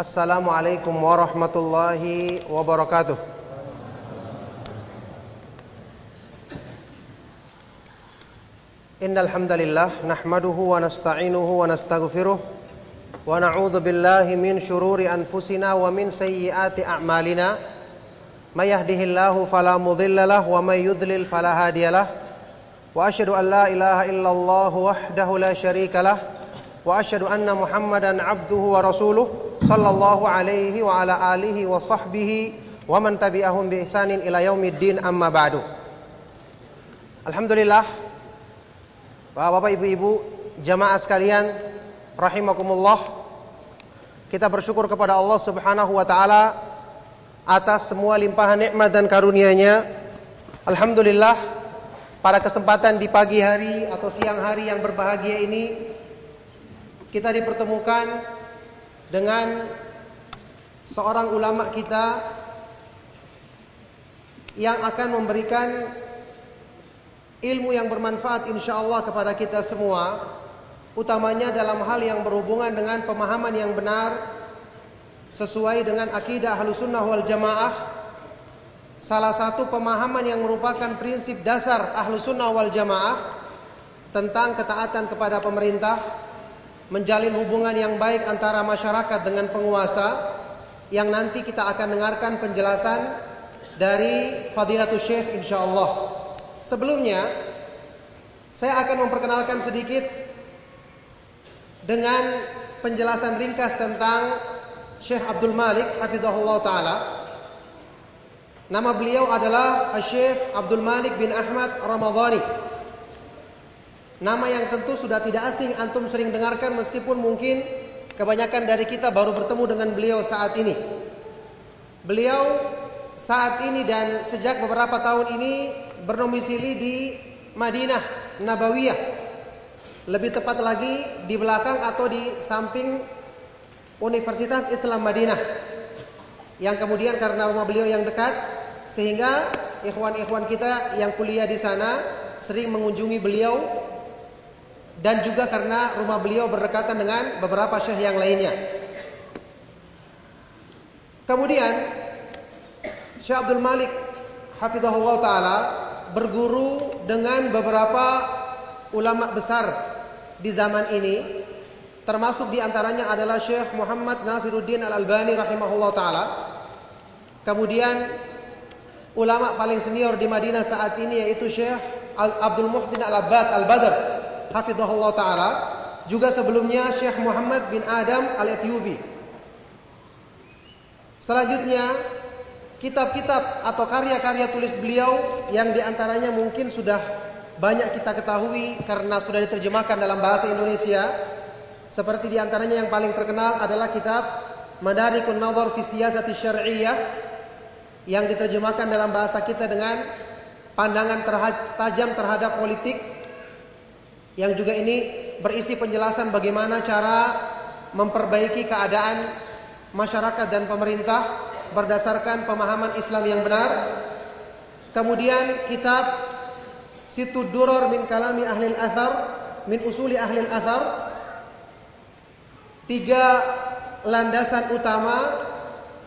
Assalamualaikum warahmatullahi wabarakatuh. Innal hamdalillah nahmaduhu wa nasta'inuhu wa nastaghfiruh wa na'udzu billahi min shururi anfusina wa min sayyiati a'malina. May yahdihillahu fala mudhillalah wa may yudlil fala hadiyalah. Wa asyhadu an la ilaha illallah wahdahu la syarikalah wa asyhadu anna Muhammadan abduhu wa rasuluh sallallahu alaihi wa ala alihi wa sahbihi wa man tabi'ahum bi ihsanin ila yaumiddin amma ba'du. Alhamdulillah Bapak-bapak, ibu-ibu, jamaah sekalian rahimakumullah. Kita bersyukur kepada Allah Subhanahu wa taala atas semua limpahan nikmat dan karunia-Nya. Alhamdulillah pada kesempatan di pagi hari atau siang hari yang berbahagia ini kita dipertemukan dengan seorang ulama kita yang akan memberikan ilmu yang bermanfaat insyaallah kepada kita semua utamanya dalam hal yang berhubungan dengan pemahaman yang benar sesuai dengan akidah Ahlussunnah wal Jamaah. Salah satu pemahaman yang merupakan prinsip dasar Ahlussunnah wal Jamaah tentang ketaatan kepada pemerintah menjalin hubungan yang baik antara masyarakat dengan penguasa yang nanti kita akan dengarkan penjelasan dari Fadilatul Syekh insyaallah. Sebelumnya saya akan memperkenalkan sedikit dengan penjelasan ringkas tentang Syekh Abdul Malik hafizahullah taala. Nama beliau adalah Syekh Abdul Malik bin Ahmad Ramadhani Nama yang tentu sudah tidak asing antum sering dengarkan meskipun mungkin kebanyakan dari kita baru bertemu dengan beliau saat ini. Beliau saat ini dan sejak beberapa tahun ini bernomisili di Madinah Nabawiyah. Lebih tepat lagi di belakang atau di samping Universitas Islam Madinah. Yang kemudian karena rumah beliau yang dekat sehingga ikhwan-ikhwan kita yang kuliah di sana sering mengunjungi beliau dan juga karena rumah beliau berdekatan dengan beberapa syekh yang lainnya. Kemudian Syekh Abdul Malik hafizahullah taala berguru dengan beberapa ulama besar di zaman ini termasuk di antaranya adalah Syekh Muhammad Nasiruddin Al-Albani rahimahullah taala. Kemudian ulama paling senior di Madinah saat ini yaitu Syekh Abdul Muhsin Al-Abbad Al-Badr hafizahullah taala, juga sebelumnya Syekh Muhammad bin Adam Al-Etyubi. Selanjutnya, kitab-kitab atau karya-karya tulis beliau yang di antaranya mungkin sudah banyak kita ketahui karena sudah diterjemahkan dalam bahasa Indonesia. Seperti di antaranya yang paling terkenal adalah kitab Madarikun Nazar fi Siyasati yang diterjemahkan dalam bahasa kita dengan pandangan tajam terhadap politik yang juga ini berisi penjelasan bagaimana cara memperbaiki keadaan masyarakat dan pemerintah berdasarkan pemahaman Islam yang benar. Kemudian kitab Situ Duror min Kalami Ahli Athar min Usuli Ahli Athar tiga landasan utama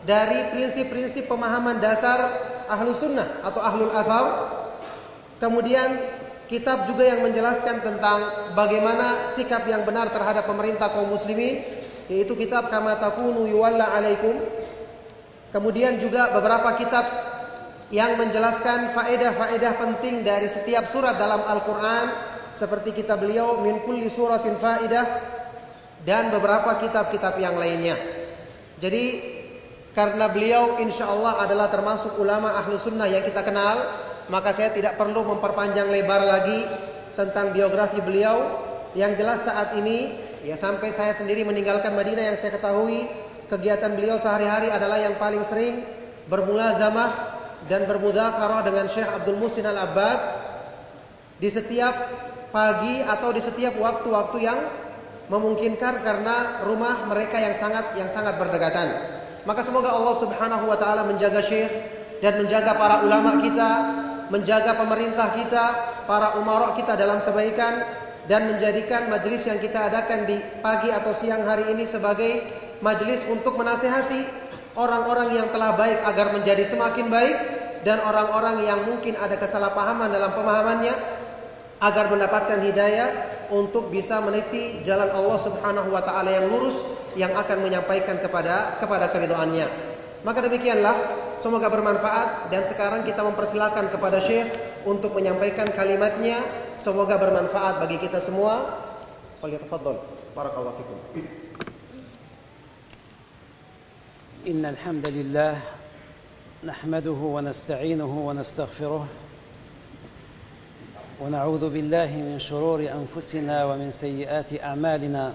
dari prinsip-prinsip pemahaman dasar ahlu sunnah atau ahlul athar. Kemudian kitab juga yang menjelaskan tentang bagaimana sikap yang benar terhadap pemerintah kaum muslimin yaitu kitab kama takunu yuwalla alaikum. Kemudian juga beberapa kitab yang menjelaskan faedah-faedah penting dari setiap surat dalam Al-Qur'an seperti kitab beliau min kulli suratin faedah dan beberapa kitab-kitab yang lainnya. Jadi karena beliau insya Allah adalah termasuk ulama ahlu sunnah yang kita kenal maka saya tidak perlu memperpanjang lebar lagi tentang biografi beliau. Yang jelas saat ini ya sampai saya sendiri meninggalkan Madinah yang saya ketahui kegiatan beliau sehari-hari adalah yang paling sering bermulazamah dan bermudzakarah dengan Syekh Abdul Musin Al-Abbad di setiap pagi atau di setiap waktu-waktu yang memungkinkan karena rumah mereka yang sangat yang sangat berdekatan. Maka semoga Allah Subhanahu wa taala menjaga Syekh dan menjaga para ulama kita menjaga pemerintah kita, para umarok kita dalam kebaikan dan menjadikan majlis yang kita adakan di pagi atau siang hari ini sebagai majelis untuk menasehati orang-orang yang telah baik agar menjadi semakin baik dan orang-orang yang mungkin ada kesalahpahaman dalam pemahamannya agar mendapatkan hidayah untuk bisa meniti jalan Allah Subhanahu wa taala yang lurus yang akan menyampaikan kepada kepada keridhaannya. Maka demikianlah semoga bermanfaat dan sekarang kita mempersilahkan kepada Syekh untuk menyampaikan kalimatnya semoga bermanfaat bagi kita semua. Falyatafaddal. Barakallahu fikum. Innal hamdalillah nahmaduhu wa nasta'inuhu wa nastaghfiruh ونعوذ بالله من شرور انفسنا ومن سيئات اعمالنا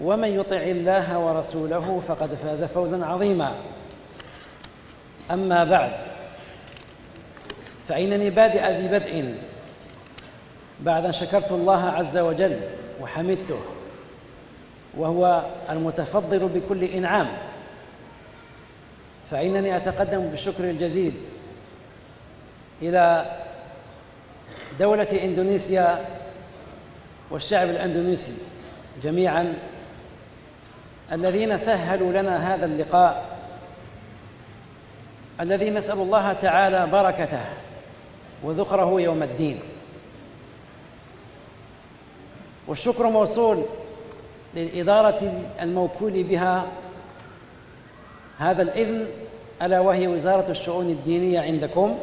ومن يطع الله ورسوله فقد فاز فوزا عظيما. أما بعد فانني بادئ ببدء بعد أن شكرت الله عز وجل وحمدته وهو المتفضل بكل إنعام فإنني أتقدم بالشكر الجزيل إلى دولة إندونيسيا والشعب الأندونيسي جميعا الذين سهلوا لنا هذا اللقاء الذي نسأل الله تعالى بركته وذخره يوم الدين. والشكر موصول للاداره الموكول بها هذا الإذن ألا وهي وزارة الشؤون الدينية عندكم.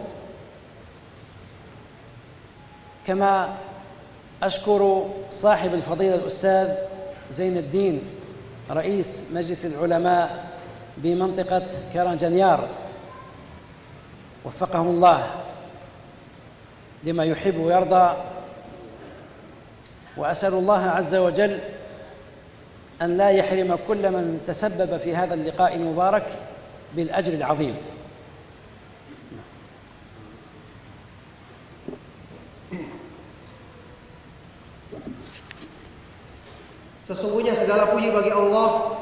كما أشكر صاحب الفضيلة الأستاذ زين الدين رئيس مجلس العلماء بمنطقة كرنجنيار وفقه الله لما يحب ويرضى. وأسأل الله عز وجل أن لا يحرم كل من تسبب في هذا اللقاء المبارك بالأجر العظيم. Sesungguhnya segala puji bagi Allah.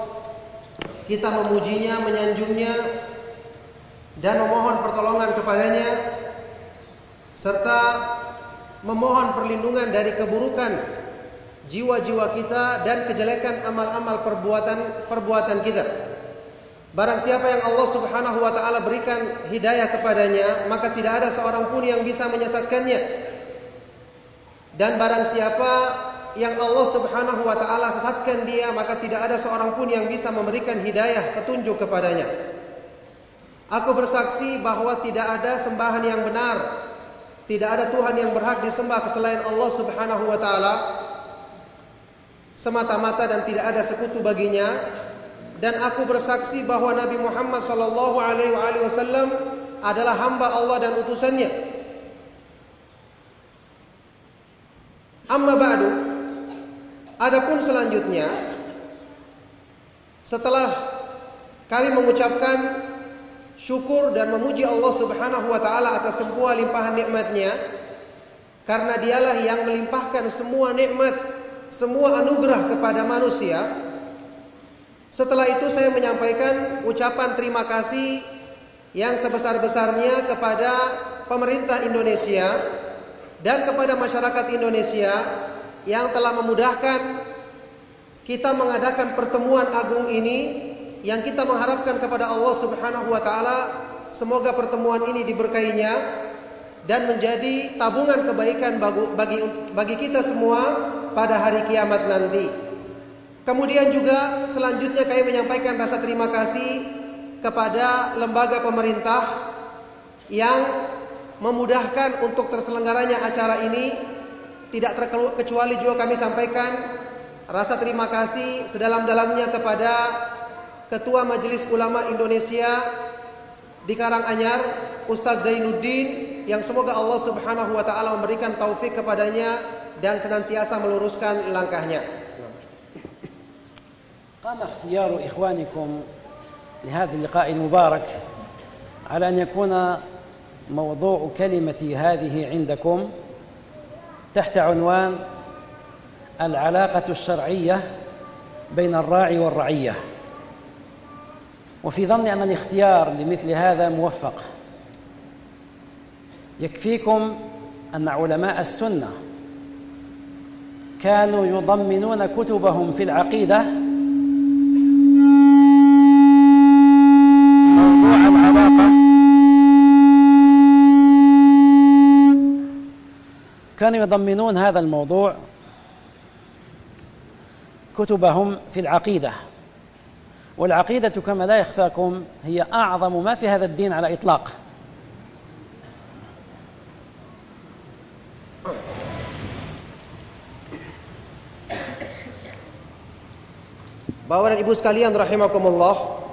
Kita memujinya, menyanjungnya Dan memohon pertolongan kepadanya Serta memohon perlindungan dari keburukan Jiwa-jiwa kita dan kejelekan amal-amal perbuatan perbuatan kita. Barang siapa yang Allah subhanahu wa ta'ala berikan hidayah kepadanya Maka tidak ada seorang pun yang bisa menyesatkannya. Dan barang siapa yang Allah Subhanahu wa taala sesatkan dia maka tidak ada seorang pun yang bisa memberikan hidayah petunjuk kepadanya. Aku bersaksi bahwa tidak ada sembahan yang benar, tidak ada Tuhan yang berhak disembah selain Allah Subhanahu wa taala semata-mata dan tidak ada sekutu baginya dan aku bersaksi bahwa Nabi Muhammad sallallahu alaihi wasallam adalah hamba Allah dan utusannya. Amma ba'du Adapun selanjutnya setelah kami mengucapkan syukur dan memuji Allah Subhanahu wa taala atas semua limpahan nikmatnya karena dialah yang melimpahkan semua nikmat, semua anugerah kepada manusia. Setelah itu saya menyampaikan ucapan terima kasih yang sebesar-besarnya kepada pemerintah Indonesia dan kepada masyarakat Indonesia yang telah memudahkan kita mengadakan pertemuan agung ini yang kita mengharapkan kepada Allah Subhanahu wa taala semoga pertemuan ini diberkahinya dan menjadi tabungan kebaikan bagi bagi kita semua pada hari kiamat nanti. Kemudian juga selanjutnya kami menyampaikan rasa terima kasih kepada lembaga pemerintah yang memudahkan untuk terselenggaranya acara ini Tidak terkecuali juga kami sampaikan rasa terima kasih sedalam-dalamnya kepada Ketua Majelis Ulama Indonesia di Karanganyar, Ustaz Zainuddin yang semoga Allah Subhanahu wa taala memberikan taufik kepadanya dan senantiasa meluruskan langkahnya. قام اختيار إخوانكم لهذا اللقاء المبارك على أن يكون موضوع كلمتي هذه عندكم تحت عنوان العلاقة الشرعية بين الراعي والرعية. وفي ظني أن الاختيار لمثل هذا موفق. يكفيكم أن علماء السنة كانوا يضمنون كتبهم في العقيدة كانوا يضمنون هذا الموضوع كتبهم في العقيدة والعقيدة كما لا يخفاكم هي أعظم ما في هذا الدين على إطلاق Bapak dan Ibu sekalian rahimakumullah.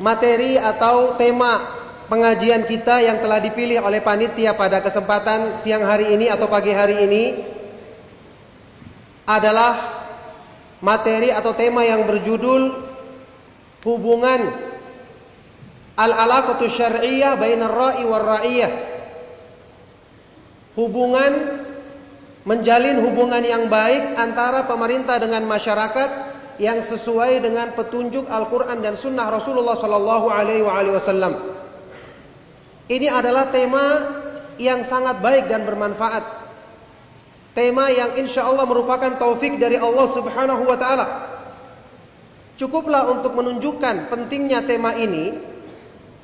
Materi atau tema pengajian kita yang telah dipilih oleh panitia pada kesempatan siang hari ini atau pagi hari ini adalah materi atau tema yang berjudul hubungan al-alaqatu syar'iyyah bainar ra'i war ra'iyah. Hubungan menjalin hubungan yang baik antara pemerintah dengan masyarakat yang sesuai dengan petunjuk Al-Quran dan Sunnah Rasulullah Sallallahu Alaihi Wasallam. Ini adalah tema yang sangat baik dan bermanfaat. Tema yang insya Allah merupakan taufik dari Allah Subhanahu Wa Taala. Cukuplah untuk menunjukkan pentingnya tema ini.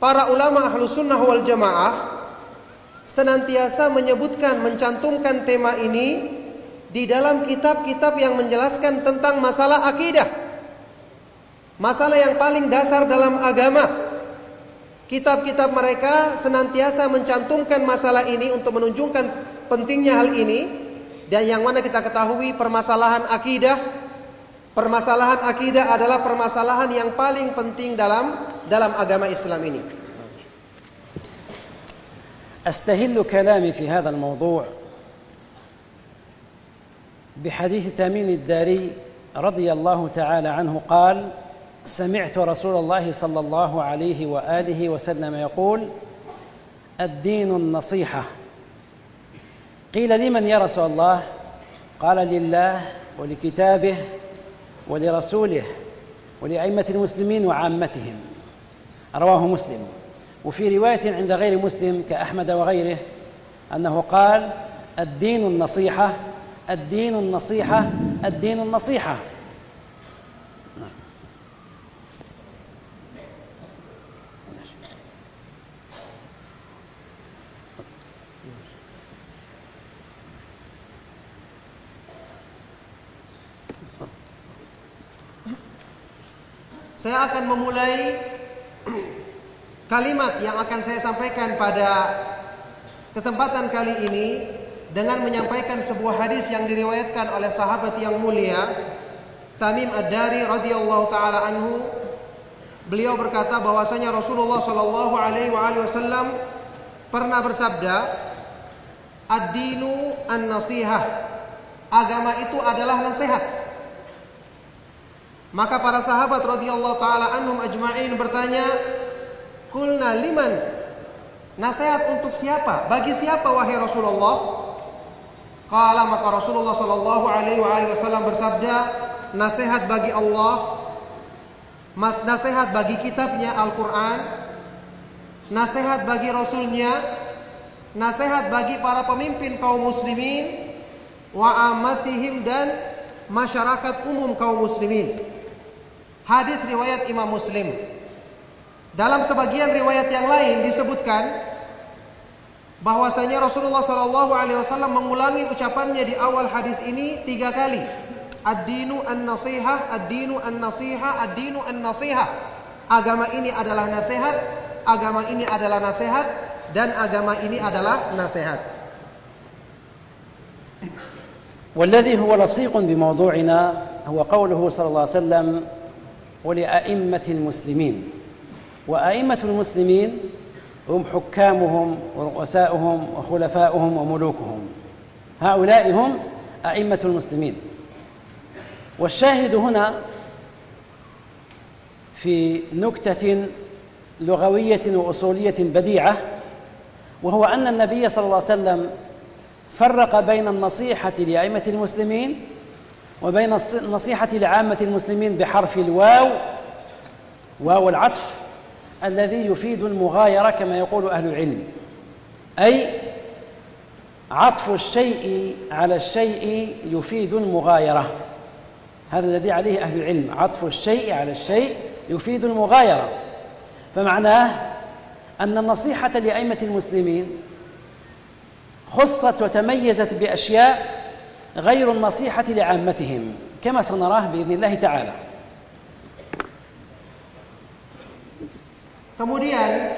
Para ulama ahlu sunnah wal jamaah senantiasa menyebutkan, mencantumkan tema ini di dalam kitab-kitab yang menjelaskan tentang masalah akidah. Masalah yang paling dasar dalam agama. Kitab-kitab mereka senantiasa mencantumkan masalah ini untuk menunjukkan pentingnya hal ini dan yang mana kita ketahui permasalahan akidah permasalahan akidah adalah permasalahan yang paling penting dalam dalam agama Islam ini. أستهل كلامي في هذا الموضوع بحديث تميم الداري رضي الله تعالى عنه قال سمعت رسول الله صلى الله عليه وآله وسلم يقول الدين النصيحة. قيل لمن يا رسول الله؟ قال لله ولكتابه ولرسوله ولأئمة المسلمين وعامتهم. رواه مسلم. وفي رواية عند غير مسلم كأحمد وغيره أنه قال الدين النصيحة الدين النصيحة الدين النصيحة. Saya akan memulai kalimat yang akan saya sampaikan pada kesempatan kali ini dengan menyampaikan sebuah hadis yang diriwayatkan oleh sahabat yang mulia Tamim Ad-Dari radhiyallahu taala anhu. Beliau berkata bahwasanya Rasulullah sallallahu alaihi wasallam pernah bersabda ad-dinu an-nasihah. Agama itu adalah nasihat maka para sahabat radhiyallahu taala anhum ajma'in bertanya Kulna liman Nasihat untuk siapa? Bagi siapa wahai Rasulullah? Kala maka Rasulullah Shallallahu Alaihi Wasallam bersabda, nasihat bagi Allah, mas nasihat bagi kitabnya Al-Quran, nasihat bagi Rasulnya, nasihat bagi para pemimpin kaum muslimin, wa amatihim dan masyarakat umum kaum muslimin. Hadis riwayat Imam Muslim. Dalam sebagian riwayat yang lain disebutkan bahwasanya Rasulullah Shallallahu Alaihi Wasallam mengulangi ucapannya di awal hadis ini tiga kali. Ad-dinu an-nasihah, ad-dinu an-nasihah, ad-dinu an-nasihah. agama ini adalah nasihat, agama ini adalah nasihat dan agama ini adalah nasihat. والذي هو لصيق بموضوعنا هو قوله صلى الله عليه وسلم ولأئمة المسلمين. وأئمة المسلمين هم حكامهم ورؤساؤهم وخلفاؤهم وملوكهم. هؤلاء هم أئمة المسلمين. والشاهد هنا في نكتة لغوية وأصولية بديعة وهو أن النبي صلى الله عليه وسلم فرق بين النصيحة لأئمة المسلمين وبين النصيحة لعامة المسلمين بحرف الواو واو العطف الذي يفيد المغايرة كما يقول أهل العلم. أي عطف الشيء على الشيء يفيد المغايرة. هذا الذي عليه أهل العلم. عطف الشيء على الشيء يفيد المغايرة. فمعناه أن النصيحة لأئمة المسلمين خصت وتميزت بأشياء غير النصيحة لعامتهم كما سنراه بإذن الله تعالى Kemudian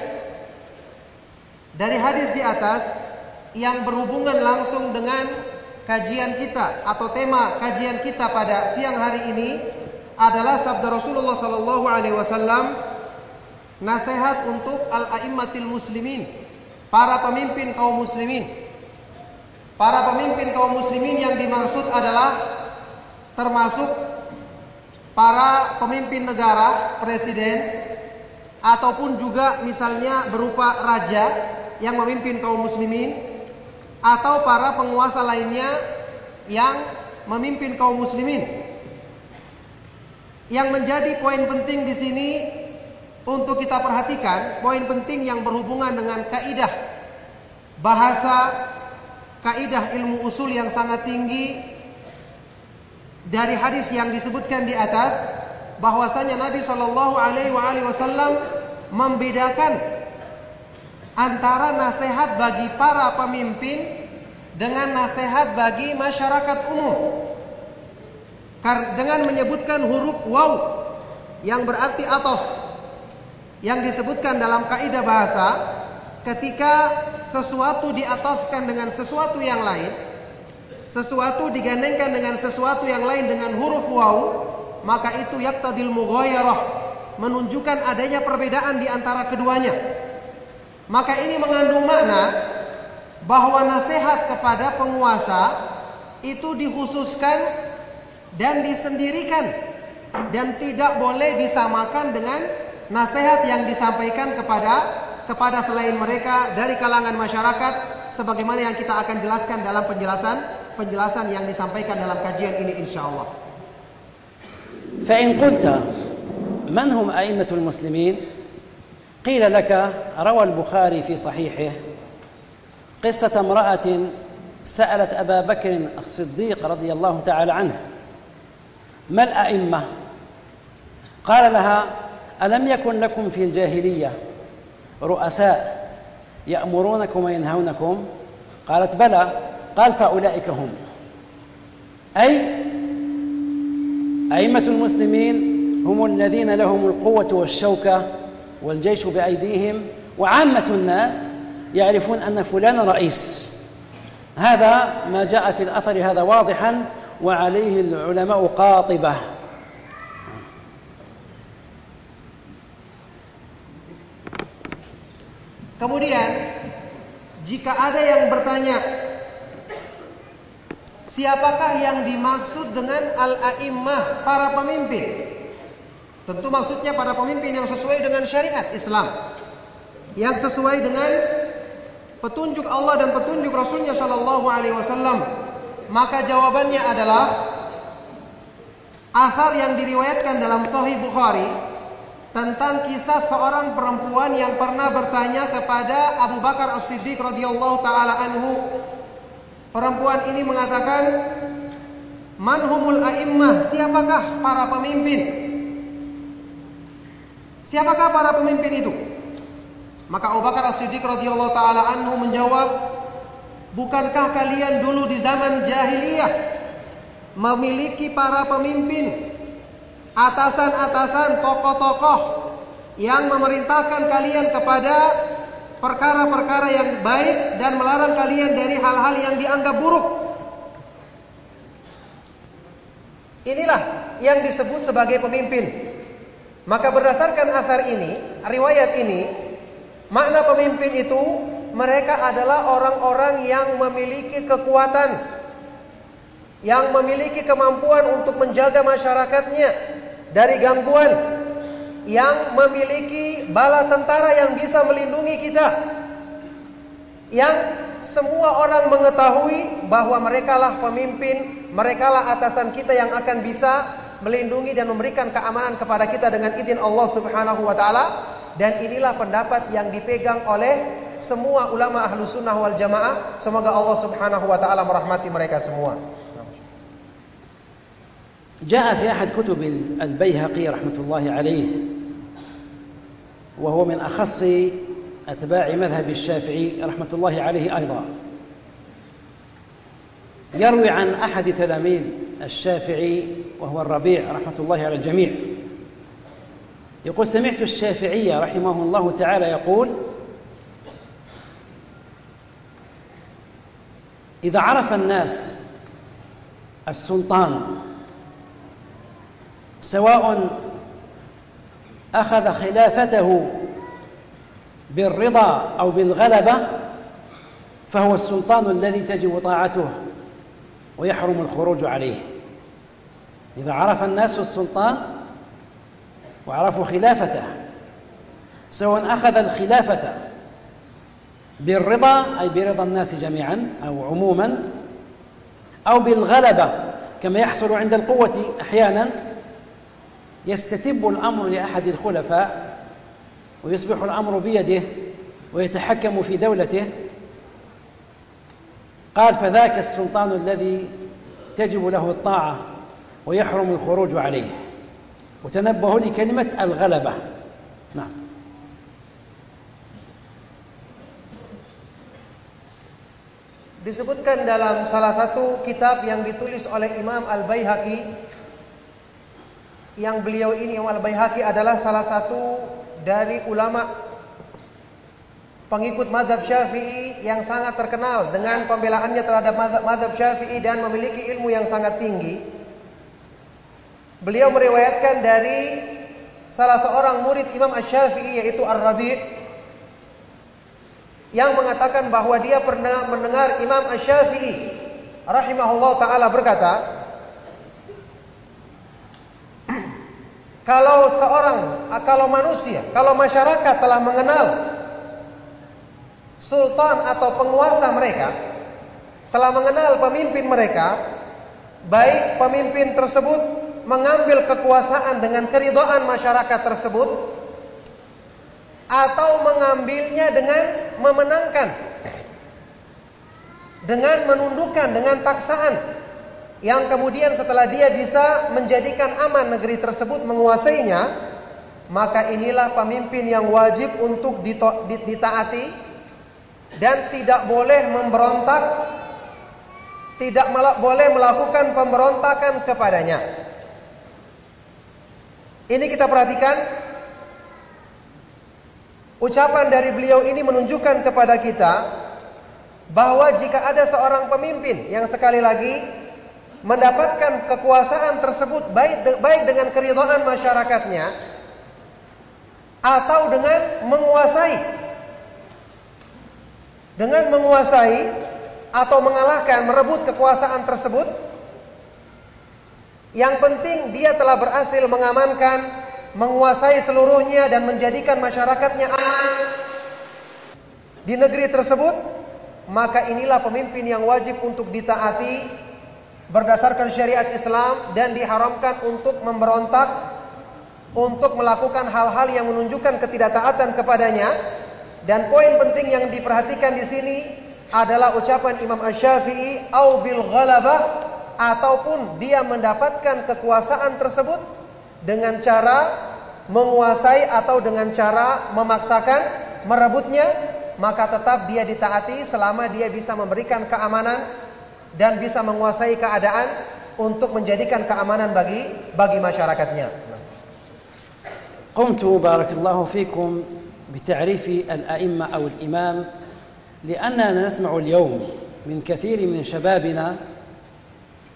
dari hadis di atas yang berhubungan langsung dengan kajian kita atau tema kajian kita pada siang hari ini adalah sabda Rasulullah sallallahu alaihi wasallam nasihat untuk al-aimmatil muslimin, para pemimpin kaum muslimin. Para pemimpin kaum muslimin yang dimaksud adalah termasuk para pemimpin negara, presiden ataupun juga misalnya berupa raja yang memimpin kaum muslimin atau para penguasa lainnya yang memimpin kaum muslimin. Yang menjadi poin penting di sini untuk kita perhatikan, poin penting yang berhubungan dengan kaidah bahasa, kaidah ilmu usul yang sangat tinggi dari hadis yang disebutkan di atas bahwasanya Nabi Shallallahu alaihi wasallam membedakan antara nasihat bagi para pemimpin dengan nasihat bagi masyarakat umum. Dengan menyebutkan huruf waw yang berarti atof yang disebutkan dalam kaidah bahasa ketika sesuatu diatofkan dengan sesuatu yang lain sesuatu digandengkan dengan sesuatu yang lain dengan huruf waw maka itu yaktadil mughayarah menunjukkan adanya perbedaan di antara keduanya. Maka ini mengandung makna bahwa nasihat kepada penguasa itu dikhususkan dan disendirikan dan tidak boleh disamakan dengan nasihat yang disampaikan kepada kepada selain mereka dari kalangan masyarakat sebagaimana yang kita akan jelaskan dalam penjelasan penjelasan yang disampaikan dalam kajian ini insyaallah. فإن قلت من هم أئمة المسلمين قيل لك روى البخاري في صحيحه قصة امرأة سألت أبا بكر الصديق رضي الله تعالى عنه ما الأئمة قال لها ألم يكن لكم في الجاهلية رؤساء يأمرونكم وينهونكم؟ قالت بلى. قال فأولئك هم. أي أئمة المسلمين هم الذين لهم القوة والشوكة والجيش بأيديهم وعامة الناس يعرفون أن فلان رئيس. هذا ما جاء في الأثر هذا واضحا وعليه العلماء قاطبة. Kemudian jika ada yang bertanya siapakah yang dimaksud dengan al-a'immah para pemimpin? Tentu maksudnya para pemimpin yang sesuai dengan syariat Islam. Yang sesuai dengan petunjuk Allah dan petunjuk Rasulnya Shallallahu alaihi wasallam maka jawabannya adalah asar yang diriwayatkan dalam Sahih Bukhari tentang kisah seorang perempuan yang pernah bertanya kepada Abu Bakar As-Siddiq radhiyallahu taala anhu. Perempuan ini mengatakan, "Manhumul a'immah? Siapakah para pemimpin?" Siapakah para pemimpin itu? Maka Abu Bakar As-Siddiq radhiyallahu taala anhu menjawab, Bukankah kalian dulu di zaman jahiliyah memiliki para pemimpin, atasan-atasan, tokoh-tokoh yang memerintahkan kalian kepada perkara-perkara yang baik dan melarang kalian dari hal-hal yang dianggap buruk. Inilah yang disebut sebagai pemimpin. Maka berdasarkan asar ini, riwayat ini, makna pemimpin itu mereka adalah orang-orang yang memiliki kekuatan, yang memiliki kemampuan untuk menjaga masyarakatnya dari gangguan, yang memiliki bala tentara yang bisa melindungi kita. Yang semua orang mengetahui bahwa merekalah pemimpin, merekalah atasan kita yang akan bisa melindungi dan memberikan keamanan kepada kita dengan izin Allah Subhanahu wa taala. Dan inilah pendapat yang dipegang oleh semua ulama ahlu sunnah wal jamaah. Semoga Allah subhanahu wa ta'ala merahmati mereka semua جاء في أحد كتب البيهقي رحمة الله عليه وهو من أخص أتباع مذهب الشافعي رحمة الله عليه أيضا. يروي عن أحد تلاميذ الشافعي وهو الربيع رحمة الله على الجميع. يقول سمعت الشافعي رحمه الله تعالى يقول إذا عرف الناس السلطان سواء أخذ خلافته بالرضا أو بالغلبة فهو السلطان الذي تجب طاعته ويحرم الخروج عليه. إذا عرف الناس السلطان وعرفوا خلافته سواء أخذ الخلافة بالرضا أي برضا الناس جميعا أو عموما أو بالغلبة كما يحصل عند القوة أحيانا يستتب الأمر لأحد الخلفاء ويصبح الأمر بيده ويتحكم في دولته. قال فذاك السلطان الذي تجب له الطاعة ويحرم الخروج عليه. وتنبهوا لكلمة الغلبة. نعم. Disebutkan dalam salah satu kitab yang ditulis oleh Imam Al-Baihaqi yang beliau ini Imam Al-Baihaqi adalah salah satu dari ulama pengikut madhab syafi'i yang sangat terkenal dengan pembelaannya terhadap madhab syafi'i dan memiliki ilmu yang sangat tinggi. Beliau meriwayatkan dari salah seorang murid Imam Ash-Syafi'i yaitu Ar-Rabi' yang mengatakan bahwa dia pernah mendengar Imam Ash-Syafi'i rahimahullah taala berkata, Kalau seorang, kalau manusia, kalau masyarakat telah mengenal sultan atau penguasa mereka, telah mengenal pemimpin mereka, baik pemimpin tersebut mengambil kekuasaan dengan keridhaan masyarakat tersebut atau mengambilnya dengan memenangkan dengan menundukkan dengan paksaan yang kemudian setelah dia bisa menjadikan aman negeri tersebut menguasainya, maka inilah pemimpin yang wajib untuk ditaati dan tidak boleh memberontak, tidak boleh melakukan pemberontakan kepadanya. Ini kita perhatikan ucapan dari beliau ini menunjukkan kepada kita bahwa jika ada seorang pemimpin yang sekali lagi mendapatkan kekuasaan tersebut baik baik dengan keridhaan masyarakatnya atau dengan menguasai. Dengan menguasai atau mengalahkan merebut kekuasaan tersebut yang penting dia telah berhasil mengamankan menguasai seluruhnya dan menjadikan masyarakatnya aman di negeri tersebut maka inilah pemimpin yang wajib untuk ditaati berdasarkan syariat Islam dan diharamkan untuk memberontak untuk melakukan hal-hal yang menunjukkan ketidaktaatan kepadanya. Dan poin penting yang diperhatikan di sini adalah ucapan Imam Asy-Syafi'i au bil ghalabah ataupun dia mendapatkan kekuasaan tersebut dengan cara menguasai atau dengan cara memaksakan merebutnya maka tetap dia ditaati selama dia bisa memberikan keamanan dan bisa menguasai keadaan untuk menjadikan keamanan bagi bagi masyarakatnya. قمت بارك الله فيكم بتعريف الأئمة أو الإمام لأننا نسمع اليوم من كثير من شبابنا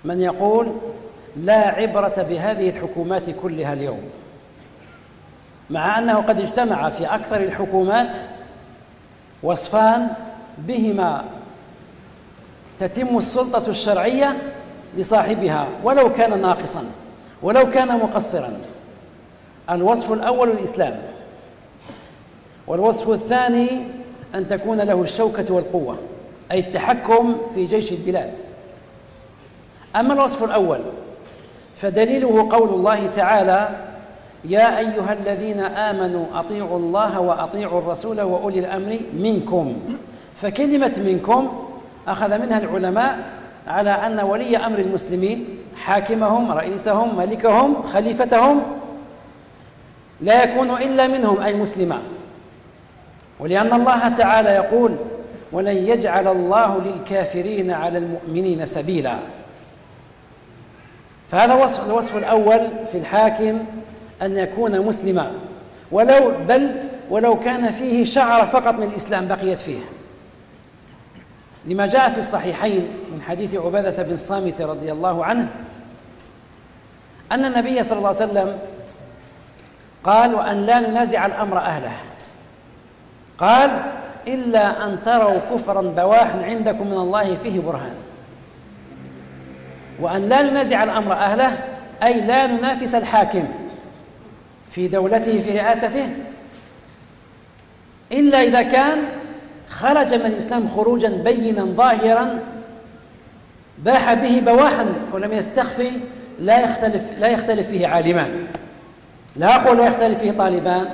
من يقول لا عبرة بهذه الحكومات كلها اليوم مع أنه قد اجتمع في أكثر الحكومات وصفان بهما تتم السلطة الشرعية لصاحبها ولو كان ناقصا ولو كان مقصرا. الوصف الأول الإسلام. والوصف الثاني أن تكون له الشوكة والقوة أي التحكم في جيش البلاد. أما الوصف الأول فدليله قول الله تعالى يا أيها الذين آمنوا أطيعوا الله وأطيعوا الرسول وأولي الأمر منكم. فكلمة منكم أخذ منها العلماء على أن ولي أمر المسلمين حاكمهم رئيسهم ملكهم خليفتهم لا يكون إلا منهم أي مسلما. ولأن الله تعالى يقول ولن يجعل الله للكافرين على المؤمنين سبيلا. فهذا وصف الوصف الأول في الحاكم أن يكون مسلما. ولو بل ولو كان فيه شعر فقط من الإسلام بقيت فيه. لما جاء في الصحيحين من حديث عبادة بن صامت رضي الله عنه أن النبي صلى الله عليه وسلم قال وأن لا ننازع الأمر أهله. قال إلا أن تروا كفرا بواحا عندكم من الله فيه برهان. وأن لا ننازع الأمر أهله أي لا ننافس الحاكم في دولته في رئاسته إلا إذا كان خرج من الإسلام خروجا بينا ظاهرا باح به بواحا ولم يستخفي لا يختلف لا يختلف فيه عالمان. لا أقول لا يختلف فيه طالبان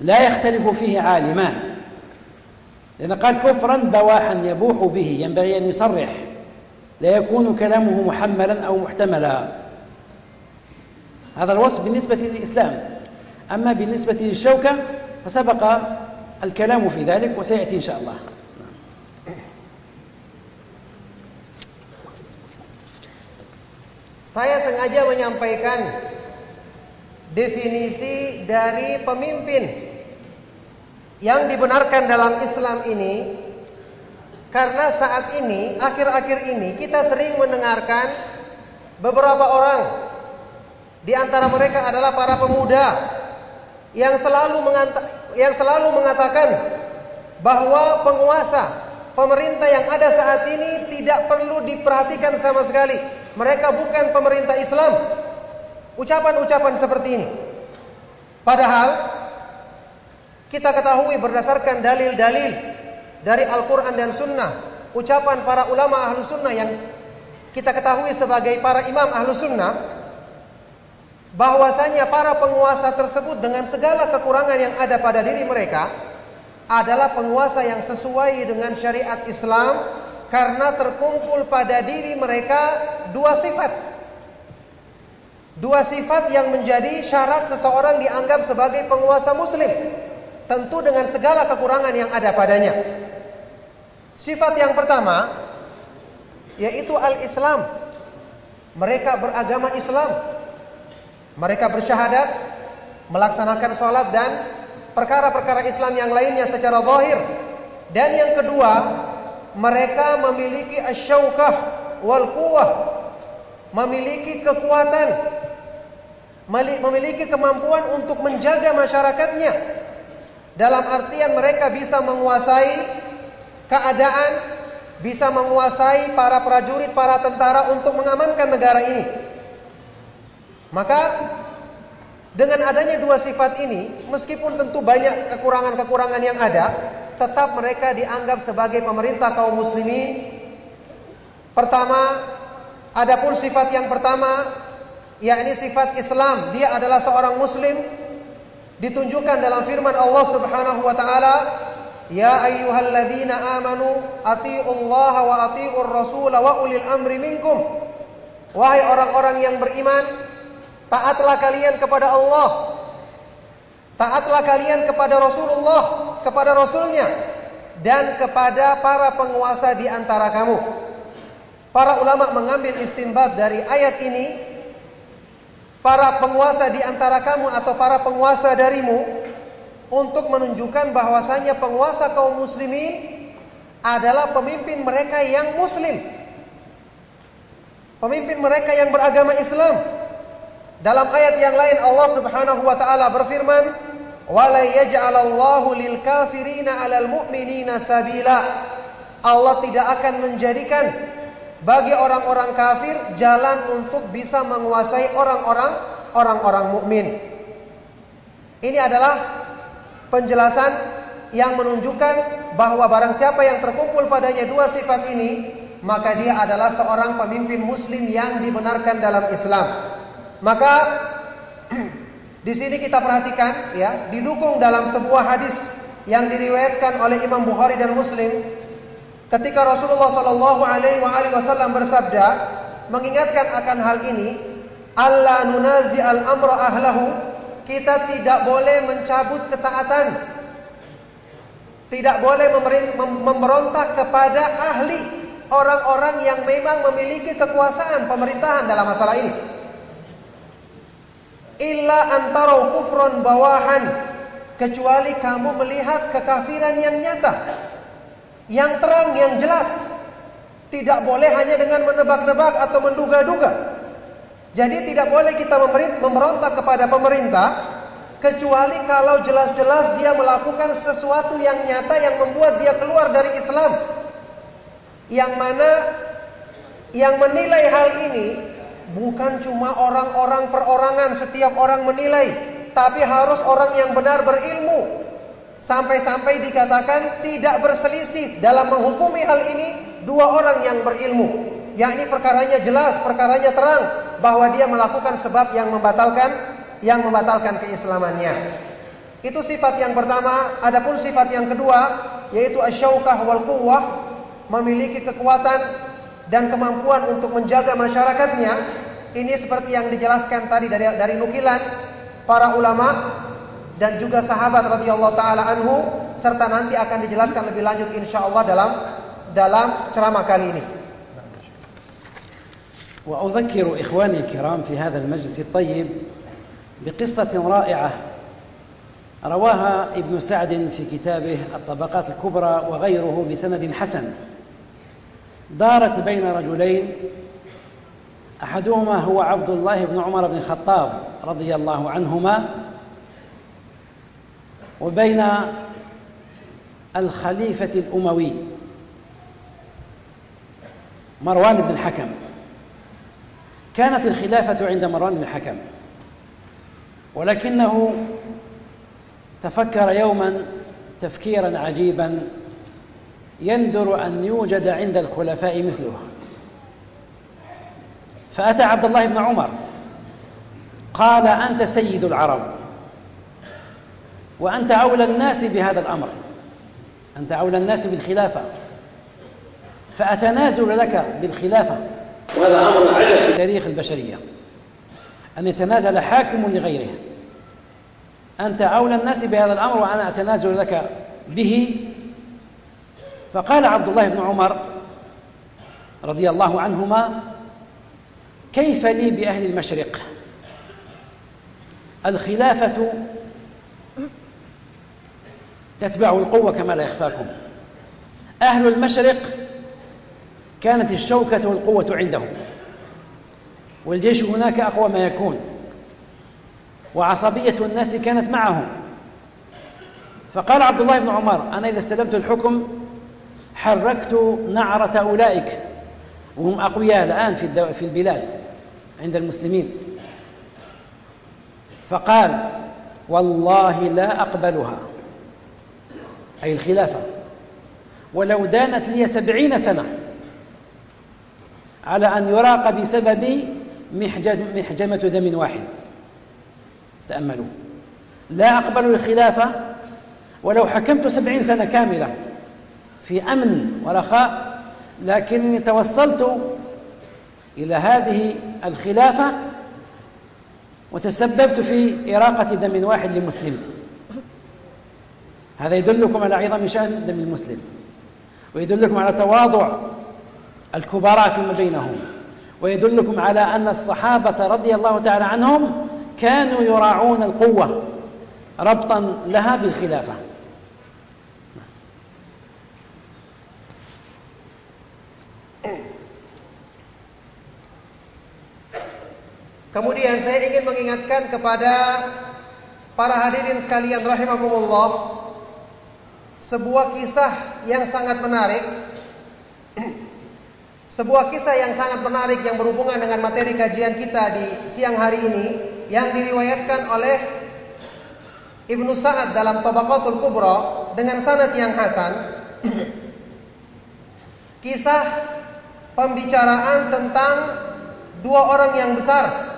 لا يختلف فيه عالمان. لأن قال كفرا بواحا يبوح به ينبغي أن يصرح. لا يكون كلامه محملا أو محتملا. هذا الوصف بالنسبة للإسلام. أما بالنسبة للشوكة فسبق الكلام في ذلك وسيأتي إن شاء الله Saya sengaja menyampaikan definisi dari pemimpin yang dibenarkan dalam Islam ini karena saat ini akhir-akhir ini kita sering mendengarkan beberapa orang di antara mereka adalah para pemuda yang selalu yang selalu mengatakan bahwa penguasa pemerintah yang ada saat ini tidak perlu diperhatikan sama sekali. Mereka bukan pemerintah Islam. Ucapan-ucapan seperti ini. Padahal kita ketahui berdasarkan dalil-dalil dari Al-Quran dan Sunnah, ucapan para ulama ahlu sunnah yang kita ketahui sebagai para imam ahlu sunnah, bahwasanya para penguasa tersebut dengan segala kekurangan yang ada pada diri mereka adalah penguasa yang sesuai dengan syariat Islam karena terkumpul pada diri mereka dua sifat. Dua sifat yang menjadi syarat seseorang dianggap sebagai penguasa muslim. Tentu dengan segala kekurangan yang ada padanya. Sifat yang pertama yaitu al-Islam. Mereka beragama Islam mereka bersyahadat, melaksanakan sholat dan perkara-perkara Islam yang lainnya secara zahir. Dan yang kedua, mereka memiliki asyaukah wal quwah, memiliki kekuatan, memiliki kemampuan untuk menjaga masyarakatnya. Dalam artian mereka bisa menguasai keadaan, bisa menguasai para prajurit, para tentara untuk mengamankan negara ini. Maka dengan adanya dua sifat ini, meskipun tentu banyak kekurangan-kekurangan yang ada, tetap mereka dianggap sebagai pemerintah kaum muslimin. Pertama, adapun sifat yang pertama, yakni sifat Islam, dia adalah seorang muslim ditunjukkan dalam firman Allah Subhanahu wa taala, "Ya ayyuhalladzina amanu atiullaha wa atiur rasul wa ulil amri minkum." Wahai orang-orang yang beriman, Taatlah kalian kepada Allah. Taatlah kalian kepada Rasulullah, kepada Rasulnya, dan kepada para penguasa di antara kamu. Para ulama mengambil istimbat dari ayat ini para penguasa di antara kamu atau para penguasa darimu untuk menunjukkan bahwasanya penguasa kaum muslimin adalah pemimpin mereka yang muslim. Pemimpin mereka yang beragama Islam. Dalam ayat yang lain Allah Subhanahu wa taala berfirman, "Wala yaj'alallahu lil kafirina 'alal mu'minina sabila." Allah tidak akan menjadikan bagi orang-orang kafir jalan untuk bisa menguasai orang-orang orang-orang mukmin. Ini adalah penjelasan yang menunjukkan bahwa barang siapa yang terkumpul padanya dua sifat ini, maka dia adalah seorang pemimpin muslim yang dibenarkan dalam Islam. Maka di sini kita perhatikan ya, didukung dalam sebuah hadis yang diriwayatkan oleh Imam Bukhari dan Muslim Ketika Rasulullah Shallallahu Alaihi Wasallam bersabda, mengingatkan akan hal ini, Allah nunazi al amra ahlahu, kita tidak boleh mencabut ketaatan, tidak boleh memberontak kepada ahli orang-orang yang memang memiliki kekuasaan pemerintahan dalam masalah ini. Illa antara kufron bawahan, kecuali kamu melihat kekafiran yang nyata yang terang, yang jelas. Tidak boleh hanya dengan menebak-nebak atau menduga-duga. Jadi tidak boleh kita memberontak kepada pemerintah kecuali kalau jelas-jelas dia melakukan sesuatu yang nyata yang membuat dia keluar dari Islam. Yang mana yang menilai hal ini bukan cuma orang-orang perorangan setiap orang menilai, tapi harus orang yang benar berilmu, Sampai-sampai dikatakan tidak berselisih dalam menghukumi hal ini dua orang yang berilmu. Yakni perkaranya jelas, perkaranya terang bahwa dia melakukan sebab yang membatalkan yang membatalkan keislamannya. Itu sifat yang pertama, adapun sifat yang kedua yaitu asyaukah wal quwwah, memiliki kekuatan dan kemampuan untuk menjaga masyarakatnya. Ini seperti yang dijelaskan tadi dari dari nukilan para ulama dan juga sahabat radhiyallahu taala anhu serta nanti akan dijelaskan lebih lanjut insyaallah dalam dalam ceramah kali ini. وأذكر إخواني الكرام في هذا المجلس الطيب بقصة رائعة رواها ابن سعد في كتابه الطبقات الكبرى وغيره بسند حسن دارت بين رجلين أحدهما هو عبد الله بن عمر بن الخطاب رضي الله عنهما وبين الخليفة الأموي مروان بن الحكم. كانت الخلافة عند مروان بن الحكم ولكنه تفكر يوما تفكيرا عجيبا يندر أن يوجد عند الخلفاء مثله. فأتى عبد الله بن عمر. قال أنت سيد العرب. وأنت أولى الناس بهذا الأمر. أنت أولى الناس بالخلافة. فأتنازل لك بالخلافة. وهذا أمر عجب. في تاريخ البشرية. أن يتنازل حاكم لغيره. أنت أولى الناس بهذا الأمر وأنا أتنازل لك به. فقال عبد الله بن عمر رضي الله عنهما كيف لي بأهل المشرق؟ الخلافة تتبعه القوة كما لا يخفاكم. أهل المشرق كانت الشوكة والقوة عندهم والجيش هناك أقوى ما يكون وعصبية الناس كانت معهم. فقال عبد الله بن عمر أنا إذا استلمت الحكم حركت نعرة أولئك وهم أقوياء الآن في البلاد. عند المسلمين. فقال والله لا أقبلها. أي الخلافة. ولو دانت لي سبعين سنة على أن يراق بسبب محجمة دم واحد. تأملوا. لا أقبل الخلافة ولو حكمت سبعين سنة كاملة في أمن ورخاء لكني توصلت إلى هذه الخلافة وتسببت في إراقة دم واحد لمسلم. هذا يدلكم على عظم شأن دم المسلم ويدلكم على تواضع الكبراء فيما بينهم ويدلكم على أن الصحابة رضي الله تعالى عنهم كانوا يراعون القوة ربطا لها بالخلافة. Kemudian saya ingin mengingatkan kepada para hadirin sekalian rahimakumullah sebuah kisah yang sangat menarik. Sebuah kisah yang sangat menarik yang berhubungan dengan materi kajian kita di siang hari ini yang diriwayatkan oleh Ibnu Sa'ad dalam Tabaqatul Kubra dengan sanad yang hasan. Kisah pembicaraan tentang dua orang yang besar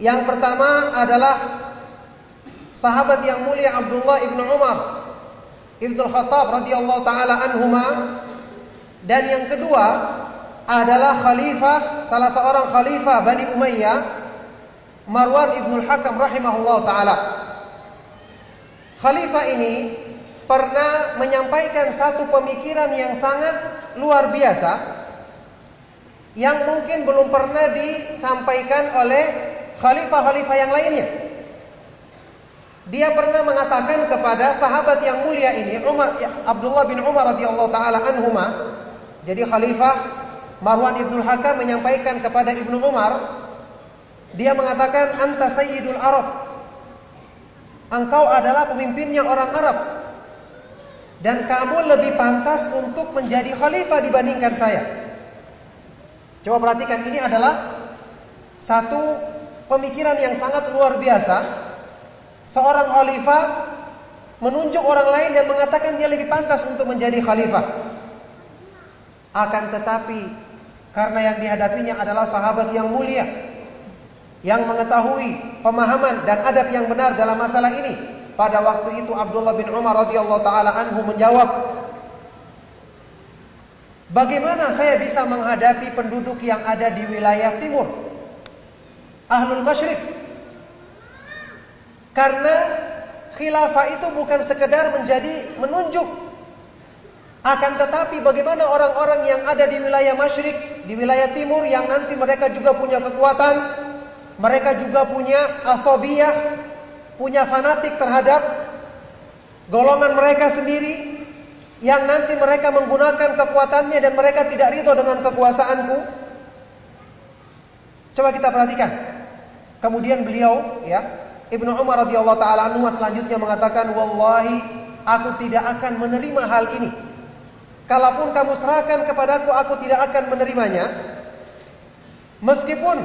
yang pertama adalah sahabat yang mulia Abdullah ibnu Umar ibnu Khattab radhiyallahu taala anhuma dan yang kedua adalah khalifah salah seorang khalifah Bani Umayyah Marwan ibnu Hakam rahimahullah taala. Khalifah ini pernah menyampaikan satu pemikiran yang sangat luar biasa yang mungkin belum pernah disampaikan oleh khalifah-khalifah yang lainnya. Dia pernah mengatakan kepada sahabat yang mulia ini, Umar Abdullah bin Umar radhiyallahu taala anhuma. Jadi khalifah Marwan ibnu Hakam menyampaikan kepada Ibnu Umar, dia mengatakan anta sayyidul Arab. Engkau adalah pemimpinnya orang Arab. Dan kamu lebih pantas untuk menjadi khalifah dibandingkan saya. Coba perhatikan ini adalah satu pemikiran yang sangat luar biasa. Seorang khalifah menunjuk orang lain dan mengatakan dia lebih pantas untuk menjadi khalifah. Akan tetapi karena yang dihadapinya adalah sahabat yang mulia yang mengetahui pemahaman dan adab yang benar dalam masalah ini. Pada waktu itu Abdullah bin Umar radhiyallahu taala anhu menjawab, "Bagaimana saya bisa menghadapi penduduk yang ada di wilayah timur?" Ahlul masyrik. Karena khilafah itu bukan sekedar menjadi menunjuk akan tetapi bagaimana orang-orang yang ada di wilayah masyrik, di wilayah timur yang nanti mereka juga punya kekuatan, mereka juga punya asobiyah, punya fanatik terhadap golongan mereka sendiri yang nanti mereka menggunakan kekuatannya dan mereka tidak ridho dengan kekuasaanku. Coba kita perhatikan. Kemudian beliau ya Ibnu Umar radhiyallahu taala anhu selanjutnya mengatakan wallahi aku tidak akan menerima hal ini. Kalaupun kamu serahkan kepadaku aku tidak akan menerimanya. Meskipun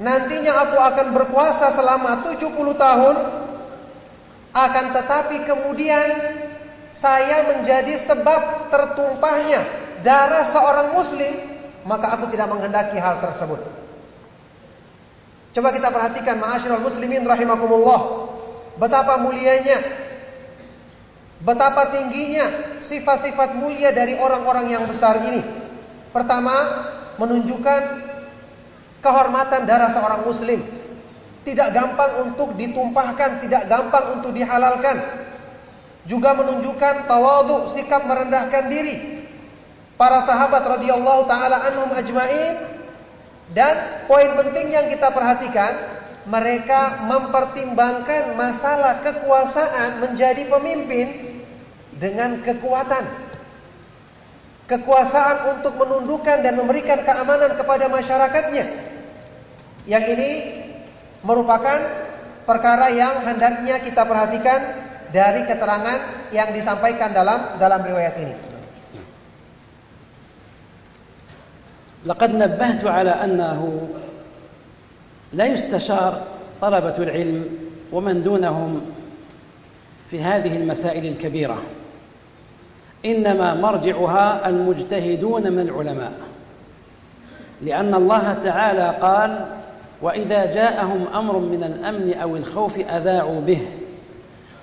nantinya aku akan berpuasa selama 70 tahun akan tetapi kemudian saya menjadi sebab tertumpahnya darah seorang muslim maka aku tidak menghendaki hal tersebut. Coba kita perhatikan ma'asyiral muslimin rahimakumullah. Betapa mulianya betapa tingginya sifat-sifat mulia dari orang-orang yang besar ini. Pertama, menunjukkan kehormatan darah seorang muslim. Tidak gampang untuk ditumpahkan, tidak gampang untuk dihalalkan. Juga menunjukkan tawadhu, sikap merendahkan diri. Para sahabat radhiyallahu taala anhum ajmain dan poin penting yang kita perhatikan, mereka mempertimbangkan masalah kekuasaan menjadi pemimpin dengan kekuatan. Kekuasaan untuk menundukkan dan memberikan keamanan kepada masyarakatnya. Yang ini merupakan perkara yang hendaknya kita perhatikan dari keterangan yang disampaikan dalam dalam riwayat ini. لقد نبهت على أنه لا يستشار طلبة العلم ومن دونهم في هذه المسائل الكبيرة إنما مرجعها المجتهدون من العلماء لأن الله تعالى قال وإذا جاءهم أمر من الأمن أو الخوف أذاعوا به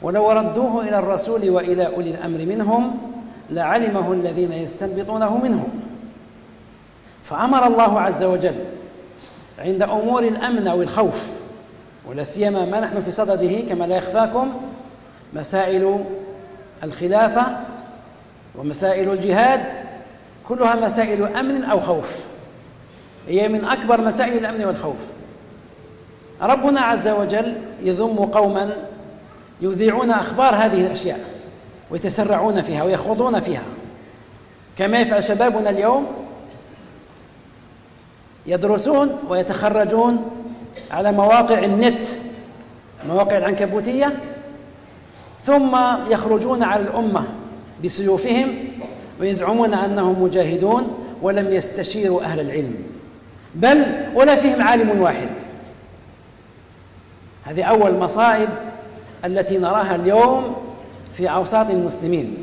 ولو ردوه إلى الرسول وإلى أولي الأمر منهم لعلمه الذين يستنبطونه منهم. فأمر الله عز وجل عند أمور الأمن أو الخوف ولا سيما ما نحن في صدده كما لا يخفاكم مسائل الخلافة ومسائل الجهاد كلها مسائل أمن أو خوف. هي من أكبر مسائل الأمن والخوف. ربنا عز وجل يذم قوما يذيعون أخبار هذه الأشياء ويتسرعون فيها ويخوضون فيها. كما يفعل شبابنا اليوم يدرسون ويتخرجون على مواقع النت المواقع العنكبوتية ثم يخرجون على الأمة بسيوفهم ويزعمون أنهم مجاهدون ولم يستشيروا أهل العلم. بل ولا فيهم عالم واحد. هذه أول مصائب التي نراها اليوم في أوساط المسلمين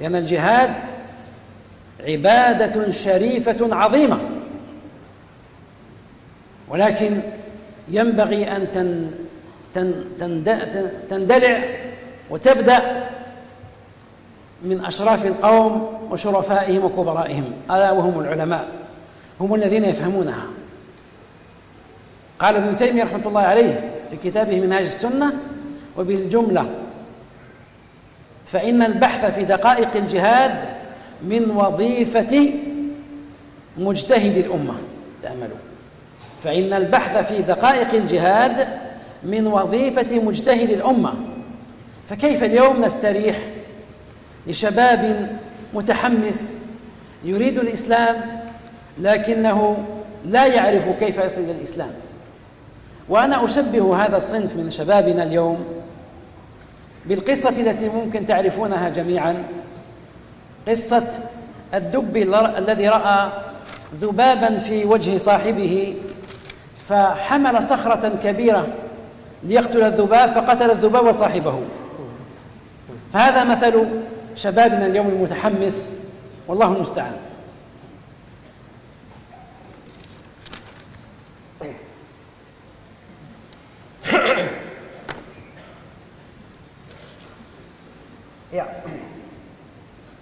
لأن الجهاد عبادة شريفة عظيمة. ولكن ينبغي أن تندلع وتبدأ من أشراف القوم وشرفائهم وكبرائهم. ألا وهم العلماء. هم الذين يفهمونها. قال ابن تيمية رحمة الله عليه في كتابه منهاج السنة وبالجملة فإن البحث في دقائق الجهاد من وظيفة مجتهد الأمة. تأملوا. فإن البحث في دقائق الجهاد من وظيفة مجتهد الأمة. فكيف اليوم نستريح لشباب متحمس يريد الإسلام لكنه لا يعرف كيف يصل إلى الإسلام؟ وأنا أشبه هذا الصنف من شبابنا اليوم بالقصة التي ممكن تعرفونها جميعا. قصة الدب الذي رأى ذبابا في وجه صاحبه فحمل صخرة كبيرة ليقتل الذباب فقتل الذباب وصاحبه فهذا مثل شبابنا اليوم المتحمس والله المستعان.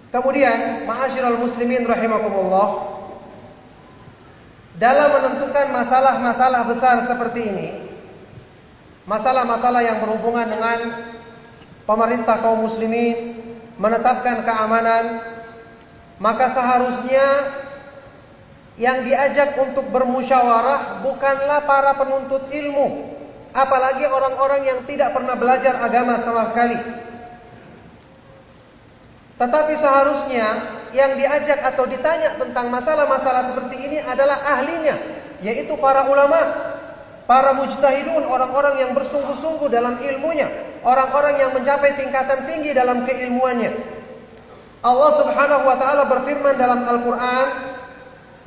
Kemudian, ma'asyiral muslimin rahimakumullah, dalam menentukan masalah-masalah besar seperti ini, masalah-masalah yang berhubungan dengan pemerintah kaum muslimin menetapkan keamanan, maka seharusnya yang diajak untuk bermusyawarah bukanlah para penuntut ilmu, apalagi orang-orang yang tidak pernah belajar agama sama sekali. Tetapi seharusnya yang diajak atau ditanya tentang masalah-masalah seperti ini adalah ahlinya, yaitu para ulama, para mujtahidun, orang-orang yang bersungguh-sungguh dalam ilmunya, orang-orang yang mencapai tingkatan tinggi dalam keilmuannya. Allah Subhanahu wa taala berfirman dalam Al-Qur'an,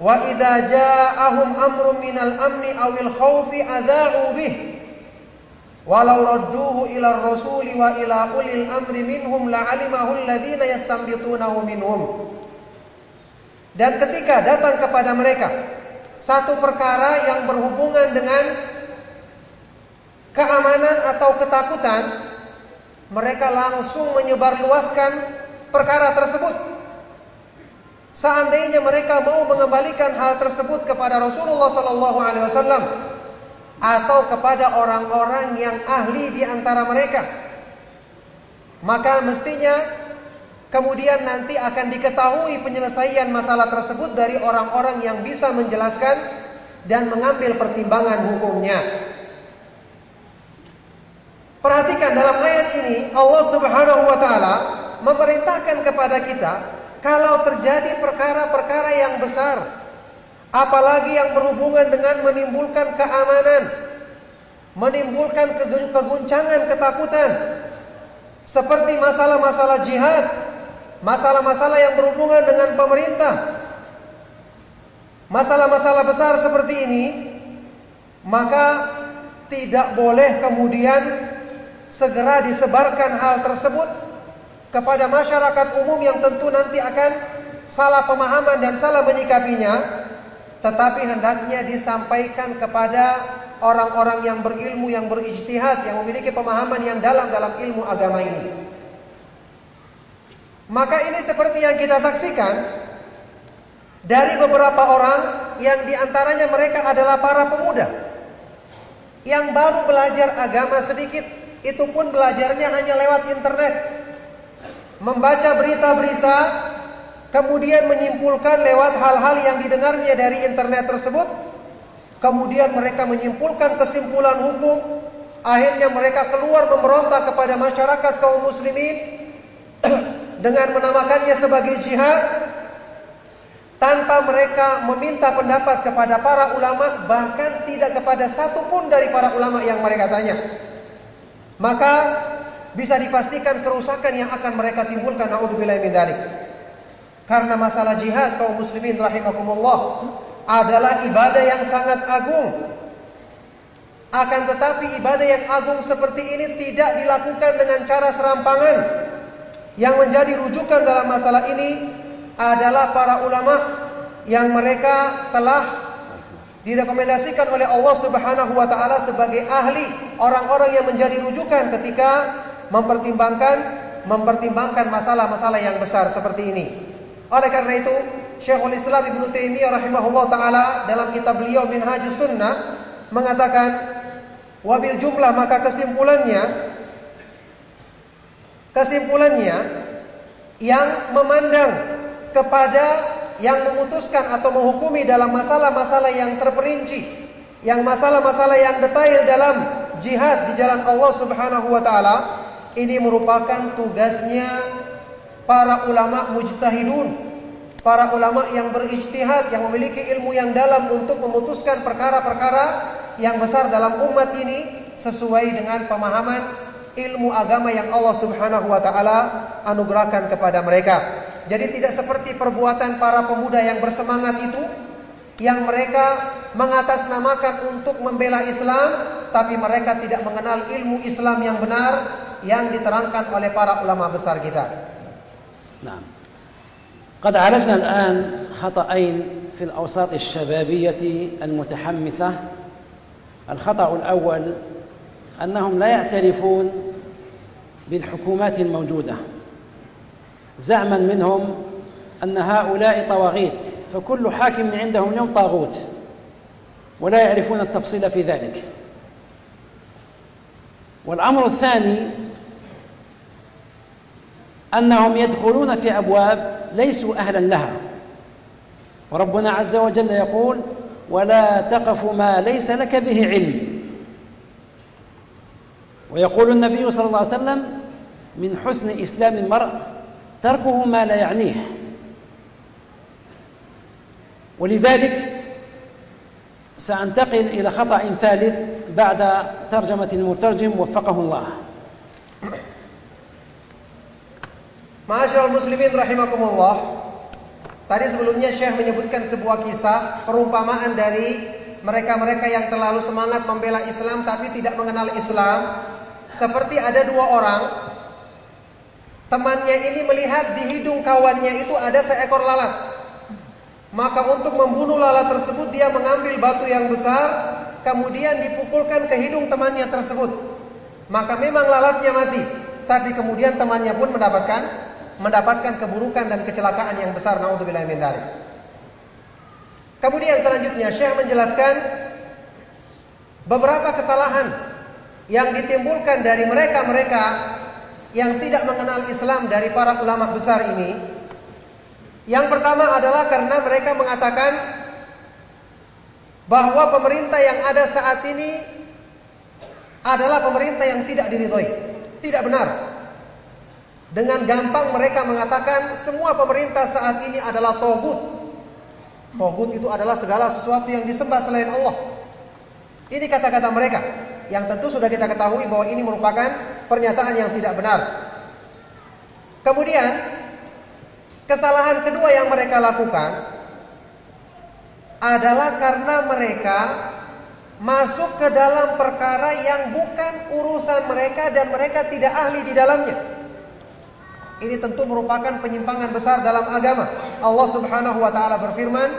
"Wa idza ja'ahum amrun minal amni awil khaufi adza'u bih." Walau radduhu ila rasuli wa ila ulil amri minhum la'alimahu alladhina yastambitunahu minhum. Dan ketika datang kepada mereka satu perkara yang berhubungan dengan keamanan atau ketakutan, mereka langsung menyebarluaskan perkara tersebut. Seandainya mereka mau mengembalikan hal tersebut kepada Rasulullah sallallahu alaihi wasallam, atau kepada orang-orang yang ahli di antara mereka. Maka mestinya kemudian nanti akan diketahui penyelesaian masalah tersebut dari orang-orang yang bisa menjelaskan dan mengambil pertimbangan hukumnya. Perhatikan dalam ayat ini Allah Subhanahu wa taala memerintahkan kepada kita kalau terjadi perkara-perkara yang besar apalagi yang berhubungan dengan menimbulkan keamanan, menimbulkan keguncangan, ketakutan, seperti masalah-masalah jihad, masalah-masalah yang berhubungan dengan pemerintah, masalah-masalah besar seperti ini, maka tidak boleh kemudian segera disebarkan hal tersebut kepada masyarakat umum yang tentu nanti akan salah pemahaman dan salah menyikapinya tetapi hendaknya disampaikan kepada orang-orang yang berilmu, yang berijtihad, yang memiliki pemahaman yang dalam dalam ilmu agama ini. Maka ini seperti yang kita saksikan dari beberapa orang yang di antaranya mereka adalah para pemuda yang baru belajar agama sedikit, itu pun belajarnya hanya lewat internet, membaca berita-berita kemudian menyimpulkan lewat hal-hal yang didengarnya dari internet tersebut, kemudian mereka menyimpulkan kesimpulan hukum, akhirnya mereka keluar memberontak kepada masyarakat kaum muslimin dengan menamakannya sebagai jihad tanpa mereka meminta pendapat kepada para ulama bahkan tidak kepada satu pun dari para ulama yang mereka tanya. Maka bisa dipastikan kerusakan yang akan mereka timbulkan naudzubillah min dzalik karena masalah jihad kaum muslimin rahimakumullah adalah ibadah yang sangat agung akan tetapi ibadah yang agung seperti ini tidak dilakukan dengan cara serampangan. Yang menjadi rujukan dalam masalah ini adalah para ulama yang mereka telah direkomendasikan oleh Allah Subhanahu wa taala sebagai ahli, orang-orang yang menjadi rujukan ketika mempertimbangkan mempertimbangkan masalah-masalah yang besar seperti ini. Oleh karena itu, Syekhul Islam Ibnu Taimiyah rahimahullah taala dalam kitab beliau Minhajus Sunnah mengatakan Wabil jumlah maka kesimpulannya kesimpulannya yang memandang kepada yang memutuskan atau menghukumi dalam masalah-masalah yang terperinci, yang masalah-masalah yang detail dalam jihad di jalan Allah Subhanahu wa taala, ini merupakan tugasnya para ulama mujtahidun, para ulama yang berijtihad, yang memiliki ilmu yang dalam untuk memutuskan perkara-perkara yang besar dalam umat ini sesuai dengan pemahaman ilmu agama yang Allah Subhanahu wa taala anugerahkan kepada mereka. Jadi tidak seperti perbuatan para pemuda yang bersemangat itu yang mereka mengatasnamakan untuk membela Islam tapi mereka tidak mengenal ilmu Islam yang benar yang diterangkan oleh para ulama besar kita. Nah. قد عرفنا الآن خطأين في الأوساط الشبابية المتحمسة. الخطأ الأول أنهم لا يعترفون بالحكومات الموجودة. زعما منهم أن هؤلاء طواغيت فكل حاكم عندهم اليوم طاغوت ولا يعرفون التفصيل في ذلك. والأمر الثاني أنهم يدخلون في أبواب ليسوا أهلا لها. وربنا عز وجل يقول ولا تقف ما ليس لك به علم. ويقول النبي صلى الله عليه وسلم من حسن إسلام المرء تركه ما لا يعنيه. ولذلك سأنتقل إلى خطأ ثالث بعد ترجمة المترجم وفقه الله. Ma'asyiral muslimin rahimakumullah. Tadi sebelumnya Syekh menyebutkan sebuah kisah perumpamaan dari mereka-mereka yang terlalu semangat membela Islam tapi tidak mengenal Islam. Seperti ada dua orang Temannya ini melihat di hidung kawannya itu ada seekor lalat. Maka untuk membunuh lalat tersebut dia mengambil batu yang besar kemudian dipukulkan ke hidung temannya tersebut. Maka memang lalatnya mati, tapi kemudian temannya pun mendapatkan mendapatkan keburukan dan kecelakaan yang besar naudzubillah min dzalik. Kemudian selanjutnya Syekh menjelaskan beberapa kesalahan yang ditimbulkan dari mereka-mereka yang tidak mengenal Islam dari para ulama besar ini. Yang pertama adalah karena mereka mengatakan bahwa pemerintah yang ada saat ini adalah pemerintah yang tidak diridhoi. Tidak benar. Dengan gampang mereka mengatakan semua pemerintah saat ini adalah togut. Togut itu adalah segala sesuatu yang disembah selain Allah. Ini kata-kata mereka yang tentu sudah kita ketahui bahwa ini merupakan pernyataan yang tidak benar. Kemudian kesalahan kedua yang mereka lakukan adalah karena mereka masuk ke dalam perkara yang bukan urusan mereka dan mereka tidak ahli di dalamnya. Ini tentu merupakan penyimpangan besar dalam agama. Allah Subhanahu wa taala berfirman,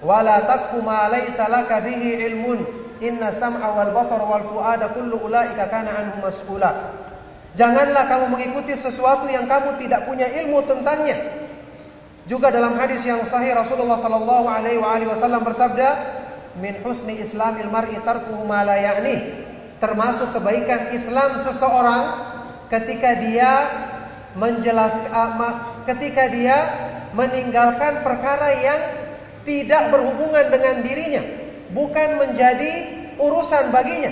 "Wala taqfu ma laysa laka bihi ilmun. Inna sam'a wal basara wal fuada kullu ulaika kana anhu mas'ula." Janganlah kamu mengikuti sesuatu yang kamu tidak punya ilmu tentangnya. Juga dalam hadis yang sahih Rasulullah sallallahu alaihi wasallam bersabda, "Min husni islamil mar'i tarkuhu ma la ya'ni." Termasuk kebaikan Islam seseorang ketika dia menjelaskan ketika dia meninggalkan perkara yang tidak berhubungan dengan dirinya, bukan menjadi urusan baginya.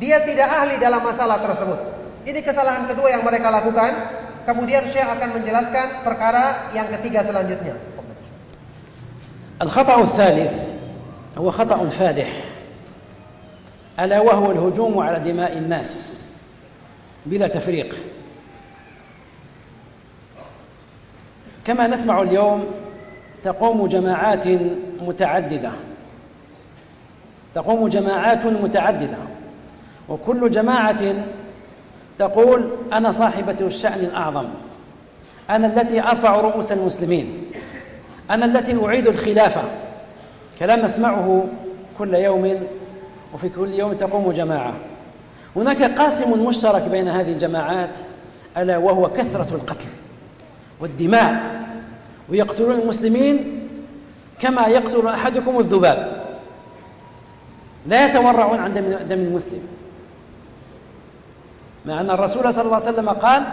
Dia tidak ahli dalam masalah tersebut. Ini kesalahan kedua yang mereka lakukan. Kemudian Syekh akan menjelaskan perkara yang ketiga selanjutnya. الخطأ الثالث هو خطأ فادح ألا وهو الهجوم على دماء الناس بلا تفريق كما نسمع اليوم تقوم جماعات متعددة. تقوم جماعات متعددة. وكل جماعة تقول أنا صاحبة الشأن الأعظم أنا التي أرفع رؤوس المسلمين. أنا التي أعيد الخلافة كلام نسمعه كل يوم وفي كل يوم تقوم جماعة. هناك قاسم مشترك بين هذه الجماعات ألا وهو كثرة القتل. والدماء ويقتلون المسلمين كما يقتل أحدكم الذباب. لا يتورعون عن دم المسلم. مع أن الرسول صلى الله عليه وسلم قال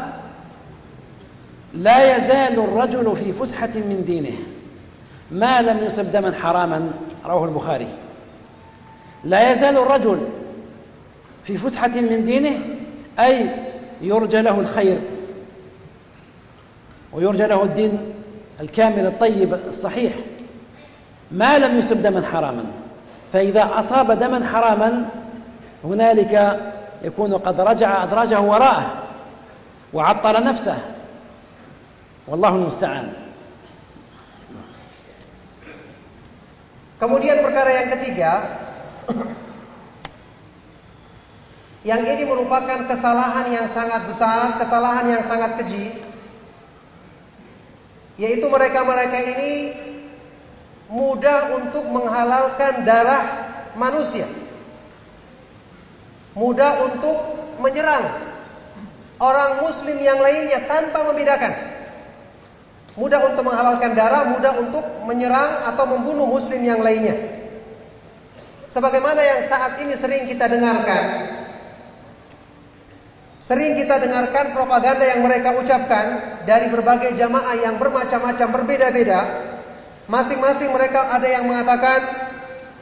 لا يزال الرجل في فسحة من دينه. ما لم يصب دما حراما. رواه البخاري. لا يزال الرجل في فسحة من دينه أي يرجى له الخير. ويرجى له الدين الكامل الطيب الصحيح. ما لم يصب دما حراما. فإذا أصاب دما حراما هنالك يكون قد رجع أدراجه وراءه وعطل نفسه. والله المستعان. Kemudian perkara yang ketiga. Yang ini merupakan kesalahan yang sangat besar, kesalahan yang sangat keji. Yaitu mereka-mereka ini mudah untuk menghalalkan darah manusia. Mudah untuk menyerang orang muslim yang lainnya tanpa membedakan. Mudah untuk menghalalkan darah, mudah untuk menyerang atau membunuh muslim yang lainnya. Sebagaimana yang saat ini sering kita dengarkan. Sering kita dengarkan propaganda yang mereka ucapkan dari berbagai jamaah yang bermacam-macam berbeda-beda. Masing-masing mereka ada yang mengatakan,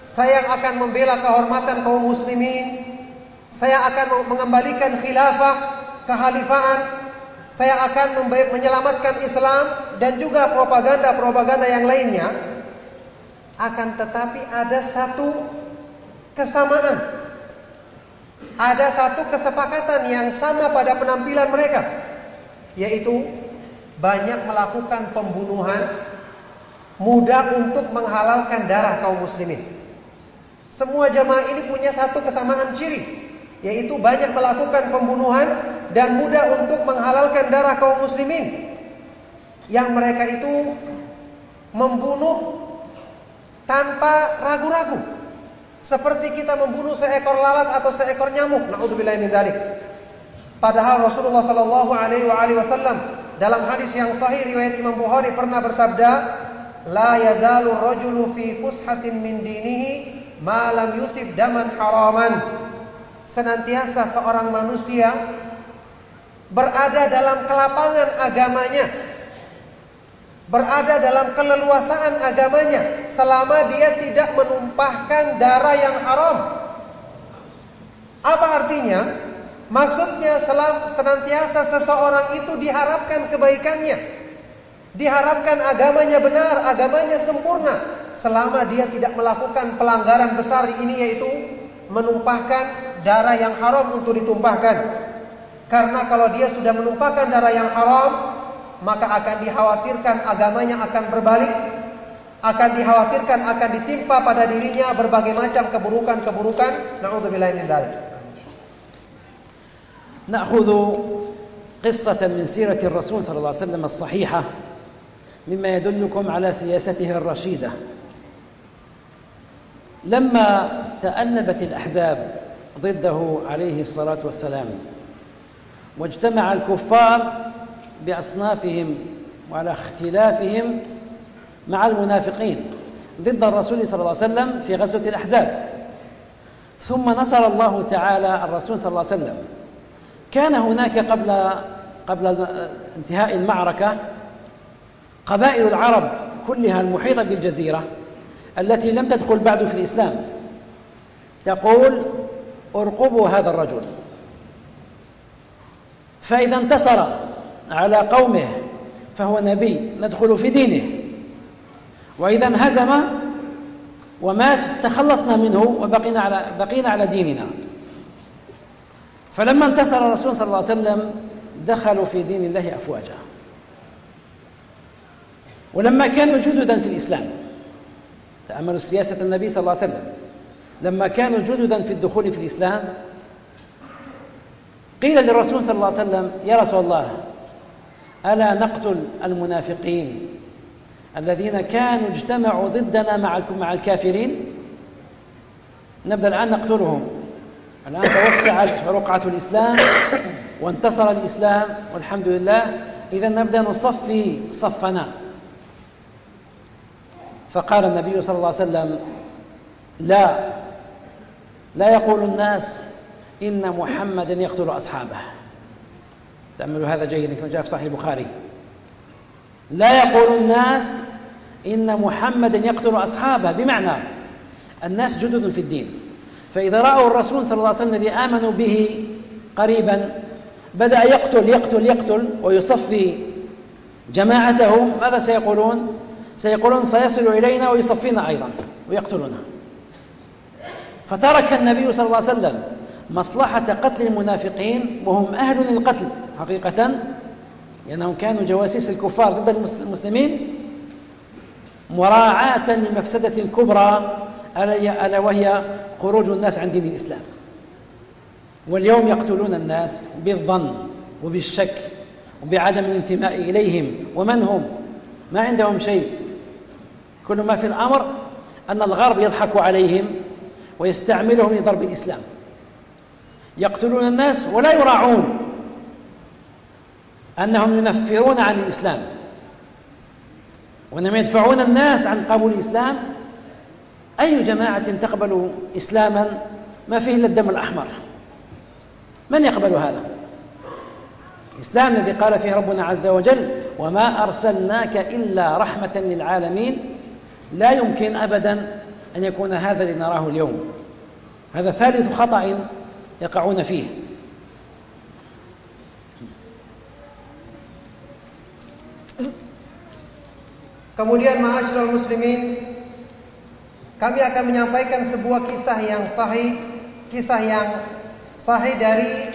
saya akan membela kehormatan kaum muslimin, saya akan mengembalikan khilafah, kehalifaan, saya akan menyelamatkan Islam dan juga propaganda-propaganda yang lainnya. Akan tetapi ada satu kesamaan. Ada satu kesepakatan yang sama pada penampilan mereka, yaitu banyak melakukan pembunuhan, mudah untuk menghalalkan darah kaum muslimin. Semua jamaah ini punya satu kesamaan ciri, yaitu banyak melakukan pembunuhan dan mudah untuk menghalalkan darah kaum muslimin. Yang mereka itu membunuh tanpa ragu-ragu. Seperti kita membunuh seekor lalat atau seekor nyamuk. Nauzubillah min dzalik. Padahal Rasulullah sallallahu alaihi wasallam dalam hadis yang sahih riwayat Imam Bukhari pernah bersabda, "La yazalu rajulu fi fushatin min dinihi ma lam yusib daman haraman." Senantiasa seorang manusia berada dalam kelapangan agamanya, berada dalam keleluasaan agamanya selama dia tidak menumpahkan darah yang haram. Apa artinya? Maksudnya senantiasa seseorang itu diharapkan kebaikannya. Diharapkan agamanya benar, agamanya sempurna selama dia tidak melakukan pelanggaran besar ini yaitu menumpahkan darah yang haram untuk ditumpahkan. Karena kalau dia sudah menumpahkan darah yang haram, maka akan dikhawatirkan agamanya akan berbalik, akan dikhawatirkan akan ditimpa pada dirinya berbagai macam keburukan-keburukan. Nauzubillah min dzalik. ناخذ قصه من سيره الرسول صلى الله عليه وسلم الصحيحه مما يدلكم على سياسته الرشيده لما تالبت الاحزاب ضده عليه الصلاه والسلام واجتمع الكفار بأصنافهم وعلى اختلافهم مع المنافقين ضد الرسول صلى الله عليه وسلم في غزوة الأحزاب. ثم نصر الله تعالى الرسول صلى الله عليه وسلم. كان هناك قبل قبل انتهاء المعركة قبائل العرب كلها المحيطة بالجزيرة التي لم تدخل بعد في الإسلام تقول ارقبوا هذا الرجل. فإذا انتصر على قومه فهو نبي ندخل في دينه. وإذا انهزم ومات تخلصنا منه وبقينا على بقينا على ديننا. فلما انتصر الرسول صلى الله عليه وسلم دخلوا في دين الله أفواجا. ولما كانوا جددا في الإسلام تأملوا سياسة النبي صلى الله عليه وسلم. لما كانوا جددا في الدخول في الإسلام قيل للرسول صلى الله عليه وسلم يا رسول الله ألا نقتل المنافقين الذين كانوا اجتمعوا ضدنا مع مع الكافرين؟ نبدأ الآن نقتلهم. الآن توسعت رقعة الإسلام وانتصر الإسلام والحمد لله. إذا نبدأ نصفي صفنا. فقال النبي صلى الله عليه وسلم لا لا يقول الناس إن محمدا يقتل أصحابه. تأملوا هذا جيدا كما جاء في صحيح البخاري. لا يقول الناس إن محمدا يقتل أصحابه بمعنى الناس جدد في الدين. فإذا رأوا الرسول صلى الله عليه وسلم الذي آمنوا به قريبا بدأ يقتل يقتل يقتل ويصفي جماعته. ماذا سيقولون؟ سيقولون سيصل إلينا ويصفينا أيضا ويقتلنا. فترك النبي صلى الله عليه وسلم مصلحة قتل المنافقين وهم أهل للقتل حقيقة لأنهم كانوا جواسيس الكفار ضد المسلمين مراعاة لمفسدة كبرى ألا وهي خروج الناس عن دين الإسلام. واليوم يقتلون الناس بالظن وبالشك وبعدم الانتماء إليهم. ومن هم؟ ما عندهم شيء. كل ما في الأمر أن الغرب يضحك عليهم ويستعملهم لضرب الإسلام. يقتلون الناس ولا يراعون أنهم ينفرون عن الإسلام. وأنهم يدفعون الناس عن قبول الإسلام. أي جماعة تقبل إسلاما ما فيه إلا الدم الأحمر؟ من يقبل هذا؟ الإسلام الذي قال فيه ربنا عز وجل وما أرسلناك إلا رحمة للعالمين. لا يمكن أبدا أن يكون هذا الذي نراه اليوم. هذا ثالث خطأ يقعون فيه Kemudian ma'asyiral muslimin kami akan menyampaikan sebuah kisah yang sahih, kisah yang sahih dari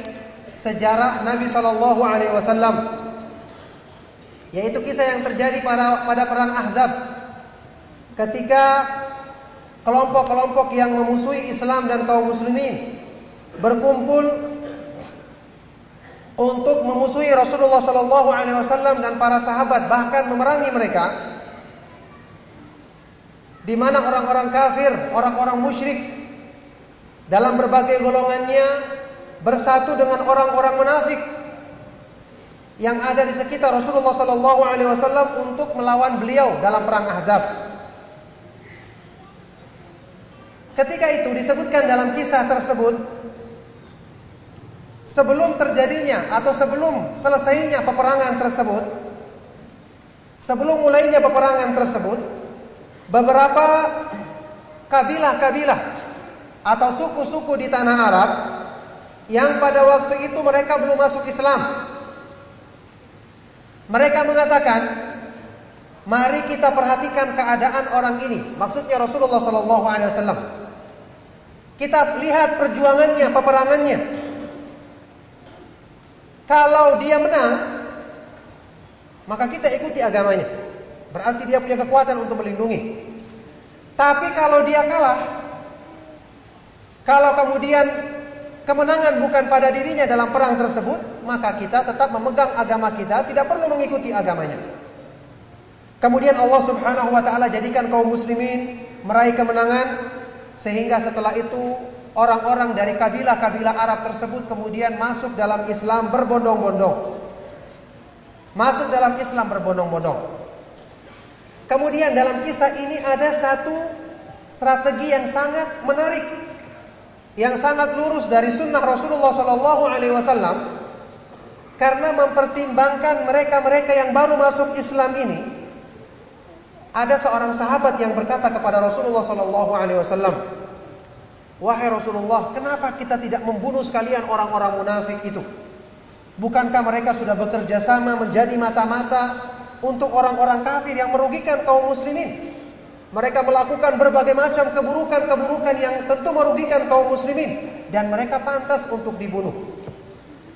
sejarah Nabi Shallallahu alaihi wasallam. Yaitu kisah yang terjadi pada pada perang Ahzab. Ketika kelompok-kelompok yang memusuhi Islam dan kaum muslimin berkumpul untuk memusuhi Rasulullah Shallallahu alaihi wasallam dan para sahabat bahkan memerangi mereka di mana orang-orang kafir, orang-orang musyrik dalam berbagai golongannya bersatu dengan orang-orang munafik yang ada di sekitar Rasulullah Sallallahu Alaihi Wasallam untuk melawan beliau dalam perang Ahzab. Ketika itu disebutkan dalam kisah tersebut sebelum terjadinya atau sebelum selesainya peperangan tersebut, sebelum mulainya peperangan tersebut, beberapa kabilah-kabilah atau suku-suku di tanah Arab yang pada waktu itu mereka belum masuk Islam. Mereka mengatakan, "Mari kita perhatikan keadaan orang ini." Maksudnya Rasulullah wasallam. Kita lihat perjuangannya, peperangannya. Kalau dia menang, maka kita ikuti agamanya. Berarti dia punya kekuatan untuk melindungi. Tapi kalau dia kalah, kalau kemudian kemenangan bukan pada dirinya dalam perang tersebut, maka kita tetap memegang agama kita, tidak perlu mengikuti agamanya. Kemudian Allah Subhanahu wa taala jadikan kaum muslimin meraih kemenangan sehingga setelah itu orang-orang dari kabilah-kabilah Arab tersebut kemudian masuk dalam Islam berbondong-bondong. Masuk dalam Islam berbondong-bondong. Kemudian dalam kisah ini ada satu strategi yang sangat menarik, yang sangat lurus dari sunnah Rasulullah Sallallahu Alaihi Wasallam, karena mempertimbangkan mereka-mereka yang baru masuk Islam ini, Ada seorang sahabat yang berkata kepada Rasulullah sallallahu alaihi wasallam, "Wahai Rasulullah, kenapa kita tidak membunuh sekalian orang-orang munafik itu? Bukankah mereka sudah bekerja sama menjadi mata-mata untuk orang-orang kafir yang merugikan kaum muslimin?" Mereka melakukan berbagai macam keburukan-keburukan yang tentu merugikan kaum muslimin dan mereka pantas untuk dibunuh.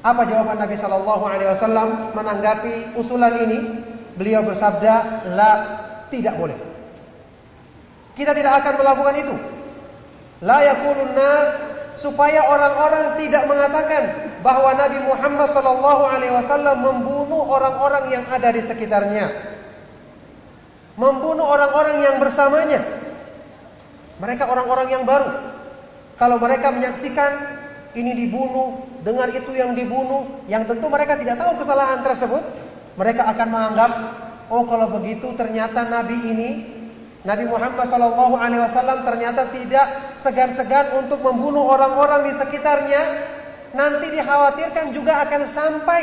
Apa jawaban Nabi Shallallahu Alaihi Wasallam menanggapi usulan ini? Beliau bersabda, la tidak boleh. Kita tidak akan melakukan itu. La yakulun nas supaya orang-orang tidak mengatakan bahwa Nabi Muhammad Shallallahu Alaihi Wasallam membunuh orang-orang yang ada di sekitarnya membunuh orang-orang yang bersamanya. Mereka orang-orang yang baru. Kalau mereka menyaksikan ini dibunuh, dengar itu yang dibunuh, yang tentu mereka tidak tahu kesalahan tersebut, mereka akan menganggap, oh kalau begitu ternyata Nabi ini, Nabi Muhammad SAW ternyata tidak segan-segan untuk membunuh orang-orang di sekitarnya. Nanti dikhawatirkan juga akan sampai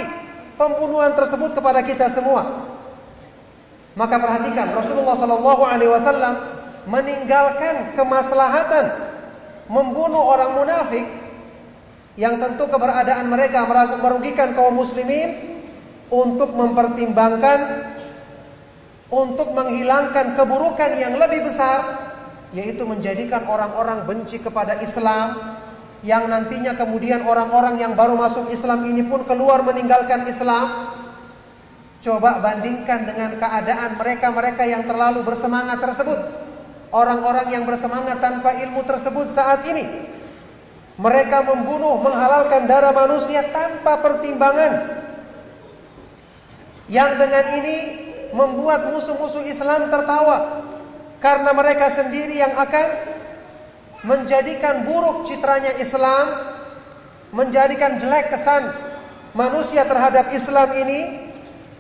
pembunuhan tersebut kepada kita semua. Maka perhatikan Rasulullah Shallallahu Alaihi Wasallam meninggalkan kemaslahatan membunuh orang munafik yang tentu keberadaan mereka merugikan kaum muslimin untuk mempertimbangkan untuk menghilangkan keburukan yang lebih besar yaitu menjadikan orang-orang benci kepada Islam yang nantinya kemudian orang-orang yang baru masuk Islam ini pun keluar meninggalkan Islam Coba bandingkan dengan keadaan mereka-mereka yang terlalu bersemangat tersebut. Orang-orang yang bersemangat tanpa ilmu tersebut saat ini. Mereka membunuh, menghalalkan darah manusia tanpa pertimbangan. Yang dengan ini membuat musuh-musuh Islam tertawa. Karena mereka sendiri yang akan menjadikan buruk citranya Islam. Menjadikan jelek kesan manusia terhadap Islam ini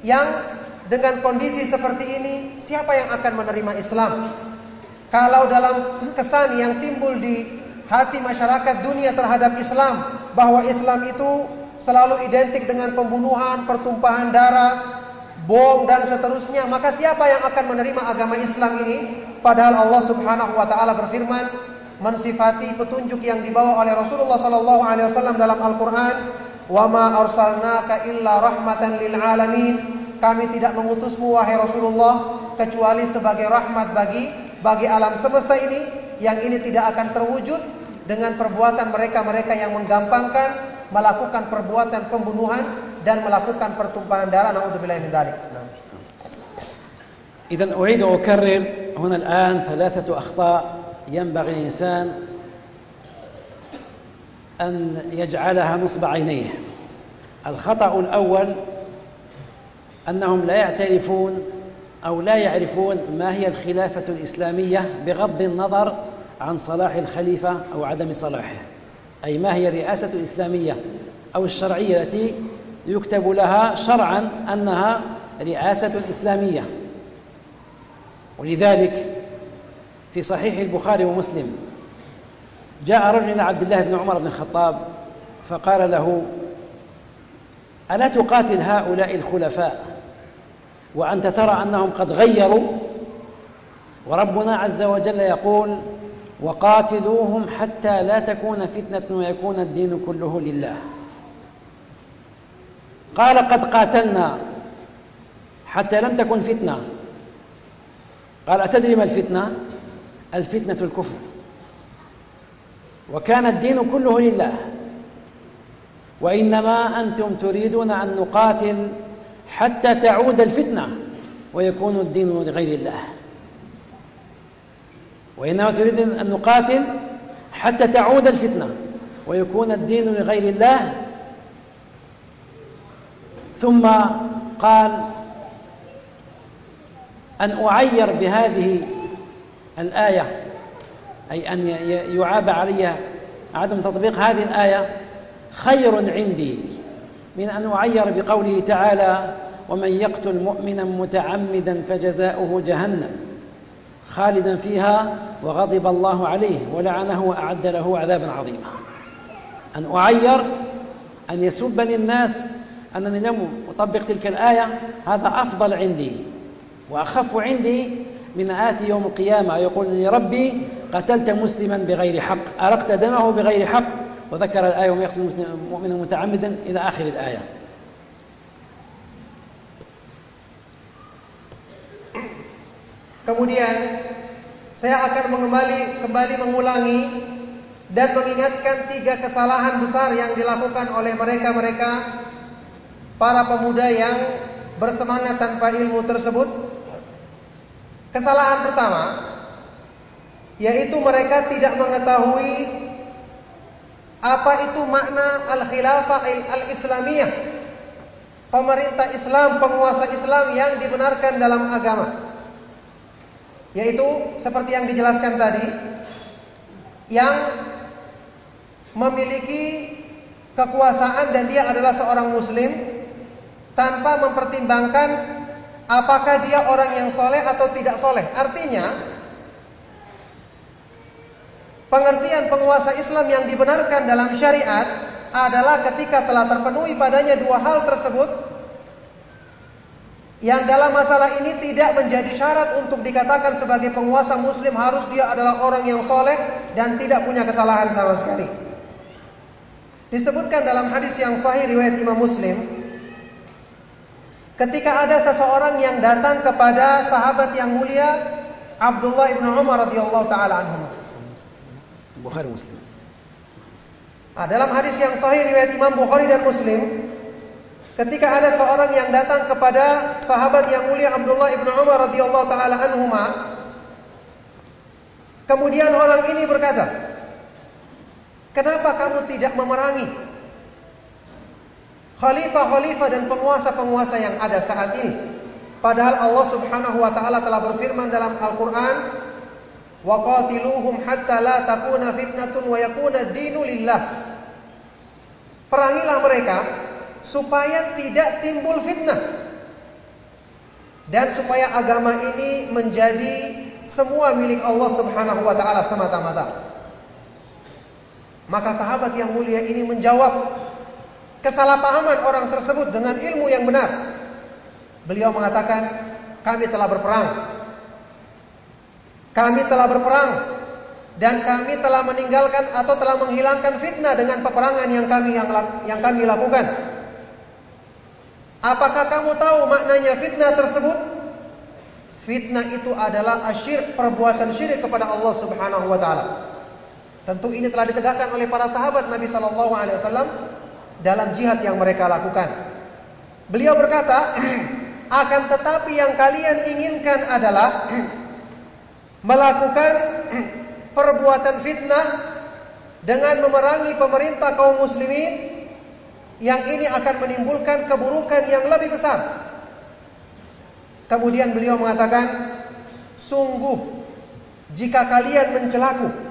yang dengan kondisi seperti ini siapa yang akan menerima Islam? Kalau dalam kesan yang timbul di hati masyarakat dunia terhadap Islam bahwa Islam itu selalu identik dengan pembunuhan, pertumpahan darah, bom dan seterusnya, maka siapa yang akan menerima agama Islam ini? Padahal Allah Subhanahu wa taala berfirman mensifati petunjuk yang dibawa oleh Rasulullah sallallahu alaihi wasallam dalam Al-Qur'an Wa ma arsalnaka illa rahmatan lil alamin. Kami tidak mengutusmu wahai Rasulullah kecuali sebagai rahmat bagi bagi alam semesta ini yang ini tidak akan terwujud dengan perbuatan mereka-mereka yang menggampangkan melakukan perbuatan pembunuhan dan melakukan pertumpahan darah. Nauzubillahi min dzalik. إذا أعيد وأكرر هنا الآن ثلاثة أخطاء ينبغي الإنسان أن يجعلها نصب عينيه الخطأ الأول أنهم لا يعترفون أو لا يعرفون ما هي الخلافة الإسلامية بغض النظر عن صلاح الخليفة أو عدم صلاحه أي ما هي الرئاسة الإسلامية أو الشرعية التي يكتب لها شرعا أنها رئاسة إسلامية. ولذلك في صحيح البخاري ومسلم جاء رجل إلى عبد الله بن عمر بن الخطاب فقال له ألا تقاتل هؤلاء الخلفاء وأنت ترى أنهم قد غيروا؟ وربنا عز وجل يقول وقاتلوهم حتى لا تكون فتنة ويكون الدين كله لله. قال قد قاتلنا حتى لم تكن فتنة. قال أتدري ما الفتنة؟ الفتنة الكفر. وكان الدين كله لله. وإنما أنتم تريدون أن نقاتل حتى تعود الفتنة ويكون الدين لغير الله. وإنما تريدون أن نقاتل حتى تعود الفتنة ويكون الدين لغير الله ثم قال أن أعير بهذه الآية أي أن يعاب علي عدم تطبيق هذه الآية خير عندي من أن أعير بقوله تعالى ومن يقتل مؤمنا متعمدا فجزاؤه جهنم خالدا فيها وغضب الله عليه ولعنه وأعد له عذابا عظيما. أن أعير أن يسبني الناس أنني لم أطبق تلك الآية هذا أفضل عندي وأخف عندي من آتي يوم القيامة. يقول لربي قتلت مسلما بغير حق أرقت دمه بغير حق. وذكر الآية ومن يقتل مؤمنا متعمدا إلى آخر الآية. Kemudian saya akan mengembali kembali mengulangi dan mengingatkan tiga kesalahan besar yang dilakukan oleh mereka-mereka para pemuda yang bersemangat tanpa ilmu tersebut. Kesalahan pertama yaitu mereka tidak mengetahui apa itu makna al-khilafah al-islamiyah. Pemerintah Islam, penguasa Islam yang dibenarkan dalam agama. Yaitu seperti yang dijelaskan tadi yang memiliki kekuasaan dan dia adalah seorang muslim tanpa mempertimbangkan apakah dia orang yang soleh atau tidak soleh. Artinya pengertian penguasa Islam yang dibenarkan dalam syariat adalah ketika telah terpenuhi padanya dua hal tersebut yang dalam masalah ini tidak menjadi syarat untuk dikatakan sebagai penguasa muslim harus dia adalah orang yang soleh dan tidak punya kesalahan sama sekali. Disebutkan dalam hadis yang sahih riwayat Imam Muslim ketika ada seseorang yang datang kepada sahabat yang mulia Abdullah ibn Umar radhiyallahu taala anhu. Bukhari Muslim. Nah, dalam hadis yang sahih riwayat Imam Bukhari dan Muslim Ketika ada seorang yang datang kepada sahabat yang mulia Abdullah ibnu Umar radhiyallahu taala anhuma, kemudian orang ini berkata, "Kenapa kamu tidak memerangi khalifah-khalifah dan penguasa-penguasa yang ada saat ini?" Padahal Allah Subhanahu wa taala telah berfirman dalam Al-Qur'an, "Wa qatiluhum hatta la takuna fitnatun wa yakuna dinu lillah." Perangilah mereka supaya tidak timbul fitnah dan supaya agama ini menjadi semua milik Allah Subhanahu wa taala semata-mata. Maka sahabat yang mulia ini menjawab kesalahpahaman orang tersebut dengan ilmu yang benar. Beliau mengatakan, "Kami telah berperang. Kami telah berperang dan kami telah meninggalkan atau telah menghilangkan fitnah dengan peperangan yang kami yang, yang kami lakukan." Apakah kamu tahu maknanya fitnah tersebut? Fitnah itu adalah asyir perbuatan syirik kepada Allah Subhanahu wa taala. Tentu ini telah ditegakkan oleh para sahabat Nabi sallallahu alaihi wasallam dalam jihad yang mereka lakukan. Beliau berkata, akan tetapi yang kalian inginkan adalah melakukan perbuatan fitnah dengan memerangi pemerintah kaum muslimin yang ini akan menimbulkan keburukan yang lebih besar. Kemudian beliau mengatakan, sungguh jika kalian mencelaku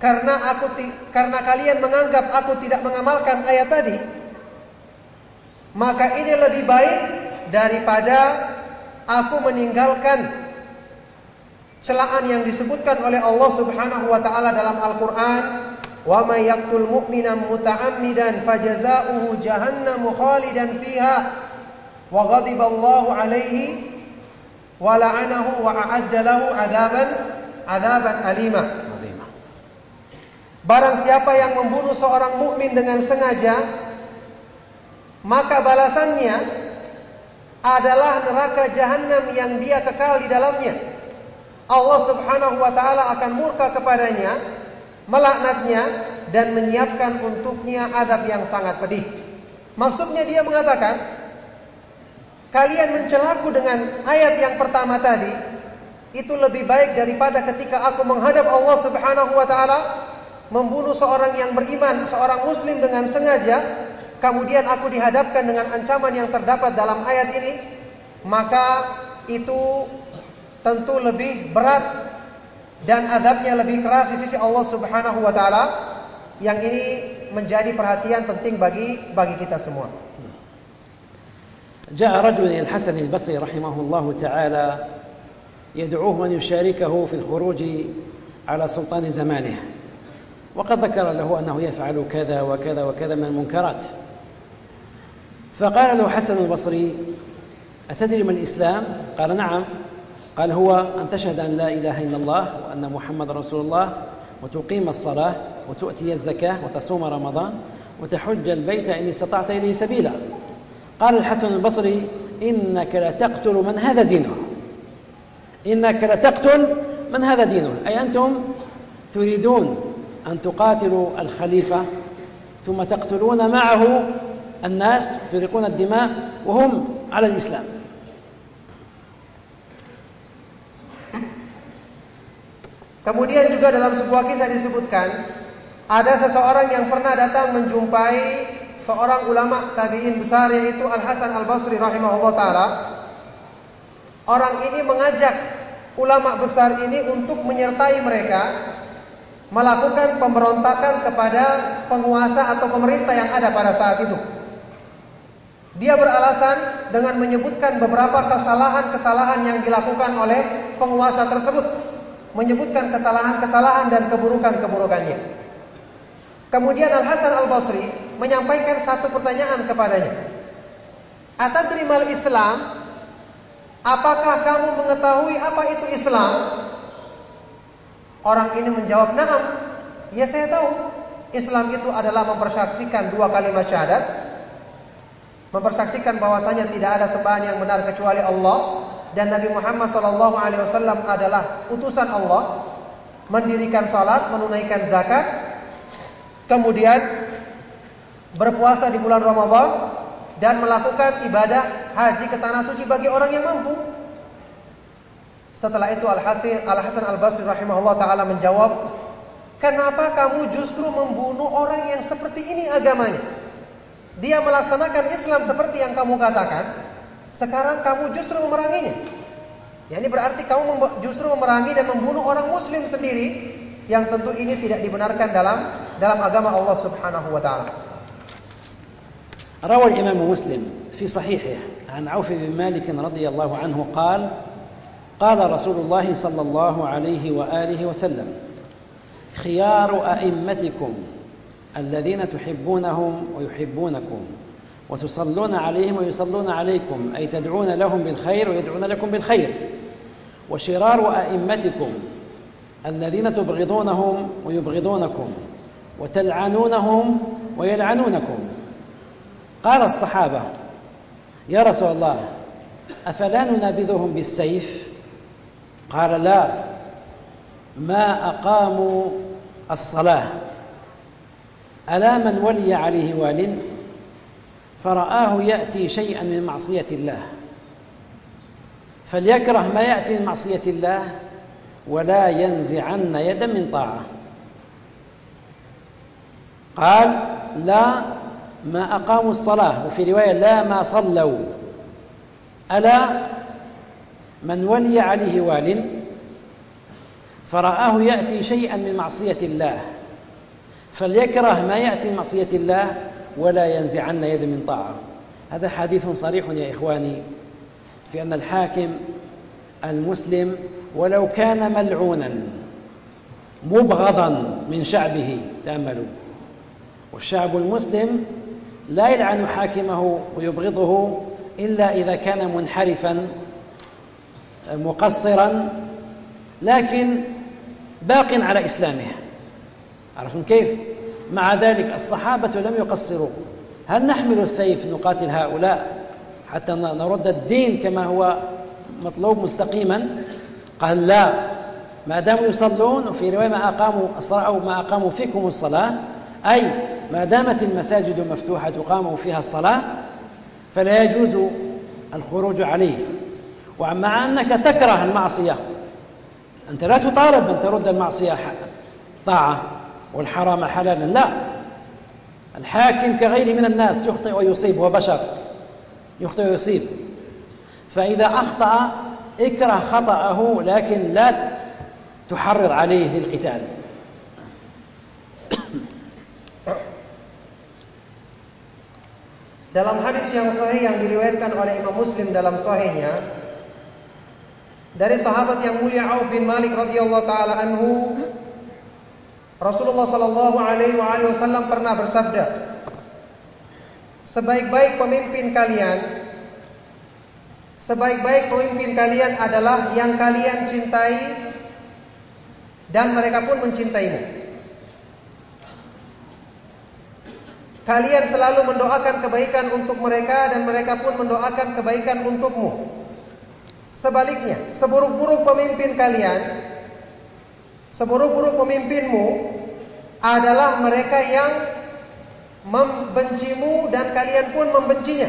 karena aku karena kalian menganggap aku tidak mengamalkan ayat tadi, maka ini lebih baik daripada aku meninggalkan celaan yang disebutkan oleh Allah Subhanahu wa taala dalam Al-Qur'an wa may yaqtul mu'mina muta'ammidan fajaza'uhu jahannamu khalidan fiha wa ghadiba Allahu alaihi wa la'anahu wa a'adda lahu 'adaban 'adaban alima Barang siapa yang membunuh seorang mukmin dengan sengaja maka balasannya adalah neraka jahanam yang dia kekal di dalamnya. Allah Subhanahu wa taala akan murka kepadanya melaknatnya dan menyiapkan untuknya adab yang sangat pedih. Maksudnya dia mengatakan, kalian mencelaku dengan ayat yang pertama tadi, itu lebih baik daripada ketika aku menghadap Allah Subhanahu wa taala membunuh seorang yang beriman, seorang muslim dengan sengaja, kemudian aku dihadapkan dengan ancaman yang terdapat dalam ayat ini, maka itu tentu lebih berat dan adabnya lebih keras di sisi Allah Subhanahu wa taala yang ini menjadi perhatian penting bagi bagi kita semua. جاء رجل إلى الحسن البصري رحمه الله تعالى يدعوه أن يشاركه في الخروج على سلطان زمانه وقد ذكر له أنه يفعل كذا وكذا وكذا من المنكرات. فقال له حسن البصري أتدري ما الإسلام؟ قال نعم. قال هو أن تشهد أن لا إله إلا الله وأن محمد رسول الله وتقيم الصلاة وتؤتي الزكاة وتصوم رمضان وتحج البيت إن استطعت إليه سبيلا. قال الحسن البصري إنك لتقتل من هذا دينه. إنك لتقتل من هذا دينه. أي أنتم تريدون أن تقاتلوا الخليفة ثم تقتلون معه الناس تريقون الدماء وهم على الإسلام Kemudian juga dalam sebuah kisah disebutkan ada seseorang yang pernah datang menjumpai seorang ulama tabi'in besar yaitu Al Hasan Al Basri rahimahullah taala. Orang ini mengajak ulama besar ini untuk menyertai mereka melakukan pemberontakan kepada penguasa atau pemerintah yang ada pada saat itu. Dia beralasan dengan menyebutkan beberapa kesalahan-kesalahan yang dilakukan oleh penguasa tersebut menyebutkan kesalahan-kesalahan dan keburukan-keburukannya. Kemudian Al Hasan Al Basri menyampaikan satu pertanyaan kepadanya. Atadrimal Islam? Apakah kamu mengetahui apa itu Islam? Orang ini menjawab, "Na'am." Ya saya tahu. Islam itu adalah mempersaksikan dua kalimat syahadat, mempersaksikan bahwasanya tidak ada sembahan yang benar kecuali Allah dan Nabi Muhammad Shallallahu Alaihi Wasallam adalah utusan Allah, mendirikan salat, menunaikan zakat, kemudian berpuasa di bulan Ramadan dan melakukan ibadah haji ke tanah suci bagi orang yang mampu. Setelah itu Al Hasan Al Hasan Al Basri rahimahullah taala menjawab, "Kenapa kamu justru membunuh orang yang seperti ini agamanya? Dia melaksanakan Islam seperti yang kamu katakan." Sekarang kamu justru memeranginya. Ya, ini berarti kamu justru memerangi dan membunuh orang muslim sendiri yang tentu ini tidak dibenarkan dalam dalam agama Allah Subhanahu wa taala. روى الإمام مسلم في صحيحه عن عوف بن مالك رضي الله عنه قال قال رسول الله صلى الله عليه وآله وسلم خيار أئمتكم الذين تحبونهم ويحبونكم وتصلون عليهم ويصلون عليكم أي تدعون لهم بالخير ويدعون لكم بالخير وشرار أئمتكم الذين تبغضونهم ويبغضونكم وتلعنونهم ويلعنونكم. قال الصحابة يا رسول الله أفلا ننابذهم بالسيف؟ قال لا ما أقاموا الصلاة ألا من ولي عليه وال فرآه يأتي شيئا من معصية الله فليكره ما يأتي من معصية الله ولا ينزعن يدا من طاعة. قال لا ما أقاموا الصلاة وفي رواية لا ما صلوا ألا من ولي عليه وال فرآه يأتي شيئا من معصية الله فليكره ما يأتي من معصية الله ولا ينزعن يد من طاعة. هذا حديث صريح يا إخواني في أن الحاكم المسلم ولو كان ملعونا مبغضا من شعبه تأملوا. والشعب المسلم لا يلعن حاكمه ويبغضه إلا إذا كان منحرفا مقصرا لكن باق على إسلامه عرفتم كيف؟ مع ذلك الصحابة لم يقصروا هل نحمل السيف نقاتل هؤلاء حتى نرد الدين كما هو مطلوب مستقيما؟ قال لا. ما داموا يصلون وفي رواية ما أقاموا أو ما أقاموا فيكم الصلاة أي ما دامت المساجد مفتوحة تقام فيها الصلاة فلا يجوز الخروج عليه. ومع أنك تكره المعصية أنت لا تطالب أن ترد المعصية طاعة والحرام حلالا لا الحاكم كغيره من الناس يخطئ ويصيب هو بشر يخطئ ويصيب فإذا أخطأ اكره خطأه لكن لا تحرض عليه للقتال Dalam hadis yang sahih yang diriwayatkan oleh Imam Muslim dalam sahihnya dari sahabat yang mulia Auf bin Malik radhiyallahu taala anhu Rasulullah Shallallahu Alaihi Wasallam pernah bersabda, sebaik-baik pemimpin kalian sebaik-baik pemimpin kalian adalah yang kalian cintai dan mereka pun mencintaimu. Kalian selalu mendoakan kebaikan untuk mereka dan mereka pun mendoakan kebaikan untukmu. Sebaliknya, seburuk-buruk pemimpin kalian, seburuk-buruk pemimpinmu adalah mereka yang membencimu dan kalian pun membencinya.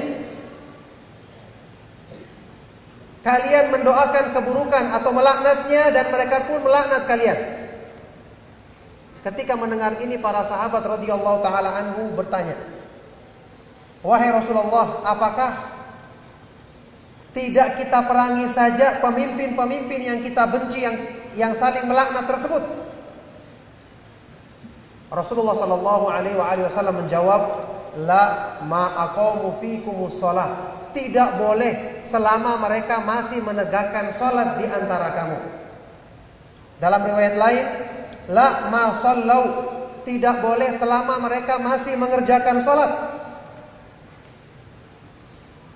Kalian mendoakan keburukan atau melaknatnya dan mereka pun melaknat kalian. Ketika mendengar ini para sahabat radhiyallahu taala anhu bertanya, "Wahai Rasulullah, apakah tidak kita perangi saja pemimpin-pemimpin yang kita benci yang yang saling melaknat tersebut?" Rasulullah sallallahu alaihi wasallam menjawab, "La ma aqamu fikumus shalah." Tidak boleh selama mereka masih menegakkan salat di antara kamu. Dalam riwayat lain, La ma sallau. Tidak boleh selama mereka masih mengerjakan salat.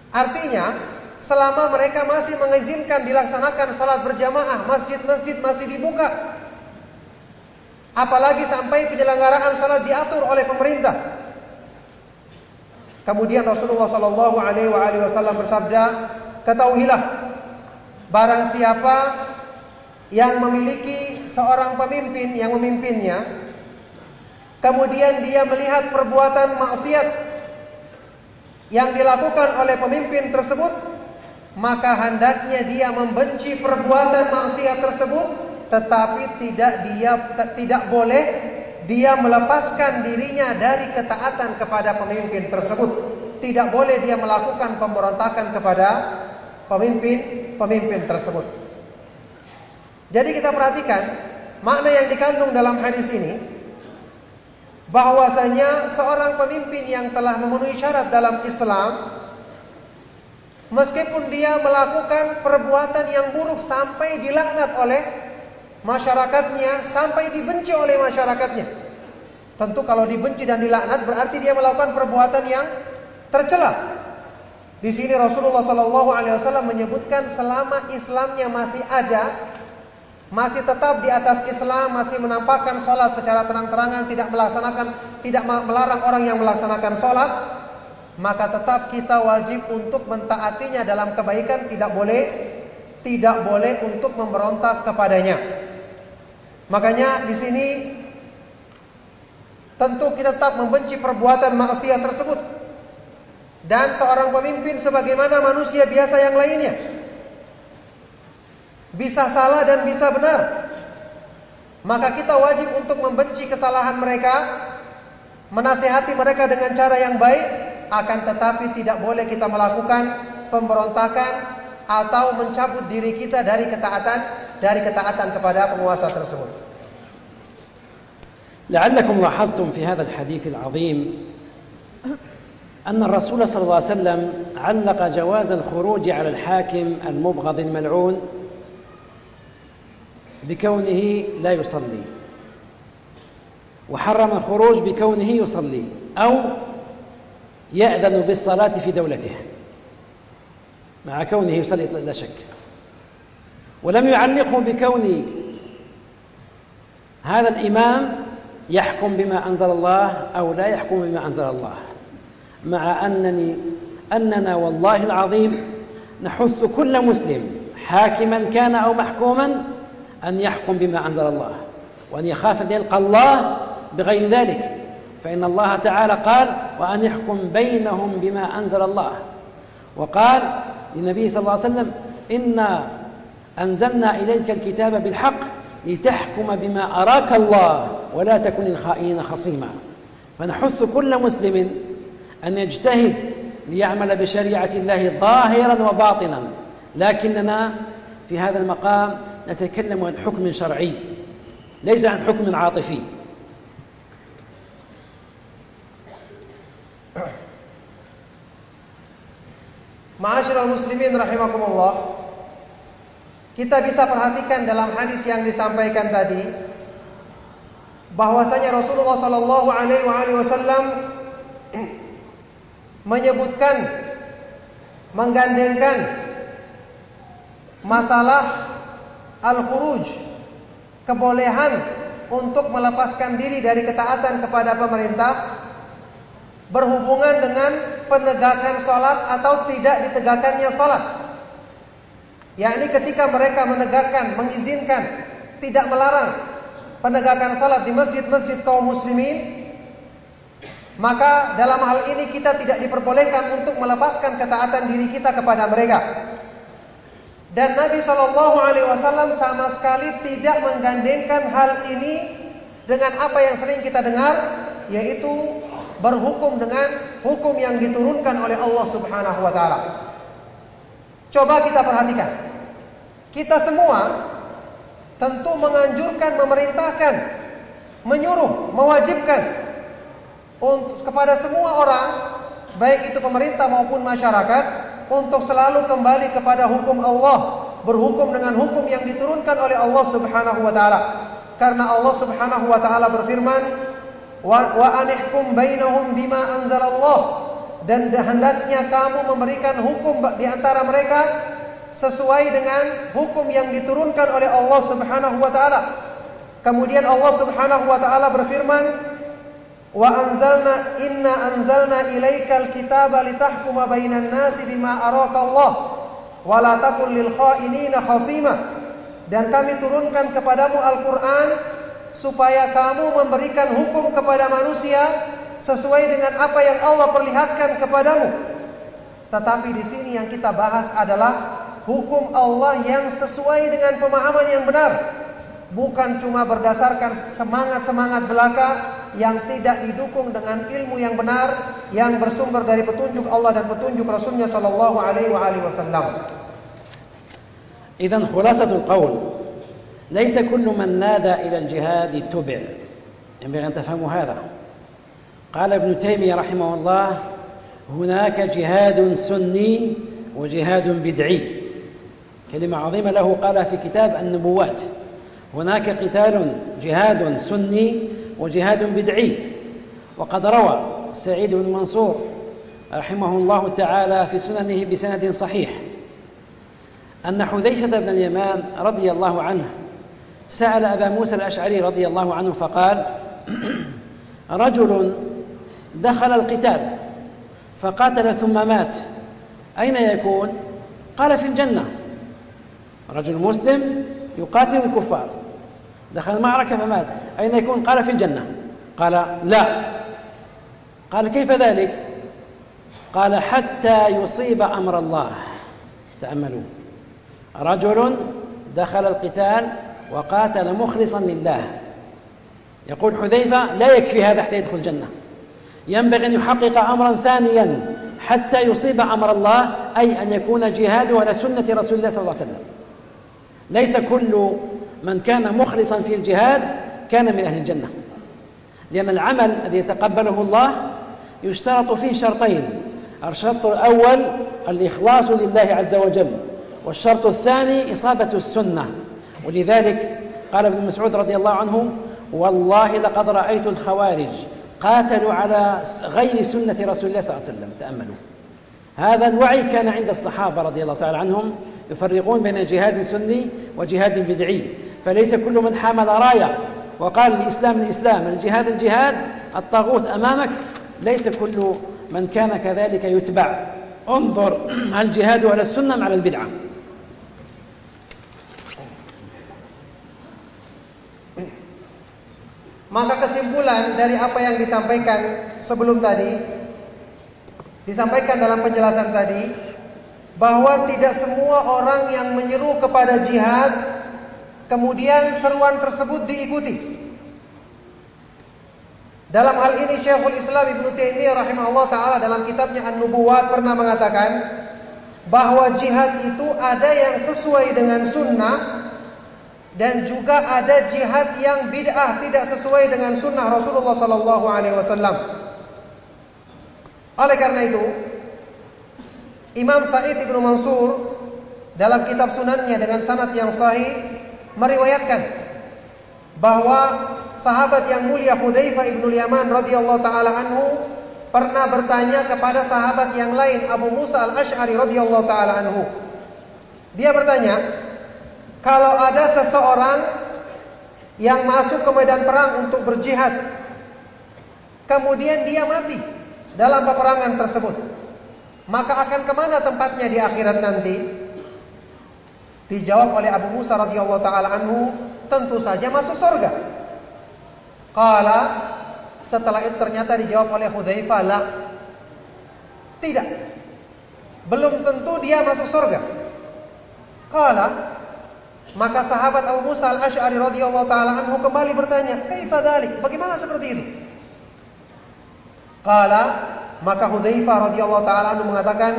Artinya, selama mereka masih mengizinkan dilaksanakan salat berjamaah, masjid-masjid masih dibuka. Apalagi sampai penyelenggaraan salat diatur oleh pemerintah. Kemudian Rasulullah Shallallahu Alaihi Wasallam bersabda, ketahuilah, barang siapa yang memiliki seorang pemimpin yang memimpinnya, kemudian dia melihat perbuatan maksiat yang dilakukan oleh pemimpin tersebut, maka hendaknya dia membenci perbuatan maksiat tersebut, tetapi tidak dia tidak boleh dia melepaskan dirinya dari ketaatan kepada pemimpin tersebut. Tidak boleh dia melakukan pemberontakan kepada pemimpin-pemimpin tersebut. Jadi kita perhatikan makna yang dikandung dalam hadis ini bahwasanya seorang pemimpin yang telah memenuhi syarat dalam Islam meskipun dia melakukan perbuatan yang buruk sampai dilaknat oleh masyarakatnya sampai dibenci oleh masyarakatnya. Tentu kalau dibenci dan dilaknat berarti dia melakukan perbuatan yang tercela. Di sini Rasulullah Shallallahu Alaihi Wasallam menyebutkan selama Islamnya masih ada masih tetap di atas Islam, masih menampakkan sholat secara terang-terangan, tidak melaksanakan, tidak melarang orang yang melaksanakan sholat, maka tetap kita wajib untuk mentaatinya dalam kebaikan, tidak boleh, tidak boleh untuk memberontak kepadanya. Makanya di sini tentu kita tetap membenci perbuatan maksiat tersebut. Dan seorang pemimpin sebagaimana manusia biasa yang lainnya bisa salah dan bisa benar. Maka kita wajib untuk membenci kesalahan mereka, menasehati mereka dengan cara yang baik, akan tetapi tidak boleh kita melakukan pemberontakan atau mencabut diri kita dari ketaatan dari ketaatan kepada penguasa tersebut. لعلكم لاحظتم في هذا الحديث العظيم أن الرسول صلى الله عليه وسلم علق جواز الخروج على الحاكم المبغض الملعون بكونه لا يصلي وحرم الخروج بكونه يصلي أو يأذن بالصلاة في دولته مع كونه يصلي لا شك. ولم يعلقه بكون هذا الإمام يحكم بما أنزل الله أو لا يحكم بما أنزل الله. مع أنني أننا والله العظيم نحث كل مسلم حاكما كان أو محكوما أن يحكم بما أنزل الله. وأن يخاف أن يلقى الله بغير ذلك. فإن الله تعالى قال وأن يحكم بينهم بما أنزل الله. وقال للنبي صلى الله عليه وسلم إنا أنزلنا إليك الكتاب بالحق لتحكم بما أراك الله ولا تكن للخائنين خصيما. فنحث كل مسلم أن يجتهد ليعمل بشريعة الله ظاهرا وباطنا. لكننا في هذا المقام نتكلم عن حكم شرعي ليس عن حكم عاطفي. Ma'asyiral muslimin rahimakumullah. Kita bisa perhatikan dalam hadis yang disampaikan tadi bahwasanya Rasulullah sallallahu alaihi wasallam menyebutkan menggandengkan masalah al-khuruj, kebolehan untuk melepaskan diri dari ketaatan kepada pemerintah berhubungan dengan penegakan sholat atau tidak ditegakkannya sholat. Yakni ketika mereka menegakkan, mengizinkan, tidak melarang penegakan sholat di masjid-masjid kaum muslimin, maka dalam hal ini kita tidak diperbolehkan untuk melepaskan ketaatan diri kita kepada mereka. Dan Nabi Shallallahu Alaihi Wasallam sama sekali tidak menggandengkan hal ini dengan apa yang sering kita dengar, yaitu berhukum dengan hukum yang diturunkan oleh Allah Subhanahu Wa Taala. Coba kita perhatikan, kita semua tentu menganjurkan, memerintahkan, menyuruh, mewajibkan untuk kepada semua orang, baik itu pemerintah maupun masyarakat, untuk selalu kembali kepada hukum Allah, berhukum dengan hukum yang diturunkan oleh Allah Subhanahu wa taala. Karena Allah Subhanahu wa taala berfirman, "Wa, anihkum bainahum bima anzalallah." Dan hendaknya kamu memberikan hukum di antara mereka sesuai dengan hukum yang diturunkan oleh Allah Subhanahu wa taala. Kemudian Allah Subhanahu wa taala berfirman, Wa anzalna inna anzalna ilaikal kitaba litahkuma bainan nasi bima araka Allah wa la takun lil khainina khasima. Dan kami turunkan kepadamu Al-Qur'an supaya kamu memberikan hukum kepada manusia sesuai dengan apa yang Allah perlihatkan kepadamu. Tetapi di sini yang kita bahas adalah hukum Allah yang sesuai dengan pemahaman yang benar, bukan cuma berdasarkan semangat-semangat belaka yang tidak didukung dengan ilmu yang benar yang bersumber dari petunjuk Allah dan petunjuk Rasulnya Shallallahu Alaihi Wasallam. Idan khulasatul ليس كل من نادى إلى الجهاد اتبع. ينبغي أن تفهموا هذا. قال ابن تيمية رحمه الله هناك جهاد سني وجهاد بدعي. كلمة عظيمة له قال في كتاب النبوات. هناك قتال جهاد سني وجهاد بدعي. وقد روى سعيد بن منصور رحمه الله تعالى في سننه بسند صحيح أن حذيفة بن اليمان رضي الله عنه سأل أبا موسى الأشعري رضي الله عنه فقال رجل دخل القتال فقاتل ثم مات. أين يكون؟ قال في الجنة. رجل مسلم يقاتل الكفار. دخل المعركة فمات. أين يكون؟ قال في الجنة. قال لا. قال كيف ذلك؟ قال حتى يصيب أمر الله. تأملوا. رجل دخل القتال وقاتل مخلصا لله. يقول حذيفة لا يكفي هذا حتى يدخل الجنة. ينبغي أن يحقق أمرا ثانيا حتى يصيب أمر الله أي أن يكون جهاده على سنة رسول الله صلى الله عليه وسلم. ليس كل من كان مخلصا في الجهاد كان من أهل الجنة. لأن العمل الذي يتقبله الله يشترط فيه شرطين الشرط الأول الإخلاص لله عز وجل والشرط الثاني إصابة السنة. ولذلك قال ابن مسعود رضي الله عنه والله لقد رأيت الخوارج قاتلوا على غير سنة رسول الله صلى الله عليه وسلم. تأملوا. هذا الوعي كان عند الصحابة رضي الله تعالى عنهم يفرقون بين جهاد سني وجهاد بدعي. فليس كل من حمل راية وقال الإسلام الإسلام الجهاد الجهاد الطاغوت أمامك. ليس كل من كان كذلك يتبع. انظر الجهاد على السنة مع البدعة. Maka kesimpulan dari apa yang disampaikan sebelum tadi disampaikan dalam penjelasan tadi bahwa tidak semua orang yang menyeru kepada jihad Kemudian seruan tersebut diikuti. Dalam hal ini Syekhul Islam Ibnu Taimiyah rahimahullah taala dalam kitabnya An-Nubuwat pernah mengatakan bahwa jihad itu ada yang sesuai dengan sunnah dan juga ada jihad yang bid'ah tidak sesuai dengan sunnah Rasulullah sallallahu alaihi wasallam. Oleh karena itu, Imam Sa'id Ibnu Mansur dalam kitab sunannya dengan sanad yang sahih meriwayatkan bahwa sahabat yang mulia Hudzaifah ibnu Yaman radhiyallahu taala anhu pernah bertanya kepada sahabat yang lain Abu Musa al-Asy'ari radhiyallahu taala anhu. Dia bertanya, kalau ada seseorang yang masuk ke medan perang untuk berjihad, kemudian dia mati dalam peperangan tersebut, maka akan ke mana tempatnya di akhirat nanti? Dijawab oleh Abu Musa radhiyallahu taala anhu, tentu saja masuk surga. Kala setelah itu ternyata dijawab oleh Hudzaifah, "La." Tidak. Belum tentu dia masuk surga. Kala maka sahabat Abu Musa Al-Asy'ari radhiyallahu taala anhu kembali bertanya, "Kaifa dzalik? Bagaimana seperti itu?" Kala maka Hudzaifah radhiyallahu taala anhu mengatakan,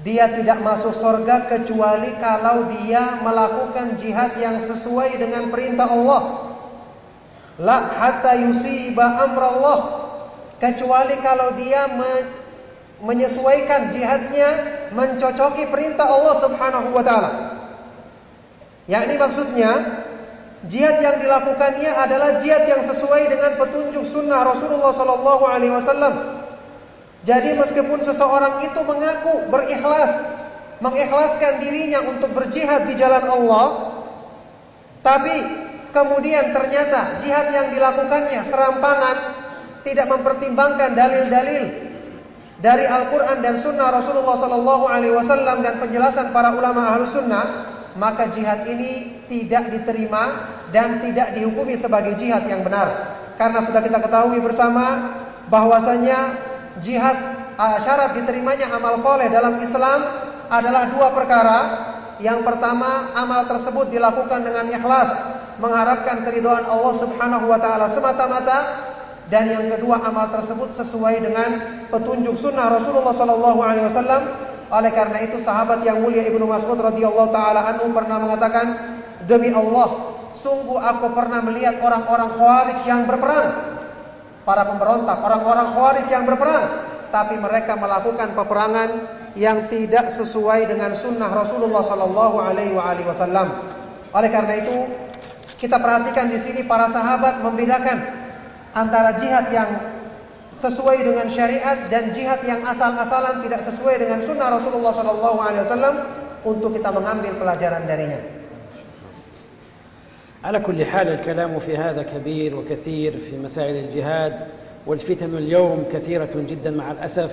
dia tidak masuk surga kecuali kalau dia melakukan jihad yang sesuai dengan perintah Allah. La hatta yusiba amrallah. Kecuali kalau dia menyesuaikan jihadnya mencocoki perintah Allah Subhanahu wa taala. Yang ini maksudnya jihad yang dilakukannya adalah jihad yang sesuai dengan petunjuk sunnah Rasulullah sallallahu alaihi wasallam. Jadi meskipun seseorang itu mengaku berikhlas, mengikhlaskan dirinya untuk berjihad di jalan Allah, tapi kemudian ternyata jihad yang dilakukannya serampangan, tidak mempertimbangkan dalil-dalil dari Al-Quran dan Sunnah Rasulullah Sallallahu Alaihi Wasallam dan penjelasan para ulama ahlu sunnah, maka jihad ini tidak diterima dan tidak dihukumi sebagai jihad yang benar. Karena sudah kita ketahui bersama bahwasanya jihad syarat diterimanya amal soleh dalam Islam adalah dua perkara. Yang pertama, amal tersebut dilakukan dengan ikhlas, mengharapkan keridhaan Allah Subhanahu wa taala semata-mata dan yang kedua amal tersebut sesuai dengan petunjuk sunnah Rasulullah Sallallahu Alaihi Wasallam. Oleh karena itu sahabat yang mulia Ibnu Mas'ud radhiyallahu taala anhu pernah mengatakan, demi Allah, sungguh aku pernah melihat orang-orang Khawarij yang berperang, para pemberontak, orang-orang Khawarij yang berperang, tapi mereka melakukan peperangan yang tidak sesuai dengan sunnah Rasulullah Sallallahu Alaihi Wasallam. Oleh karena itu, kita perhatikan di sini para sahabat membedakan antara jihad yang sesuai dengan syariat dan jihad yang asal-asalan tidak sesuai dengan sunnah Rasulullah SAW untuk kita mengambil pelajaran darinya. على كل حال الكلام في هذا كبير وكثير في مسائل الجهاد والفتن اليوم كثيرة جدا مع الأسف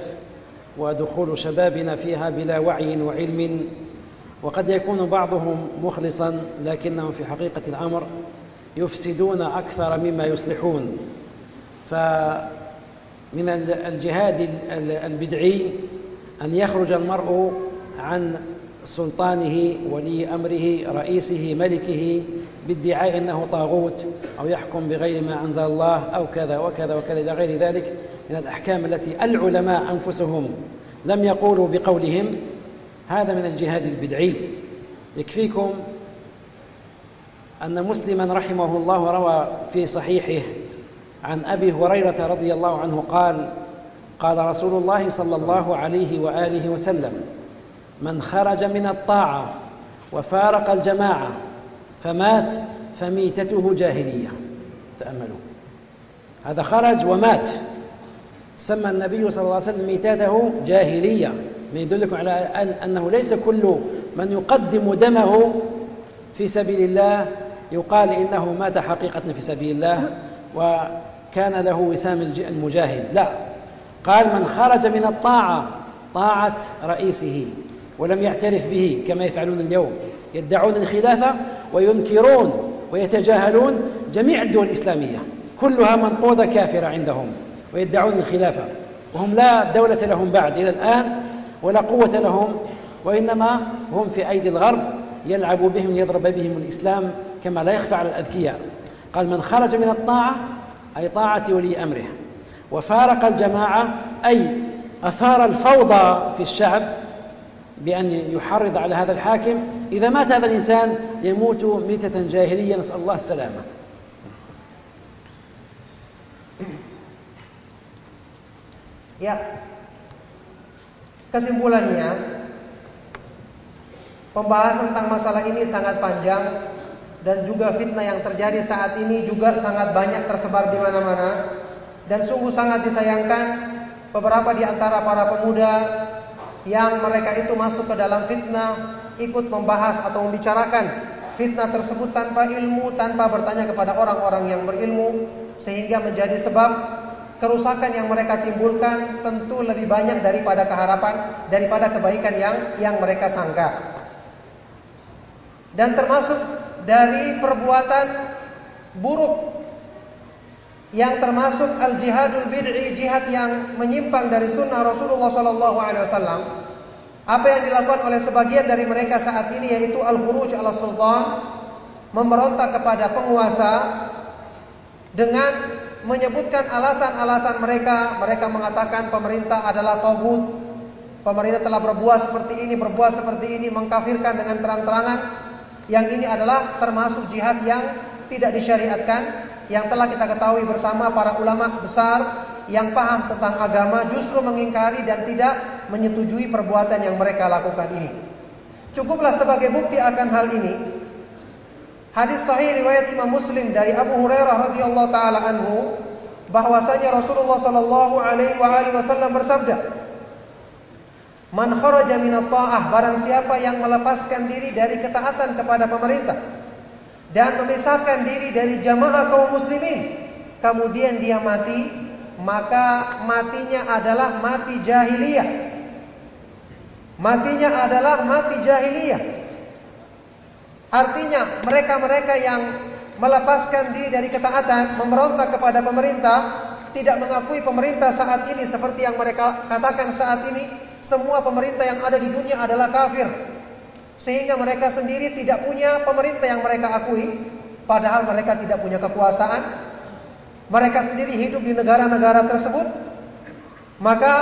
ودخول شبابنا فيها بلا وعي وعلم وقد يكون بعضهم مخلصا لكنهم في حقيقة الأمر يفسدون أكثر مما يصلحون فمن الجهاد البدعي أن يخرج المرء عن سلطانه ولي أمره رئيسه ملكه بادعاء أنه طاغوت أو يحكم بغير ما أنزل الله أو كذا وكذا وكذا إلى غير ذلك من الأحكام التي العلماء أنفسهم لم يقولوا بقولهم. هذا من الجهاد البدعي. يكفيكم أن مسلما رحمه الله روى في صحيحه عن أبي هريرة رضي الله عنه قال قال رسول الله صلى الله عليه وآله وسلم من خرج من الطاعة وفارق الجماعة فمات فميتته جاهلية. تأملوا. هذا خرج ومات. سمى النبي صلى الله عليه وسلم ميتته جاهلية. ما يدلكم على أنه ليس كل من يقدم دمه في سبيل الله يقال إنه مات حقيقة في سبيل الله. وكان له وسام المجاهد. لا. قال من خرج من الطاعة طاعة رئيسه ولم يعترف به كما يفعلون اليوم. يدعون الخلافة وينكرون ويتجاهلون جميع الدول الإسلامية. كلها منقوضة كافرة عندهم ويدعون الخلافة. وهم لا دولة لهم بعد إلى الآن ولا قوة لهم وإنما هم في أيدي الغرب. يلعب بهم يضرب بهم الإسلام كما لا يخفى على الأذكياء. قال من خرج من الطاعة أي طاعة ولي أمره. وفارق الجماعة أي أثار الفوضى في الشعب بأن يحرض على هذا الحاكم. إذا مات هذا الإنسان يموت ميتة جاهلية نسأل الله السلامة. Ya, kesimpulannya pembahasan tentang masalah ini sangat panjang. Dan juga fitnah yang terjadi saat ini juga sangat banyak tersebar di mana-mana dan sungguh sangat disayangkan beberapa di antara para pemuda yang mereka itu masuk ke dalam fitnah ikut membahas atau membicarakan fitnah tersebut tanpa ilmu, tanpa bertanya kepada orang-orang yang berilmu sehingga menjadi sebab kerusakan yang mereka timbulkan tentu lebih banyak daripada keharapan daripada kebaikan yang yang mereka sangka. Dan termasuk dari perbuatan buruk yang termasuk al jihadul bid'i jihad yang menyimpang dari sunnah Rasulullah sallallahu alaihi wasallam apa yang dilakukan oleh sebagian dari mereka saat ini yaitu al khuruj ala sultan memberontak kepada penguasa dengan menyebutkan alasan-alasan mereka. Mereka mengatakan pemerintah adalah togut pemerintah telah berbuat seperti ini berbuat seperti ini mengkafirkan dengan terang-terangan yang ini adalah termasuk jihad yang tidak disyariatkan yang telah kita ketahui bersama para ulama besar yang paham tentang agama justru mengingkari dan tidak menyetujui perbuatan yang mereka lakukan ini. Cukuplah sebagai bukti akan hal ini hadis sahih riwayat Imam Muslim dari Abu Hurairah radhiyallahu taala anhu bahwasanya Rasulullah sallallahu alaihi wasallam bersabda Man kharaja ta'ah barang siapa yang melepaskan diri dari ketaatan kepada pemerintah dan memisahkan diri dari jamaah kaum muslimin kemudian dia mati maka matinya adalah mati jahiliyah. Matinya adalah mati jahiliyah. Artinya mereka-mereka yang melepaskan diri dari ketaatan memberontak kepada pemerintah tidak mengakui pemerintah saat ini seperti yang mereka katakan saat ini semua pemerintah yang ada di dunia adalah kafir sehingga mereka sendiri tidak punya pemerintah yang mereka akui, padahal mereka tidak punya kekuasaan. Mereka sendiri hidup di negara-negara tersebut. Maka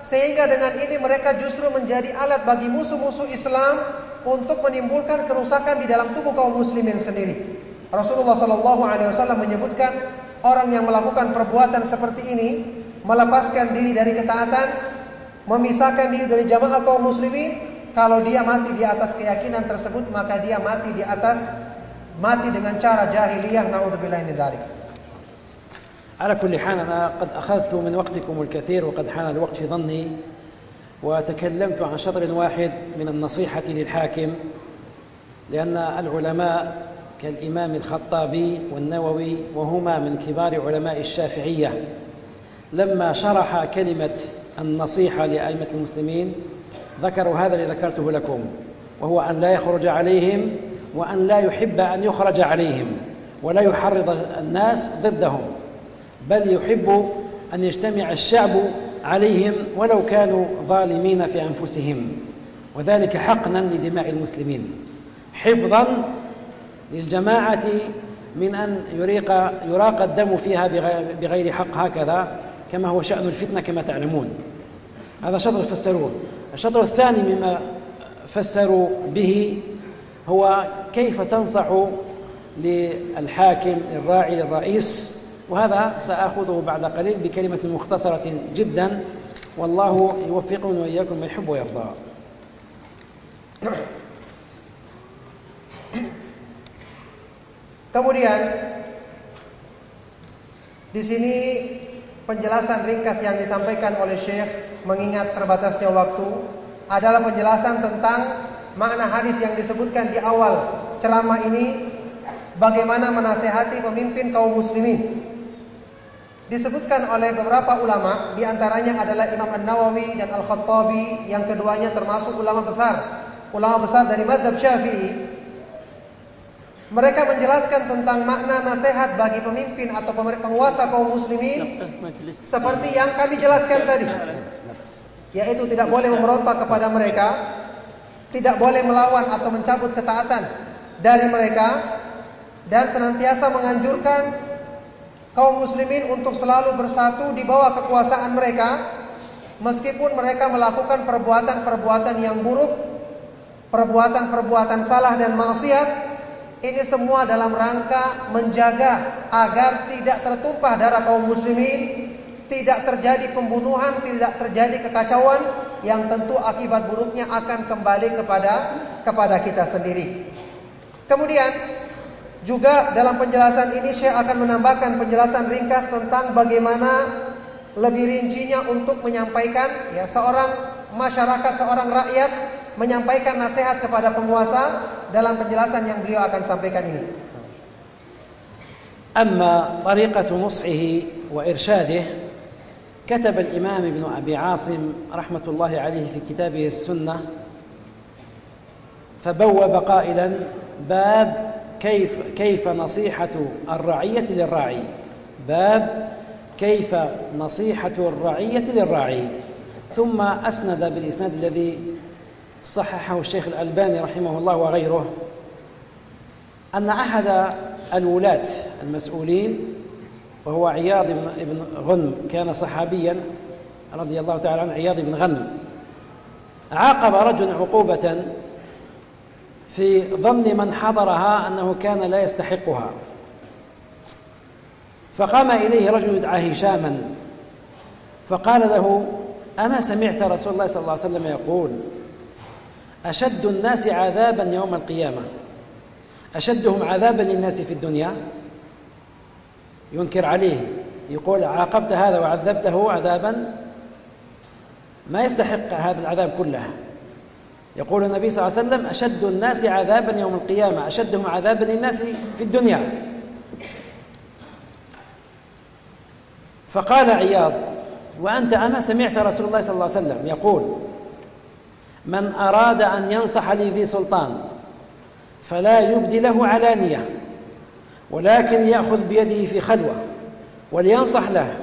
sehingga dengan ini mereka justru menjadi alat bagi musuh-musuh Islam untuk menimbulkan kerusakan di dalam tubuh kaum muslimin sendiri. Rasulullah Shallallahu Alaihi Wasallam menyebutkan orang yang melakukan perbuatan seperti ini melepaskan diri dari ketaatan, memisahkan diri dari jamaah kaum muslimin, kalau dia mati di atas keyakinan tersebut maka dia mati di atas mati dengan cara jahiliyah naudzubillah min dzalik. على كل حال أنا قد أخذت من وقتكم الكثير وقد حان الوقت في ظني وتكلمت عن شطر واحد من النصيحة للحاكم لأن العلماء كالإمام الخطابي والنووي وهما من كبار علماء الشافعية لما شرح كلمة النصيحة لأئمة المسلمين ذكروا هذا الذي ذكرته لكم وهو أن لا يخرج عليهم وأن لا يحب أن يخرج عليهم ولا يحرض الناس ضدهم بل يحب أن يجتمع الشعب عليهم ولو كانوا ظالمين في أنفسهم. وذلك حقنا لدماء المسلمين. حفظا للجماعة من أن يريق يراق الدم فيها بغير حق هكذا كما هو شأن الفتنة كما تعلمون. هذا شطر فسروه الشطر الثاني مما فسروا به هو كيف تنصح للحاكم الراعي الرئيس. وهذا سآخذه بعد قليل بكلمة مختصرة جدا. والله يوفقني وإياكم ما يحب ويرضى. Kemudian di sini penjelasan ringkas yang disampaikan oleh Syekh mengingat terbatasnya waktu adalah penjelasan tentang makna hadis yang disebutkan di awal ceramah ini bagaimana menasehati pemimpin kaum muslimin. Disebutkan oleh beberapa ulama, di antaranya adalah Imam An-Nawawi dan Al-Khattabi, yang keduanya termasuk ulama besar, ulama besar dari madhab Syafi'i mereka menjelaskan tentang makna nasihat bagi pemimpin atau penguasa kaum muslimin seperti yang kami jelaskan tadi. Yaitu tidak boleh memberontak kepada mereka, tidak boleh melawan atau mencabut ketaatan dari mereka dan senantiasa menganjurkan kaum muslimin untuk selalu bersatu di bawah kekuasaan mereka meskipun mereka melakukan perbuatan-perbuatan yang buruk, perbuatan-perbuatan salah dan maksiat ini semua dalam rangka menjaga agar tidak tertumpah darah kaum muslimin, tidak terjadi pembunuhan, tidak terjadi kekacauan yang tentu akibat buruknya akan kembali kepada kepada kita sendiri. Kemudian juga dalam penjelasan ini saya akan menambahkan penjelasan ringkas tentang bagaimana lebih rincinya untuk menyampaikan ya seorang masyarakat, seorang rakyat menyampaikan nasihat kepada penguasa dalam penjelasan yang beliau akan sampaikan ini. أما طريقة نصحه وإرشاده كتب الإمام ابن أبي عاصم رحمة الله عليه في كتابه السنة فبوب قائلا باب كيف كيف نصيحة الرعية للراعي باب كيف نصيحة الرعية للراعي ثم أسند بالإسناد الذي صححه الشيخ الألباني رحمه الله وغيره أن أحد الولاة المسؤولين وهو عياض بن غنم كان صحابيا رضي الله تعالى عنه عياض بن غنم. عاقب رجل عقوبة في ظن من حضرها أنه كان لا يستحقها. فقام إليه رجل يدعى هشاما فقال له أما سمعت رسول الله صلى الله عليه وسلم يقول أشد الناس عذابا يوم القيامة. أشدهم عذابا للناس في الدنيا. ينكر عليه. يقول عاقبت هذا وعذبته عذابا. ما يستحق هذا العذاب كله. يقول النبي صلى الله عليه وسلم أشد الناس عذابا يوم القيامة. أشدهم عذابا للناس في الدنيا. فقال عياض وأنت أما سمعت رسول الله صلى الله عليه وسلم يقول من أراد أن ينصح لذي سلطان فلا يبدي له علانية ولكن يأخذ بيده في خلوة ولينصح له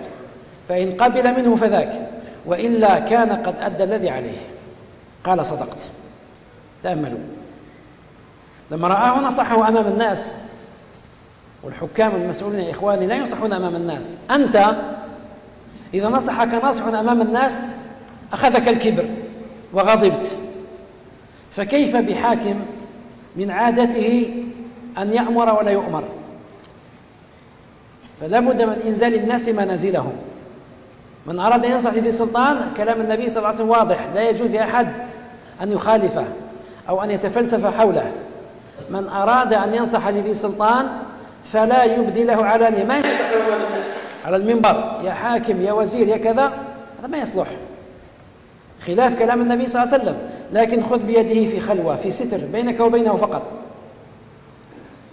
فإن قبل منه فذاك وإلا كان قد أدى الذي عليه. قال صدقت. تأملوا. لما رآه نصحه أمام الناس والحكام المسؤولين يا إخواني لا ينصحون أمام الناس. أنت إذا نصحك ناصح أمام الناس أخذك الكبر. وغضبت. فكيف بحاكم من عادته أن يأمر ولا يؤمر؟ فلا بد من إنزال الناس منازلهم من أراد أن ينصح لذي سلطان كلام النبي صلى الله عليه وسلم واضح. لا يجوز لأحد أن يخالفه أو أن يتفلسف حوله. من أراد أن ينصح لذي سلطان فلا يبدي له علانية ما يصلح على المنبر. يا حاكم يا وزير يا كذا هذا ما يصلح. خلاف كلام النبي صلى الله عليه وسلم. لكن خذ بيده في خلوة في ستر بينك وبينه فقط.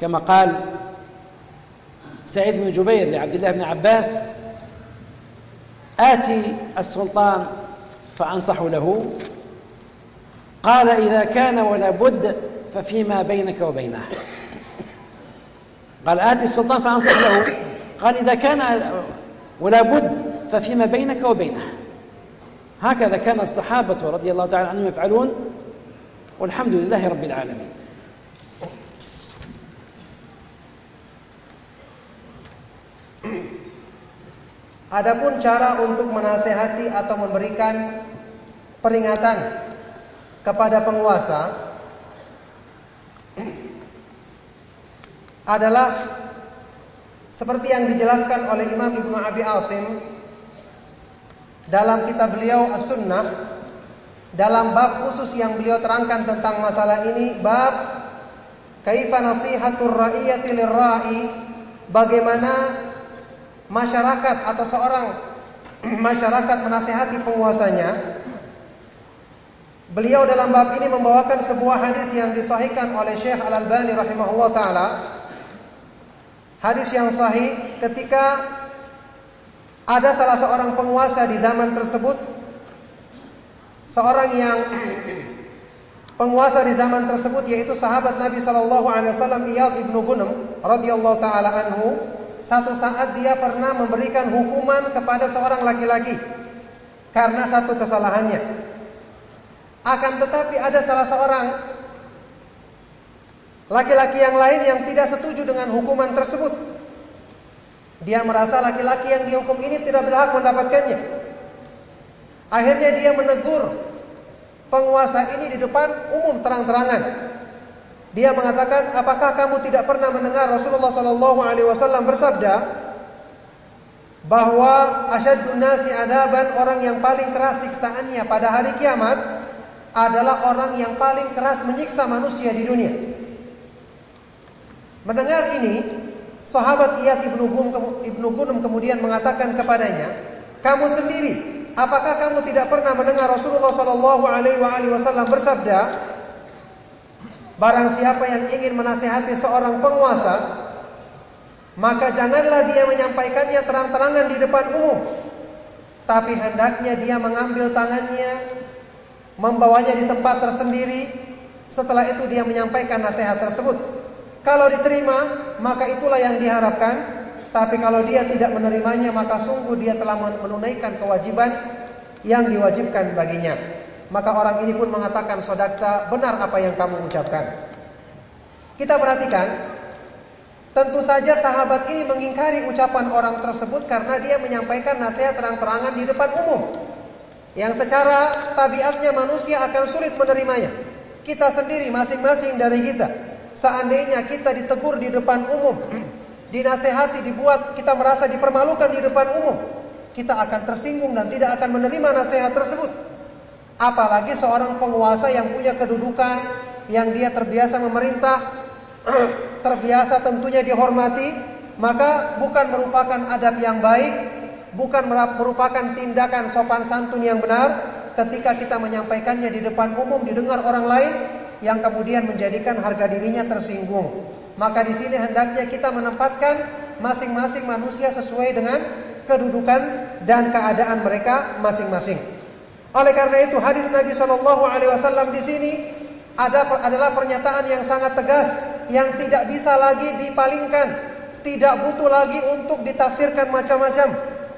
كما قال سعيد بن جبير لعبد الله بن عباس آتي السلطان فأنصح له. قال إذا كان ولا بد ففيما بينك وبينه. قال آتي السلطان فأنصح له. قال إذا كان ولا بد ففيما بينك وبينه. هكذا كان الصحابة رضي الله تعالى عنهم يفعلون والحمد لله رب العالمين Adapun cara untuk menasehati atau memberikan peringatan kepada penguasa adalah seperti yang dijelaskan oleh Imam Ibnu Abi Asim dalam kitab beliau As-Sunnah dalam bab khusus yang beliau terangkan tentang masalah ini bab kaifa nasihatur ra'iyati lirra'i bagaimana masyarakat atau seorang masyarakat menasehati penguasanya Beliau dalam bab ini membawakan sebuah hadis yang disahihkan oleh Syekh Al-Albani rahimahullah taala. Hadis yang sahih ketika ada salah seorang penguasa di zaman tersebut seorang yang penguasa di zaman tersebut yaitu sahabat Nabi sallallahu alaihi wasallam Iyad ibnu Gunum radhiyallahu taala anhu satu saat dia pernah memberikan hukuman kepada seorang laki-laki karena satu kesalahannya. Akan tetapi ada salah seorang laki-laki yang lain yang tidak setuju dengan hukuman tersebut. Dia merasa laki-laki yang dihukum ini tidak berhak mendapatkannya. Akhirnya dia menegur penguasa ini di depan umum terang-terangan. Dia mengatakan, apakah kamu tidak pernah mendengar Rasulullah Sallallahu Alaihi Wasallam bersabda bahwa asyadun nasi adaban orang yang paling keras siksaannya pada hari kiamat adalah orang yang paling keras menyiksa manusia di dunia. Mendengar ini, sahabat Iyad ibnu Gunum, ibnu kemudian mengatakan kepadanya, kamu sendiri apakah kamu tidak pernah mendengar Rasulullah Shallallahu alaihi wasallam bersabda, barang siapa yang ingin menasihati seorang penguasa, maka janganlah dia menyampaikannya terang-terangan di depan umum, tapi hendaknya dia mengambil tangannya, membawanya di tempat tersendiri, setelah itu dia menyampaikan nasihat tersebut. Kalau diterima, maka itulah yang diharapkan. Tapi kalau dia tidak menerimanya, maka sungguh dia telah menunaikan kewajiban yang diwajibkan baginya. Maka orang ini pun mengatakan, sodakta, benar apa yang kamu ucapkan. Kita perhatikan, tentu saja sahabat ini mengingkari ucapan orang tersebut karena dia menyampaikan nasihat terang-terangan di depan umum. Yang secara tabiatnya manusia akan sulit menerimanya. Kita sendiri masing-masing dari kita. Seandainya kita ditegur di depan umum, dinasehati, dibuat kita merasa dipermalukan di depan umum, kita akan tersinggung dan tidak akan menerima nasihat tersebut. Apalagi seorang penguasa yang punya kedudukan, yang dia terbiasa memerintah, terbiasa tentunya dihormati, maka bukan merupakan adab yang baik, bukan merupakan tindakan sopan santun yang benar ketika kita menyampaikannya di depan umum didengar orang lain yang kemudian menjadikan harga dirinya tersinggung. Maka di sini hendaknya kita menempatkan masing-masing manusia sesuai dengan kedudukan dan keadaan mereka masing-masing. Oleh karena itu hadis Nabi Shallallahu Alaihi Wasallam di sini ada adalah pernyataan yang sangat tegas yang tidak bisa lagi dipalingkan, tidak butuh lagi untuk ditafsirkan macam-macam.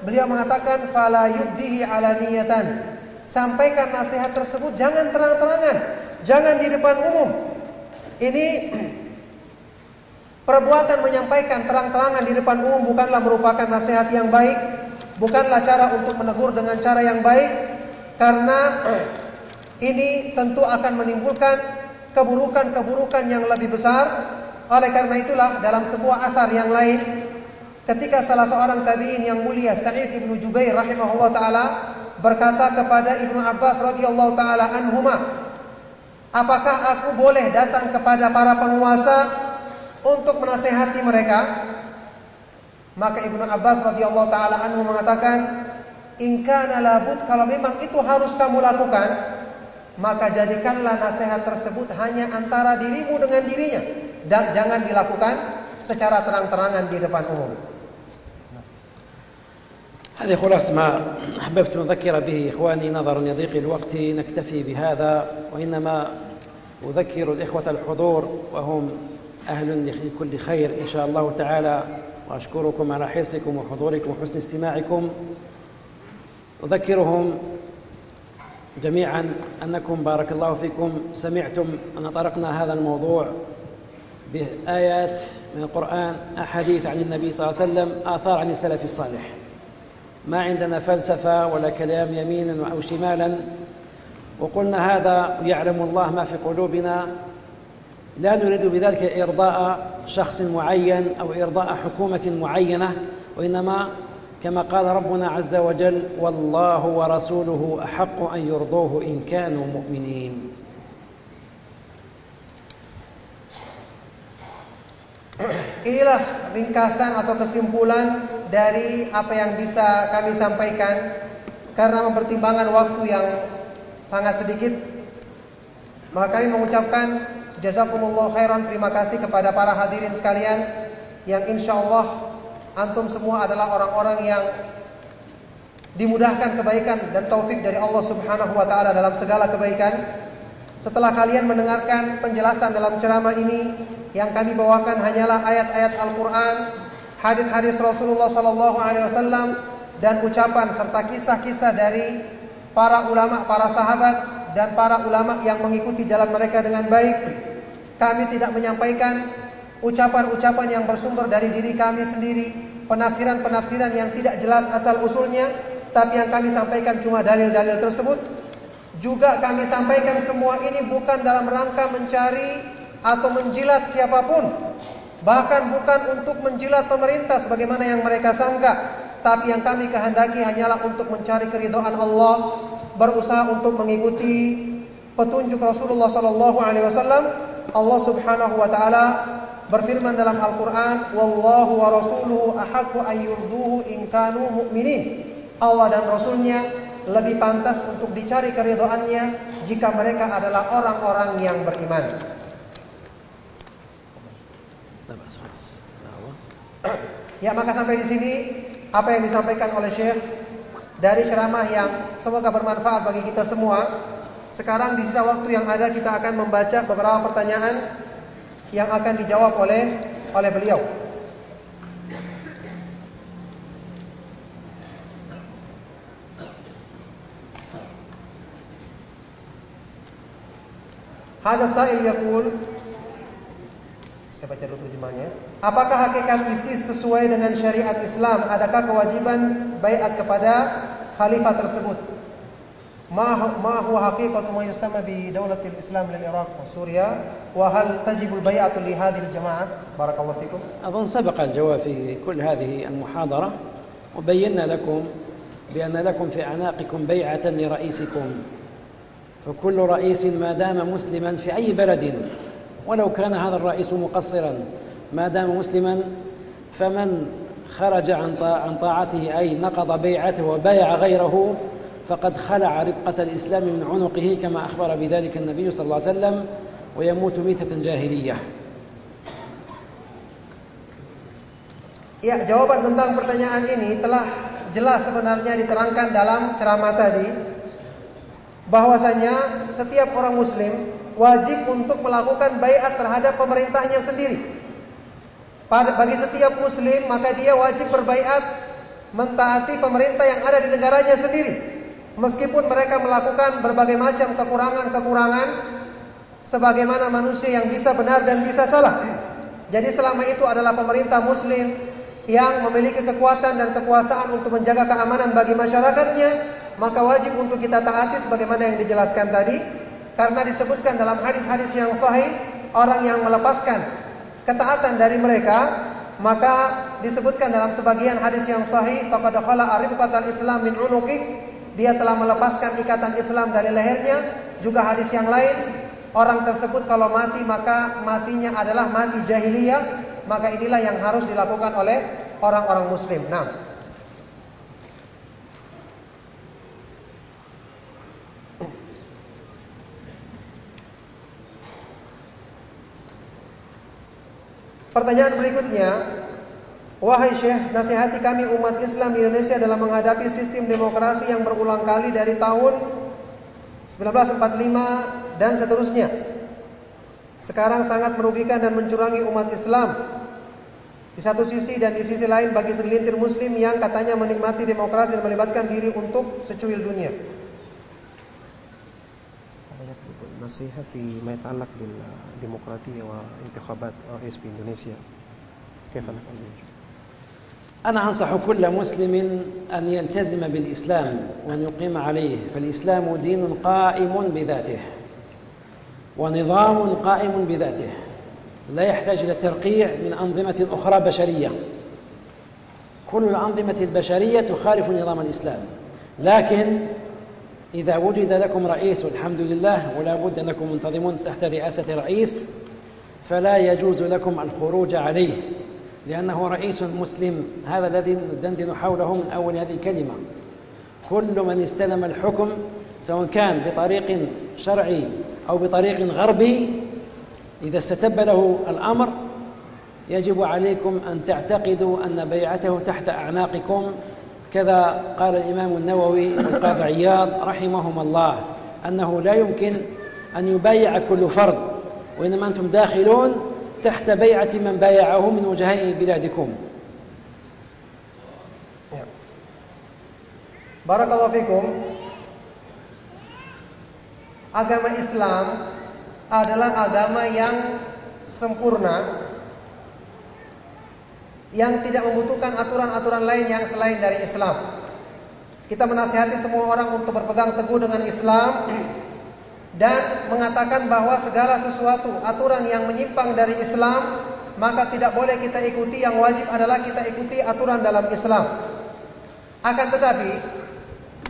Beliau mengatakan fala alaniyatan. Sampaikan nasihat tersebut jangan terang-terangan, jangan di depan umum. Ini Perbuatan menyampaikan terang-terangan di depan umum bukanlah merupakan nasihat yang baik, bukanlah cara untuk menegur dengan cara yang baik, karena ini tentu akan menimbulkan keburukan-keburukan yang lebih besar. Oleh karena itulah dalam sebuah asar yang lain, ketika salah seorang tabi'in yang mulia Sa'id ibnu Jubair rahimahullah taala berkata kepada Ibnu Abbas radhiyallahu taala anhuma, "Apakah aku boleh datang kepada para penguasa untuk menasehati mereka maka Ibnu Abbas radhiyallahu taala anhu mengatakan in kana labud kalau memang itu harus kamu lakukan maka jadikanlah nasihat tersebut hanya antara dirimu dengan dirinya dan jangan dilakukan secara terang-terangan di depan umum. هذه خلاص ما أحببت أذكر به إخواني نظرا لضيق الوقت نكتفي بهذا وإنما أذكر الإخوة الحضور وهم أهل لكل خير إن شاء الله تعالى وأشكركم على حرصكم وحضوركم وحسن استماعكم. أذكرهم جميعا أنكم بارك الله فيكم. سمعتم أن طرقنا هذا الموضوع بآيات من القرآن أحاديث عن النبي صلى الله عليه وسلم آثار عن السلف الصالح. ما عندنا فلسفة ولا كلام يمينا أو شمالا وقلنا هذا يعلم الله ما في قلوبنا. لا نريد بذلك إرضاء شخص معين أو إرضاء حكومة معينة وإنما كما قال ربنا عز وجل والله ورسوله أحق أن يرضوه إن كانوا مؤمنين. Inilah ringkasan atau kesimpulan dari apa yang bisa kami sampaikan. Karena mempertimbangkan waktu yang sangat sedikit maka kami mengucapkan Jazakumullah khairan terima kasih kepada para hadirin sekalian yang insya Allah antum semua adalah orang-orang yang dimudahkan kebaikan dan taufik dari Allah Subhanahu wa taala dalam segala kebaikan. Setelah kalian mendengarkan penjelasan dalam ceramah ini yang kami bawakan hanyalah ayat-ayat Al-Qur'an, hadis-hadis Rasulullah sallallahu alaihi wasallam dan ucapan serta kisah-kisah dari para ulama, para sahabat dan para ulama yang mengikuti jalan mereka dengan baik. Kami tidak menyampaikan ucapan-ucapan yang bersumber dari diri kami sendiri, penafsiran-penafsiran yang tidak jelas asal usulnya, tapi yang kami sampaikan cuma dalil-dalil tersebut. Juga kami sampaikan semua ini bukan dalam rangka mencari atau menjilat siapa pun, bahkan bukan untuk menjilat pemerintah sebagaimana yang mereka sangka, tapi yang kami kehendaki hanyalah untuk mencari keridhaan Allah berusaha untuk mengikuti petunjuk Rasulullah sallallahu alaihi wasallam, Allah Subhanahu wa taala berfirman dalam Al-Qur'an, "Wallahu wa rasuluhu ahaqqu an yurduhu in kanu mu'minin." Allah dan Rasulnya lebih pantas untuk dicari keridhaannya jika mereka adalah orang-orang yang beriman. Ya, maka sampai di sini apa yang disampaikan oleh Syekh dari ceramah yang semoga bermanfaat bagi kita semua. Sekarang di sisa waktu yang ada kita akan membaca beberapa pertanyaan yang akan dijawab oleh oleh beliau. Hadza sa'il yaqul Saya baca dulu terjemahnya. Apakah hakikat isi sesuai dengan syariat Islam? Adakah kewajiban baiat kepada khalifah tersebut? ما هو حقيقة ما يسمى بدولة الإسلام للعراق وسوريا وهل تجب البيعة لهذه الجماعة بارك الله فيكم أظن سبق الجواب في كل هذه المحاضرة وبينا لكم بأن لكم في أعناقكم بيعة لرئيسكم فكل رئيس ما دام مسلما في أي بلد ولو كان هذا الرئيس مقصرا ما دام مسلما فمن خرج عن طاعته أي نقض بيعته وبايع غيره فقد خلع ربقة الإسلام من عنقه كما أخبر بذلك النبي صلى الله عليه وسلم ويموت ميتة جاهلية. Ya, jawaban tentang pertanyaan ini telah jelas sebenarnya diterangkan dalam ceramah tadi bahwasanya setiap orang muslim wajib untuk melakukan baiat terhadap pemerintahnya sendiri. Bagi setiap muslim maka dia wajib berbaiat mentaati pemerintah yang ada di negaranya sendiri. Meskipun mereka melakukan berbagai macam kekurangan-kekurangan sebagaimana manusia yang bisa benar dan bisa salah. Jadi selama itu adalah pemerintah muslim yang memiliki kekuatan dan kekuasaan untuk menjaga keamanan bagi masyarakatnya, maka wajib untuk kita taati sebagaimana yang dijelaskan tadi karena disebutkan dalam hadis-hadis yang sahih orang yang melepaskan ketaatan dari mereka maka disebutkan dalam sebagian hadis yang sahih faqad khala arifqatal islam min unuqi. Dia telah melepaskan ikatan Islam dari lehernya. Juga hadis yang lain orang tersebut kalau mati maka matinya adalah mati jahiliyah. Maka inilah yang harus dilakukan oleh orang-orang muslim. Nah Pertanyaan berikutnya, wahai Syekh, nasihati kami umat Islam di Indonesia dalam menghadapi sistem demokrasi yang berulang kali dari tahun 1945 dan seterusnya. Sekarang sangat merugikan dan mencurangi umat Islam. Di satu sisi dan di sisi lain bagi segelintir muslim yang katanya menikmati demokrasi dan melibatkan diri untuk secuil dunia. نصيحة فيما يتعلق بالديمقراطية وانتخابات رئيس في إندونيسيا. كيف نفعل أنا أنصح كل مسلم أن يلتزم بالإسلام وأن يقيم عليه فالإسلام دين قائم بذاته ونظام قائم بذاته. لا يحتاج إلى ترقيع من أنظمة أخرى بشرية. كل الأنظمة البشرية تخالف نظام الإسلام. لكن إذا وجد لكم رئيس والحمد لله ولا بد أنكم منتظمون تحت رئاسة رئيس فلا يجوز لكم الخروج عليه لأنه رئيس مسلم. هذا الذي ندندن حوله من أول هذه الكلمة. كل من استلم الحكم سواء كان بطريق شرعي أو بطريق غربي إذا استتب له الأمر يجب عليكم أن تعتقدوا أن بيعته تحت أعناقكم كذا قال الإمام النووي والقاضي عياض رحمهما الله أنه لا يمكن أن يبايع كل فرد وإنما أنتم داخلون تحت بيعة من بايعه من وجهاء بلادكم Barakallahu fikum. Agama Islam adalah agama yang sempurna yang tidak membutuhkan aturan-aturan lain yang selain dari Islam. Kita menasihati semua orang untuk berpegang teguh dengan Islam dan mengatakan bahwa segala sesuatu aturan yang menyimpang dari Islam maka tidak boleh kita ikuti yang wajib adalah kita ikuti aturan dalam Islam. Akan tetapi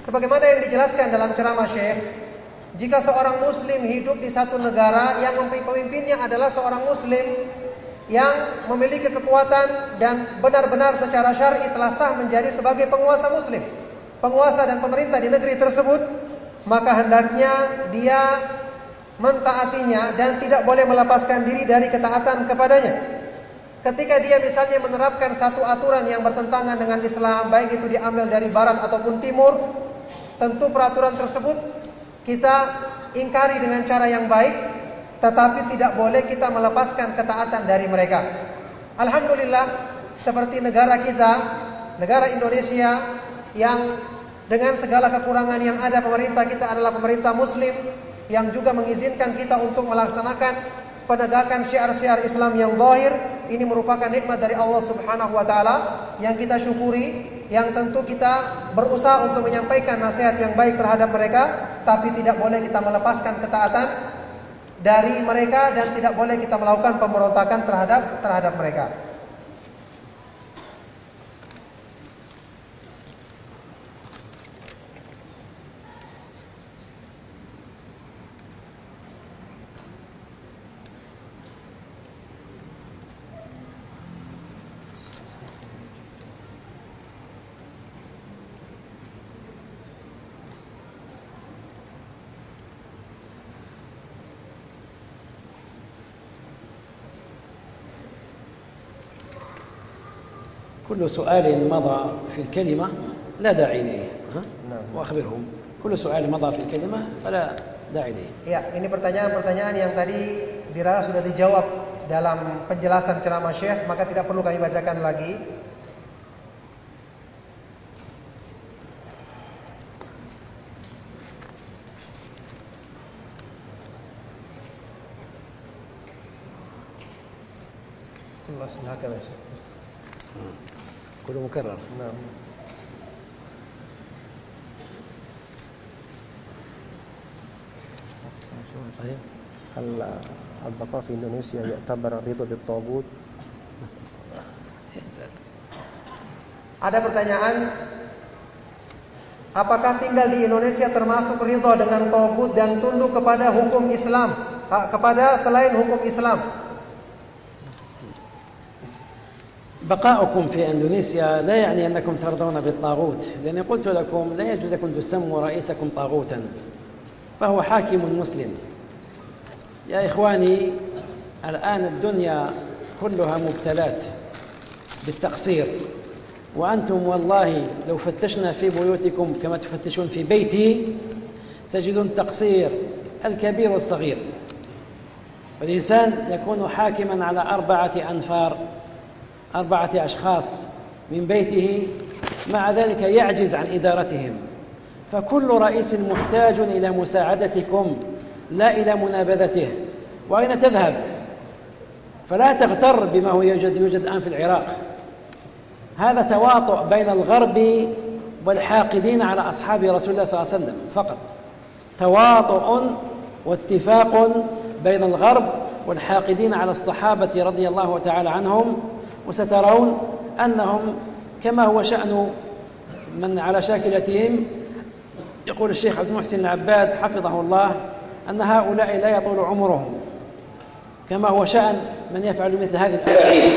sebagaimana yang dijelaskan dalam ceramah Syekh, jika seorang muslim hidup di satu negara yang pemimpinnya adalah seorang muslim yang memiliki kekuatan dan benar-benar secara syar'i telah sah menjadi sebagai penguasa muslim. penguasa dan pemerintah di negeri tersebut, maka hendaknya dia mentaatinya dan tidak boleh melepaskan diri dari ketaatan kepadanya. Ketika dia misalnya menerapkan satu aturan yang bertentangan dengan Islam, baik itu diambil dari barat ataupun timur, tentu peraturan tersebut kita ingkari dengan cara yang baik, tetapi tidak boleh kita melepaskan ketaatan dari mereka. Alhamdulillah, seperti negara kita, negara Indonesia yang dengan segala kekurangan yang ada pemerintah kita adalah pemerintah muslim yang juga mengizinkan kita untuk melaksanakan penegakan syiar-syiar Islam yang zahir ini merupakan nikmat dari Allah Subhanahu wa taala yang kita syukuri yang tentu kita berusaha untuk menyampaikan nasihat yang baik terhadap mereka tapi tidak boleh kita melepaskan ketaatan dari mereka dan tidak boleh kita melakukan pemberontakan terhadap terhadap mereka. كل سؤال مضى في الكلمة لا داعي إليه نعم. وأخبرهم كل سؤال مضى في الكلمة فلا داعي إليه Ya, ini pertanyaan-pertanyaan yang tadi dirasa sudah dijawab dalam penjelasan ceramah Syekh, maka tidak perlu kami bacakan lagi. الأصل هكذا يا شيخ كله مكرر نعم طيب هل البقاء في إندونيسيا يعتبر الرضا بالطاغوت ينزل. Ada pertanyaan, apakah tinggal di Indonesia termasuk ridho dengan togut dan tunduk kepada hukum Islam, ah, kepada selain hukum Islam? بقاؤكم في إندونيسيا لا يعني أنكم ترضون بالطاغوت لأني قلت لكم لا يجوز لكم تسموا رئيسكم طاغوتا فهو حاكم مسلم. يا إخواني الآن الدنيا كلها مبتلات بالتقصير وأنتم والله لو فتشنا في بيوتكم كما تفتشون في بيتي تجدون تقصير الكبير والصغير. والانسان يكون حاكما على أربعة أنفار. أربعة أشخاص من بيته مع ذلك يعجز عن إدارتهم. فكل رئيس محتاج إلى مساعدتكم لا إلى منابذته. وأين تذهب؟ فلا تغتر بما هو يوجد يوجد الآن في العراق. هذا تواطؤ بين الغرب والحاقدين على أصحاب رسول الله صلى الله عليه وسلم فقط. تواطؤ واتفاق بين الغرب والحاقدين على الصحابة رضي الله تعالى عنهم وسترون أنهم كما هو شأن من على شاكلتهم يقول الشيخ عبد المحسن العباد حفظه الله أن هؤلاء لا يطول عمرهم كما هو شأن من يفعل مثل هذه الأفعال.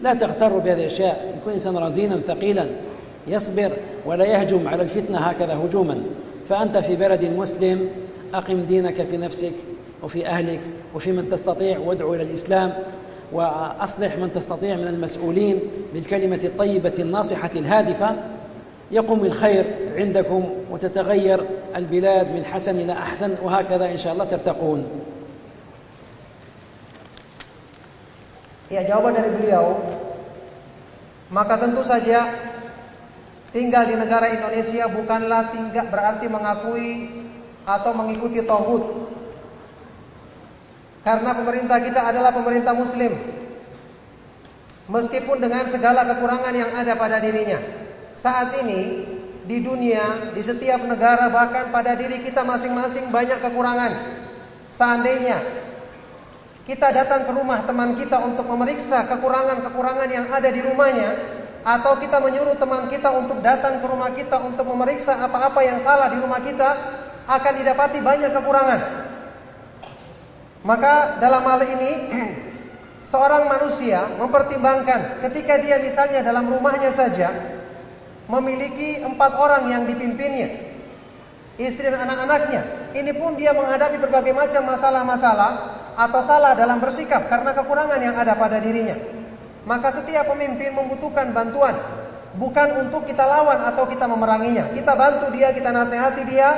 لا تغتروا بهذه الأشياء يكون إنسان رزينا ثقيلا يصبر ولا يهجم على الفتنة هكذا هجوما. فأنت في بلد مسلم أقم دينك في نفسك وفي أهلك وفي من تستطيع وادعو إلى الإسلام وأصلح من تستطيع من المسؤولين بالكلمة الطيبة الناصحة الهادفة يقوم الخير عندكم وتتغير البلاد من حسن إلى أحسن وهكذا إن شاء الله ترتقون Ya, jawaban dari beliau, maka tentu saja tinggal di negara Indonesia bukanlah tinggal berarti mengakui atau mengikuti tauhid. Karena pemerintah kita adalah pemerintah muslim. Meskipun dengan segala kekurangan yang ada pada dirinya. Saat ini di dunia, di setiap negara bahkan pada diri kita masing-masing banyak kekurangan. Seandainya kita datang ke rumah teman kita untuk memeriksa kekurangan-kekurangan yang ada di rumahnya atau kita menyuruh teman kita untuk datang ke rumah kita untuk memeriksa apa-apa yang salah di rumah kita akan didapati banyak kekurangan. Maka dalam hal ini seorang manusia mempertimbangkan ketika dia misalnya dalam rumahnya saja memiliki empat orang yang dipimpinnya, istri dan anak-anaknya. Ini pun dia menghadapi berbagai macam masalah-masalah atau salah dalam bersikap karena kekurangan yang ada pada dirinya. Maka setiap pemimpin membutuhkan bantuan, bukan untuk kita lawan atau kita memeranginya. Kita bantu dia, kita nasihati dia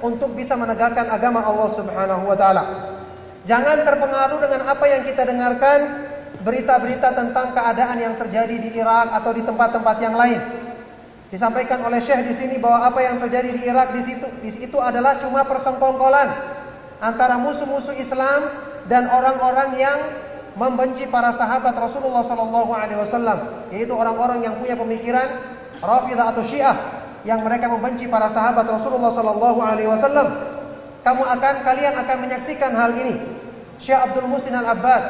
untuk bisa menegakkan agama Allah Subhanahu wa taala. Jangan terpengaruh dengan apa yang kita dengarkan berita-berita tentang keadaan yang terjadi di Irak atau di tempat-tempat yang lain. Disampaikan oleh Syekh di sini bahwa apa yang terjadi di Irak di situ di situ adalah cuma persengkongkolan antara musuh-musuh Islam dan orang-orang yang membenci para sahabat Rasulullah Sallallahu Alaihi Wasallam, yaitu orang-orang yang punya pemikiran Rafidah atau Syiah yang mereka membenci para sahabat Rasulullah Sallallahu Alaihi Wasallam. Kamu akan kalian akan menyaksikan hal ini. Syekh Abdul Musin Al Abbad,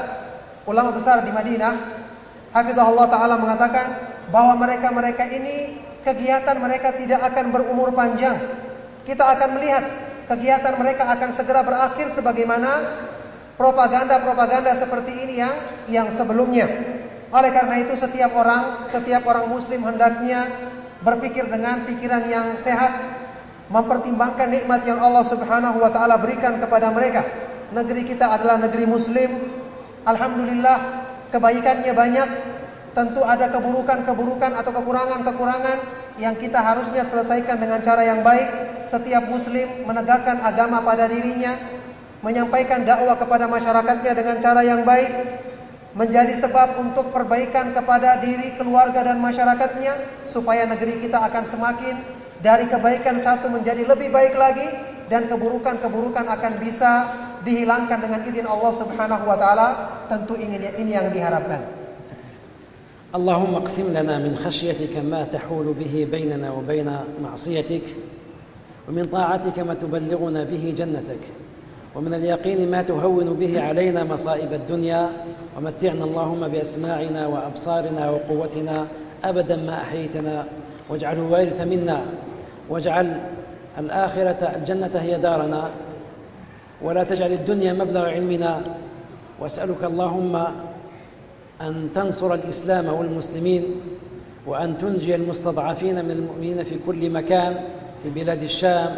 ulama besar di Madinah, Hafizahullah Taala mengatakan bahwa mereka-mereka ini kegiatan mereka tidak akan berumur panjang. Kita akan melihat kegiatan mereka akan segera berakhir sebagaimana propaganda-propaganda seperti ini yang yang sebelumnya. Oleh karena itu setiap orang, setiap orang muslim hendaknya berpikir dengan pikiran yang sehat, mempertimbangkan nikmat yang Allah Subhanahu wa taala berikan kepada mereka. Negeri kita adalah negeri muslim. Alhamdulillah kebaikannya banyak. Tentu ada keburukan-keburukan atau kekurangan-kekurangan yang kita harusnya selesaikan dengan cara yang baik. Setiap muslim menegakkan agama pada dirinya, menyampaikan dakwah kepada masyarakatnya dengan cara yang baik, menjadi sebab untuk perbaikan kepada diri, keluarga dan masyarakatnya supaya negeri kita akan semakin dari kebaikan satu menjadi lebih baik lagi dan keburukan-keburukan akan bisa dihilangkan dengan izin Allah Subhanahu wa taala. Tentu ini ini yang diharapkan. اللهم اقسم لنا من خشيتك ما تحول به بيننا وبين معصيتك ومن طاعتك ما تبلغنا به جنتك ومن اليقين ما تهون به علينا مصائب الدنيا ومتعنا اللهم بأسماعنا وأبصارنا وقوتنا أبدا ما أحيتنا واجعله وارث منا واجعل الآخرة الجنة هي دارنا. ولا تجعل الدنيا مبلغ علمنا. واسألك اللهم أن تنصر الإسلام والمسلمين وأن تنجي المستضعفين من المؤمنين في كل مكان في بلاد الشام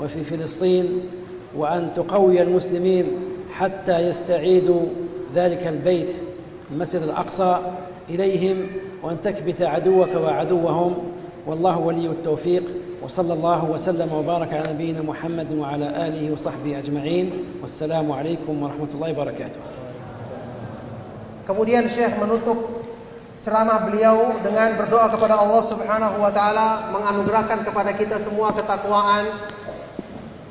وفي فلسطين وأن تقوي المسلمين حتى يستعيدوا ذلك البيت المسجد الأقصى إليهم وأن تكبت عدوك وعدوهم. والله ولي التوفيق. وصلى الله وسلم وبارك على نبينا محمد وعلى آله وصحبه أجمعين والسلام عليكم ورحمة الله وبركاته Kemudian Syekh menutup ceramah beliau dengan berdoa kepada Allah Subhanahu wa taala menganugerahkan kepada kita semua ketakwaan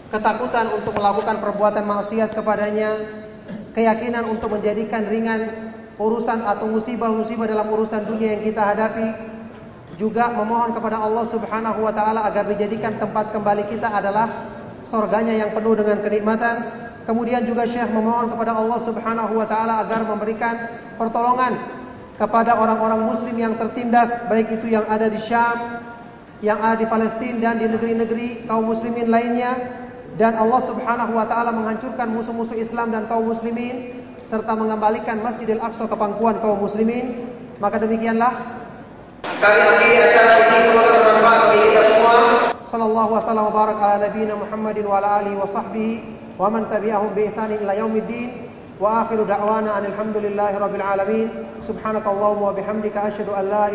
ketakutan untuk melakukan perbuatan maksiat kepadanya, keyakinan untuk menjadikan ringan urusan atau musibah-musibah dalam urusan dunia yang kita hadapi, juga memohon kepada Allah Subhanahu wa taala agar dijadikan tempat kembali kita adalah surganya yang penuh dengan kenikmatan. Kemudian juga Syekh memohon kepada Allah Subhanahu wa taala agar memberikan pertolongan kepada orang-orang muslim yang tertindas baik itu yang ada di Syam, yang ada di Palestina dan di negeri-negeri kaum muslimin lainnya dan Allah Subhanahu wa taala menghancurkan musuh-musuh Islam dan kaum muslimin serta mengembalikan Masjidil Aqsa ke pangkuan kaum muslimin maka demikianlah kami akhiri acara ini semoga bermanfaat bagi kita semua. Sallallahu wasallam wa barak ala nabiyina Muhammadin wa ala alihi wa sahbihi wa man tabi'ahum bi ihsani ila yaumiddin. Wa akhiru da'wana alhamdulillahi rabbil alamin. Subhanakallahumma wa bihamdika asyhadu an la